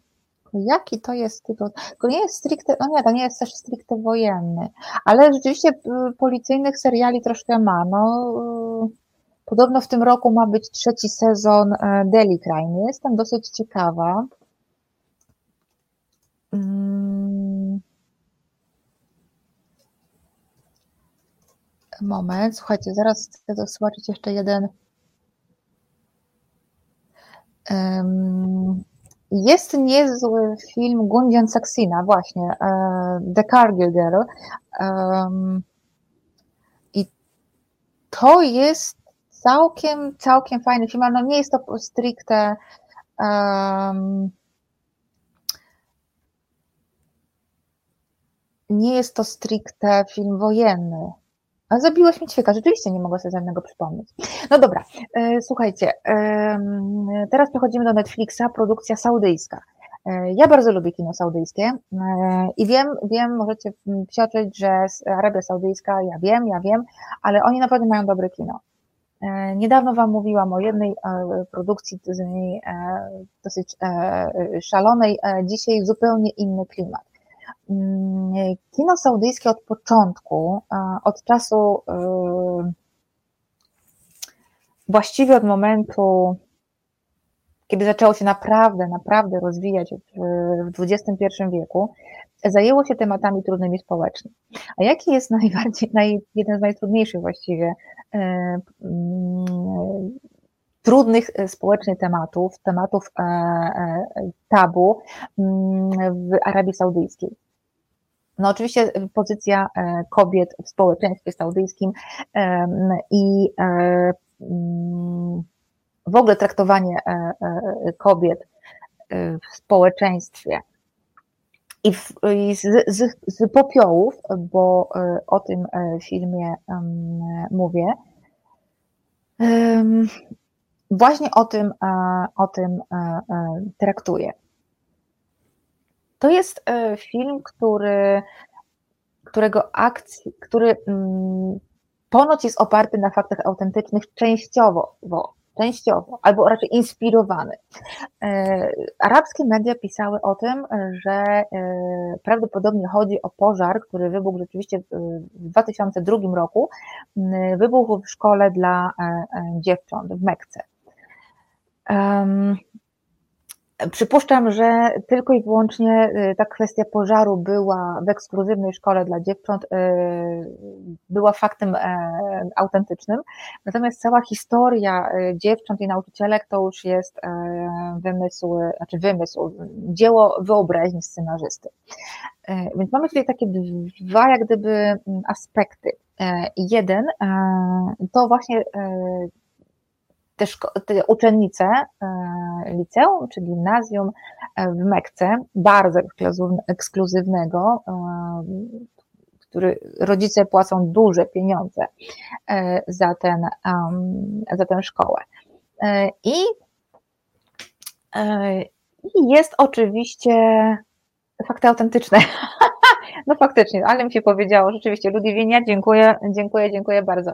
jaki to jest tytuł? To nie jest stricte, no nie, to nie jest też stricte wojenny, ale rzeczywiście y, policyjnych seriali troszkę ma. No, y, Podobno w tym roku ma być trzeci sezon e, Daily Crime. Jestem dosyć ciekawa. Mm. Moment, słuchajcie, zaraz chcę zobaczyć jeszcze jeden. Jest niezły film Gundian Saxina, właśnie, e, The Cargill Girl. I to jest całkiem, całkiem fajny film, ale no nie jest to stricte um, nie jest to stricte film wojenny. A zabiłaś mi ćwieka, rzeczywiście nie mogę sobie żadnego przypomnieć. No dobra, e, słuchajcie, teraz przechodzimy do Netflixa, produkcja saudyjska. E, ja bardzo lubię kino saudyjskie e, i wiem, wiem, możecie psioczyć, że Arabia Saudyjska, ja wiem, ja wiem, ale oni naprawdę mają dobre kino. E, niedawno Wam mówiłam o jednej e, produkcji e, dosyć szalonej, dzisiaj zupełnie inny klimat. Mm, kino saudyjskie od początku, od czasu, właściwie od momentu, kiedy zaczęło się naprawdę, naprawdę rozwijać w XXI wieku, zajęło się tematami trudnymi społecznie. A jaki jest najbardziej, naj, jeden z najtrudniejszych właściwie e, mm, trudnych e, społecznie tematów, tematów e, tabu mm, w Arabii Saudyjskiej? No oczywiście pozycja kobiet w społeczeństwie saudyjskim i mm, w ogóle traktowanie kobiet w społeczeństwie i, w, i z, z, z, popiołów, bo e, o tym e, filmie mówię, właśnie o tym, e, o tym traktuję. To jest film, który, którego akcji, który mm, ponoć jest oparty na faktach autentycznych częściowo, bo częściowo, albo raczej inspirowany. E, arabskie media pisały o tym, że e, prawdopodobnie chodzi o pożar, który wybuchł rzeczywiście w 2002 roku, wybuchł w szkole dla dziewcząt w Mekce. Przypuszczam, że tylko i wyłącznie y, ta kwestia pożaru była w ekskluzywnej szkole dla dziewcząt, y, była faktem e, autentycznym. Natomiast cała historia y, dziewcząt i nauczycielek to już jest e, wymysł, znaczy wymysł, dzieło wyobraźni scenarzysty. E, więc mamy tutaj takie dwa, jak gdyby, mm, aspekty. Jeden to właśnie te, te uczennice liceum czy gimnazjum e, w Mekce, bardzo ekskluzywnego, e, który rodzice płacą duże pieniądze za, ten, za tę szkołę. I jest oczywiście fakty autentyczne. No faktycznie, ale mi się powiedziało, rzeczywiście, Ludwinia, dziękuję, dziękuję, dziękuję bardzo.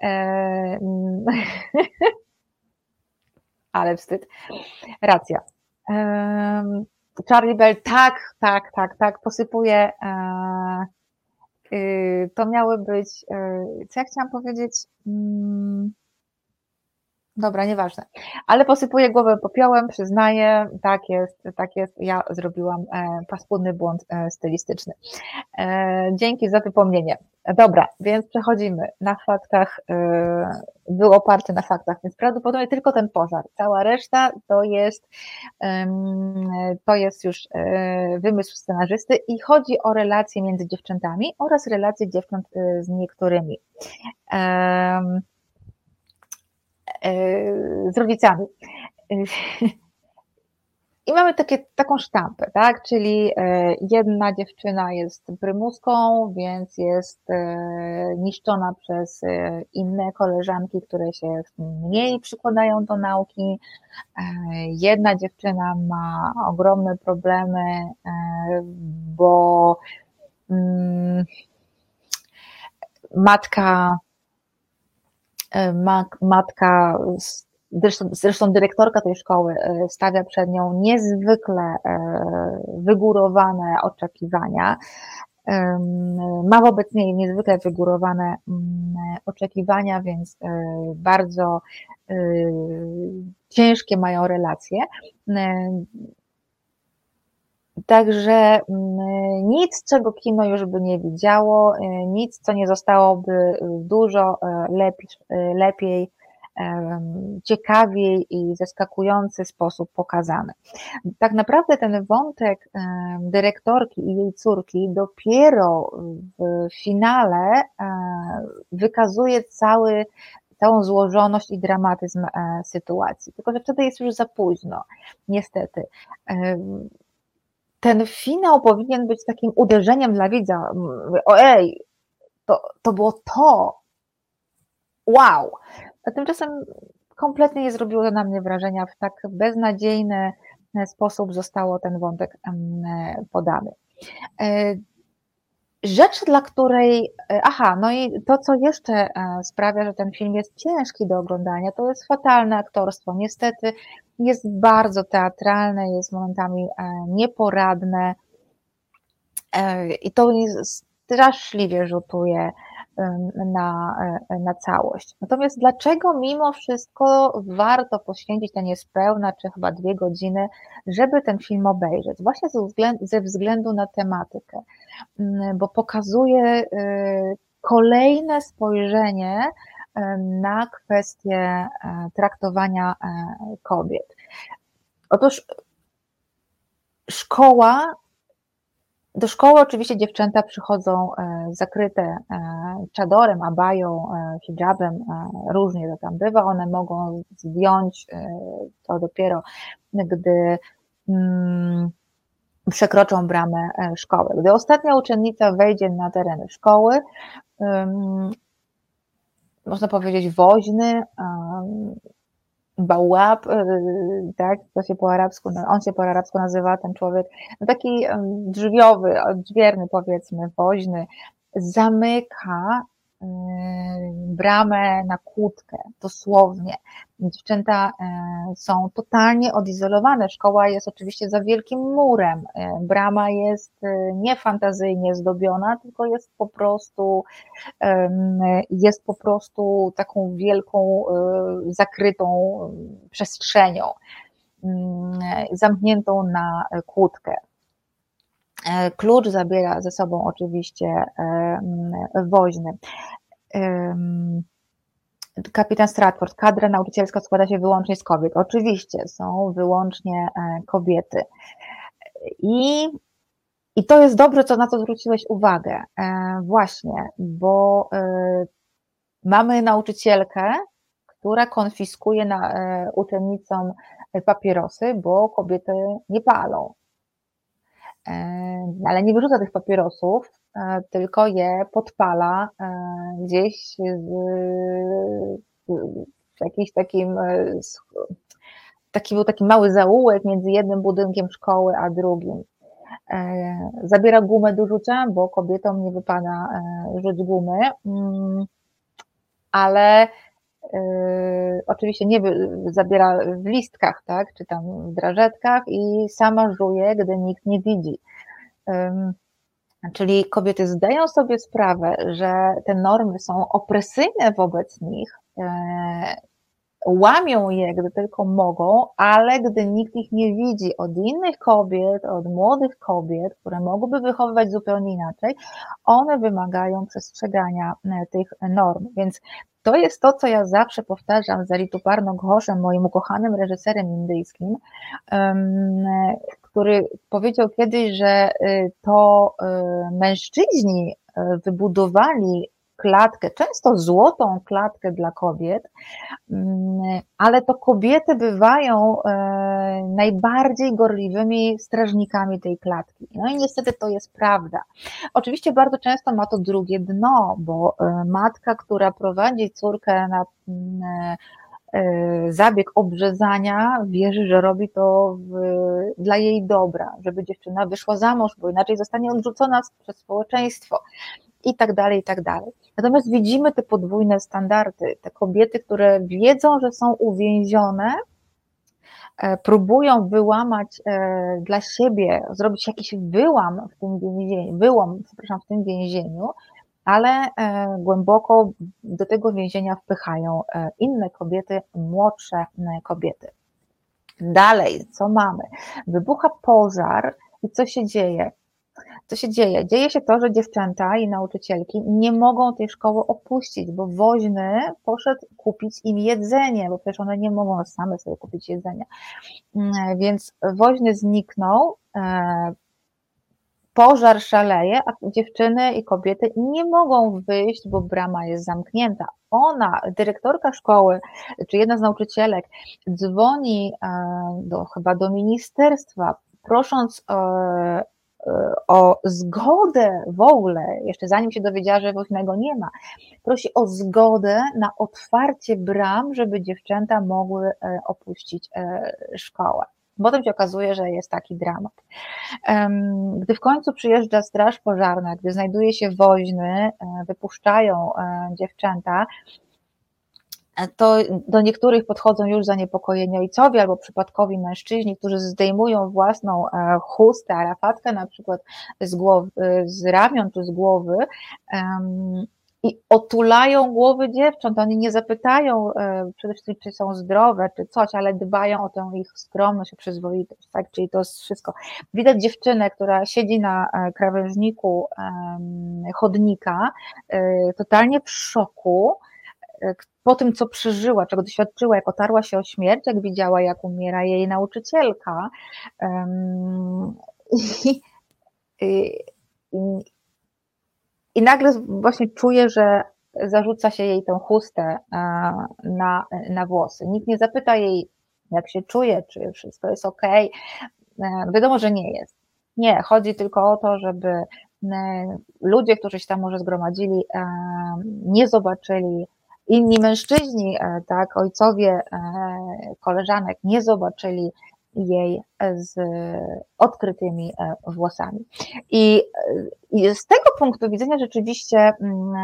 ale wstyd. Racja. Charlie Bell, tak, tak, tak, tak, posypuje. Y, to miały być, e, co ja chciałam powiedzieć? Mm, Dobra, nieważne. Ale posypuję głowę popiołem, przyznaję, tak jest, tak jest, ja zrobiłam e, paskudny błąd e, stylistyczny. Dzięki za wypomnienie. Dobra, więc przechodzimy. Na faktach, e, był oparty na faktach, więc prawdopodobnie tylko ten pożar. Cała reszta to jest, to jest już e, wymysł scenarzysty i chodzi o relacje między dziewczętami oraz relacje dziewcząt e, z niektórymi. E, z rodzicami. I mamy takie, taką sztampę, tak? Czyli e, jedna dziewczyna jest prymuską, więc jest e, niszczona przez inne koleżanki, które się mniej przykładają do nauki. Jedna dziewczyna ma ogromne problemy, bo mm, matka E, matka, zresztą, dyrektorka tej szkoły e, stawia przed nią niezwykle e, wygórowane oczekiwania. Ma wobec niej niezwykle wygórowane mm, oczekiwania, więc bardzo ciężkie mają relacje. Także mm, nic, czego kino już by nie widziało, nic, co nie zostałoby dużo lepiej, lepiej ciekawiej i zaskakujący sposób pokazany. Tak naprawdę ten wątek dyrektorki i jej córki dopiero w finale wykazuje cały, całą złożoność i dramatyzm e, sytuacji. Tylko, że wtedy jest już za późno, niestety ten finał powinien być takim uderzeniem dla widza. Ojej, to, to było to. Wow. A tymczasem kompletnie nie zrobiło to na mnie wrażenia. W tak beznadziejny sposób zostało ten wątek podany. E, rzecz, dla której, e, aha, no i to, co jeszcze e, sprawia, że ten film jest ciężki do oglądania, to jest fatalne aktorstwo. Niestety jest bardzo teatralne, jest momentami e, nieporadne i to straszliwie rzutuje na, na całość. Natomiast dlaczego mimo wszystko warto poświęcić te niespełna, czy chyba dwie godziny, żeby ten film obejrzeć? Właśnie ze względu, ze względu na tematykę, mm, bo pokazuje y, kolejne spojrzenie na kwestię e, traktowania e, kobiet. Otóż szkoła do szkoły oczywiście dziewczęta przychodzą e, zakryte e, czadorem, abają, e, hijabem, różnie to tam bywa. One mogą zdjąć to dopiero, gdy mm, przekroczą bramę szkoły. Gdy ostatnia uczennica wejdzie na tereny szkoły, można powiedzieć woźny, bałab, y, tak, to się po arabsku, on się po arabsku nazywa, ten człowiek, no taki drzwiowy, odźwierny powiedzmy, woźny, zamyka bramę na kłódkę, dosłownie. Dziewczęta są totalnie odizolowane. Szkoła jest oczywiście za wielkim murem. Brama jest nie fantazyjnie zdobiona, tylko jest po prostu jest po prostu taką wielką, zakrytą przestrzenią, zamkniętą na kłódkę. E, klucz zabiera ze sobą oczywiście e, woźny. Kapitan Stratford, kadra nauczycielska składa się wyłącznie z kobiet. Oczywiście są wyłącznie e, kobiety. I, i to jest dobrze, co na co zwróciłeś uwagę. Właśnie, bo mamy nauczycielkę, która konfiskuje na uczennicom papierosy, bo kobiety nie palą. E, ale nie wyrzuca tych papierosów, e, tylko je podpala e, gdzieś w jakimś takim taki był taki mały zaułek między jednym budynkiem szkoły a drugim. Zabiera gumę do rzucia, bo kobietom nie wypada rzuć gumy, mm, ale oczywiście nie zabiera w listkach, tak, czy tam w drażetkach i sama żuje, gdy nikt nie widzi. Czyli kobiety zdają sobie sprawę, że te normy są opresyjne wobec nich, yy, łamią je, gdy tylko mogą, ale gdy nikt ich nie widzi od innych kobiet, od młodych kobiet, które mogłyby wychowywać zupełnie inaczej, one wymagają przestrzegania e, tych norm. Więc to jest to, co ja zawsze powtarzam za Rituparno Ghoszem, moim ukochanym reżyserem indyjskim, który powiedział kiedyś, że y, to y, mężczyźni y, wybudowali klatkę, często złotą klatkę dla kobiet, mm, ale to kobiety bywają e, najbardziej gorliwymi strażnikami tej klatki. No i niestety to jest prawda. Oczywiście bardzo często ma to drugie dno, bo e, matka, która prowadzi córkę na mm, e, zabieg obrzezania, wierzy, że robi to w, dla jej dobra, żeby dziewczyna wyszła za mąż, bo inaczej zostanie odrzucona przez społeczeństwo i tak dalej, i tak dalej. Natomiast widzimy te podwójne standardy, te kobiety, które wiedzą, że są uwięzione, e, próbują wyłamać e, dla siebie, zrobić jakiś wyłam w tym więzieniu, wyłam, przepraszam, w tym więzieniu, ale e, głęboko do tego więzienia wpychają inne kobiety, młodsze kobiety. Dalej, co mamy? Wybucha pożar i co się dzieje? Co się dzieje? Dzieje się to, że dziewczęta i nauczycielki nie mogą tej szkoły opuścić, bo woźny poszedł kupić im jedzenie, bo przecież one nie mogą same sobie kupić jedzenia. Mm, więc woźny zniknął, e, pożar szaleje, a dziewczyny i kobiety nie mogą wyjść, bo brama jest zamknięta. Ona, dyrektorka szkoły, czy jedna z nauczycielek dzwoni e, do, chyba do ministerstwa, prosząc e, o zgodę w ogóle, jeszcze zanim się dowiedziała, że woźnego nie ma, prosi o zgodę na otwarcie bram, żeby dziewczęta mogły e, opuścić e, szkołę. Potem się okazuje, że jest taki dramat. Gdy w końcu przyjeżdża straż pożarna, gdy znajduje się woźny, e, wypuszczają dziewczęta, to do niektórych podchodzą już zaniepokojeni ojcowie albo przypadkowi mężczyźni, którzy zdejmują własną e, chustę, arafatkę na przykład z, głowy, z ramion czy z głowy i otulają głowy dziewcząt. Oni nie zapytają e, przede wszystkim, czy są zdrowe, czy coś, ale dbają o tę ich skromność, o przyzwoitość, tak? Czyli to jest wszystko. Widać dziewczynę, która siedzi na e, krawężniku chodnika, totalnie w szoku, po tym, co przeżyła, czego doświadczyła, jak otarła się o śmierć, jak widziała, jak umiera jej nauczycielka. I, i, i nagle właśnie czuje, że zarzuca się jej tę chustę na, na włosy. Nikt nie zapyta jej, jak się czuje, czy wszystko jest ok. E, wiadomo, że nie jest. Nie, chodzi tylko o to, żeby e, ludzie, którzy się tam może zgromadzili, e, nie zobaczyli inni mężczyźni, e, tak, ojcowie e, koleżanek nie zobaczyli jej z odkrytymi włosami. I, I, z tego punktu widzenia rzeczywiście mm,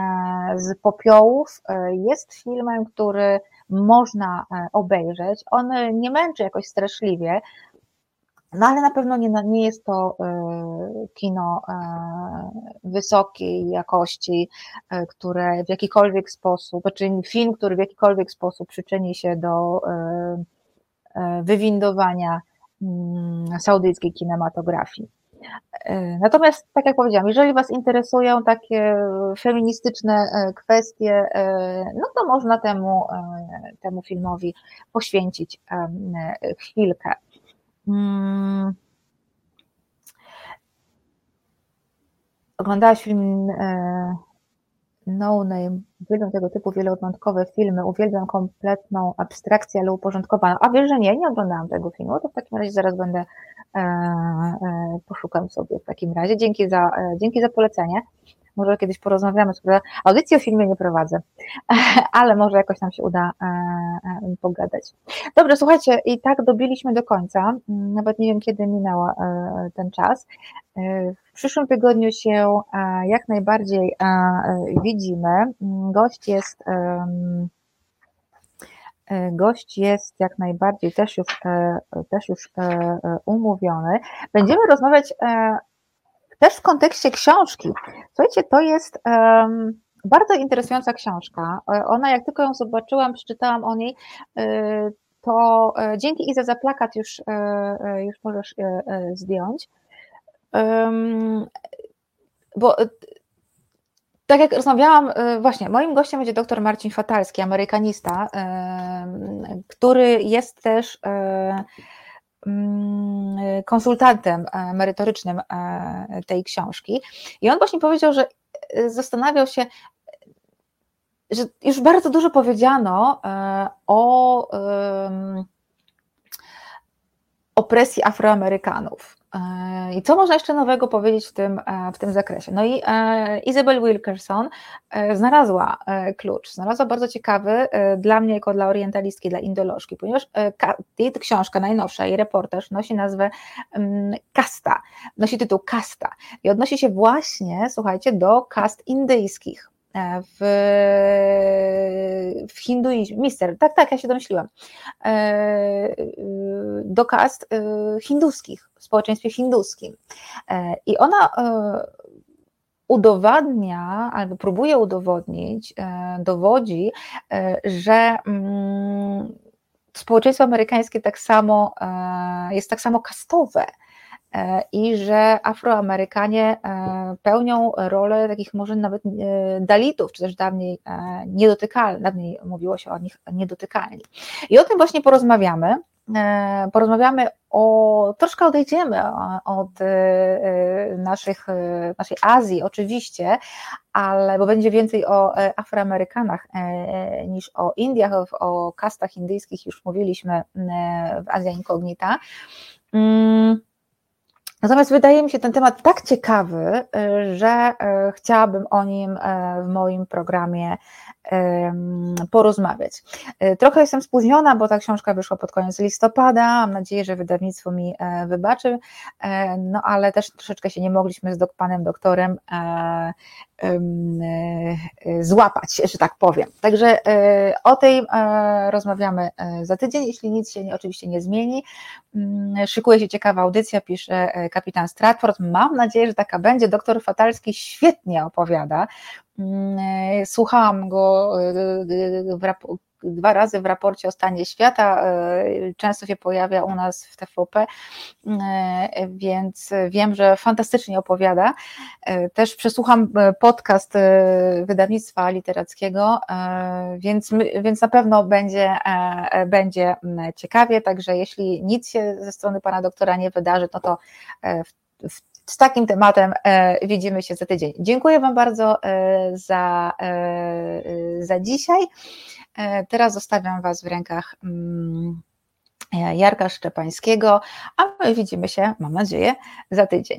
z popiołów jest filmem, który można obejrzeć. On nie męczy jakoś straszliwie, no ale na pewno nie, nie jest to e, kino e, wysokiej jakości, e, które w jakikolwiek sposób, znaczy film, który w jakikolwiek sposób przyczyni się do wywindowania mm, saudyjskiej kinematografii. Natomiast, tak jak powiedziałam, jeżeli Was interesują takie feministyczne kwestie, no to można temu, temu filmowi poświęcić chwilkę. Hmm. Oglądałaś film e, No Name, uwielbiam tego typu wielowątkowe filmy, uwielbiam kompletną abstrakcję, ale uporządkowaną. A wiesz, że nie, nie oglądałam tego filmu, to w takim razie zaraz będę, e, e, poszukam sobie w takim razie. Dzięki za, e, dzięki za polecenie może kiedyś porozmawiamy, skoro audycji o filmie nie prowadzę, ale może jakoś nam się uda e, e, pogadać. Dobrze, słuchajcie, i tak dobiliśmy do końca, nawet nie wiem kiedy minął e, ten czas. W przyszłym tygodniu się jak najbardziej widzimy. Gość jest gość jest jak najbardziej też już, też już umówiony. Będziemy rozmawiać też w kontekście książki. Słuchajcie, to jest um, bardzo interesująca książka. E, ona, jak tylko ją zobaczyłam, przeczytałam o niej, e, to e, dzięki Iza za plakat już, już możesz zdjąć. Um, bo tak jak rozmawiałam, właśnie, moim gościem będzie dr Marcin Fatalski, amerykanista, który jest też konsultantem e, merytorycznym e, tej książki. I on właśnie powiedział, że e, zastanawiał się, że już bardzo dużo powiedziano o opresji Afroamerykanów. E, I co można jeszcze nowego powiedzieć w tym, e, w tym zakresie? No i e, Isabel Wilkerson znalazła klucz, znalazła bardzo ciekawy dla mnie, jako dla orientalistki, dla indolożki, ponieważ jej książka najnowsza, jej reportaż nosi nazwę mm, Kasta, nosi tytuł Kasta. I odnosi się właśnie, słuchajcie, do kast indyjskich w, w hinduizmie, mister, tak, tak, ja się domyśliłam, e, do kast e, hinduskich, w społeczeństwie hinduskim. E, I ona udowadnia, albo próbuje udowodnić, dowodzi, że mm, społeczeństwo amerykańskie tak samo jest tak samo kastowe, E, i że Afroamerykanie e, pełnią rolę takich może nawet e, dalitów, czy też dawniej niedotykalnych, dawniej mówiło się o nich niedotykalni. I o tym właśnie porozmawiamy. Porozmawiamy o, troszkę odejdziemy od naszych, naszej Azji oczywiście, ale bo będzie więcej o Afroamerykanach niż o Indiach, o kastach indyjskich już mówiliśmy w Azja Incognita. Mm, Natomiast wydaje mi się ten temat tak ciekawy, y, że y, chciałabym o nim y, w moim programie porozmawiać. Trochę jestem spóźniona, bo ta książka wyszła pod koniec listopada. Mam nadzieję, że wydawnictwo mi e, wybaczy, e, no ale też troszeczkę się nie mogliśmy z panem doktorem e, złapać, że tak powiem. Także o tej rozmawiamy za tydzień, jeśli nic się oczywiście nie zmieni. Mm, szykuje się ciekawa audycja, pisze kapitan Stratford. Mam nadzieję, że taka będzie. Doktor Fatalski świetnie opowiada. Mm, słuchałam go w dwa razy w raporcie o stanie świata, e, często się pojawia u nas w TVP, e, więc wiem, że fantastycznie opowiada. E, też przesłucham podcast wydawnictwa literackiego, więc, więc na pewno będzie, będzie ciekawie, także jeśli nic się ze strony pana doktora nie wydarzy, no to w z takim tematem widzimy się za tydzień. Dziękuję Wam bardzo za, za dzisiaj. E, teraz zostawiam Was w rękach mm, Jarka Szczepańskiego, a my widzimy się, mam nadzieję, za tydzień.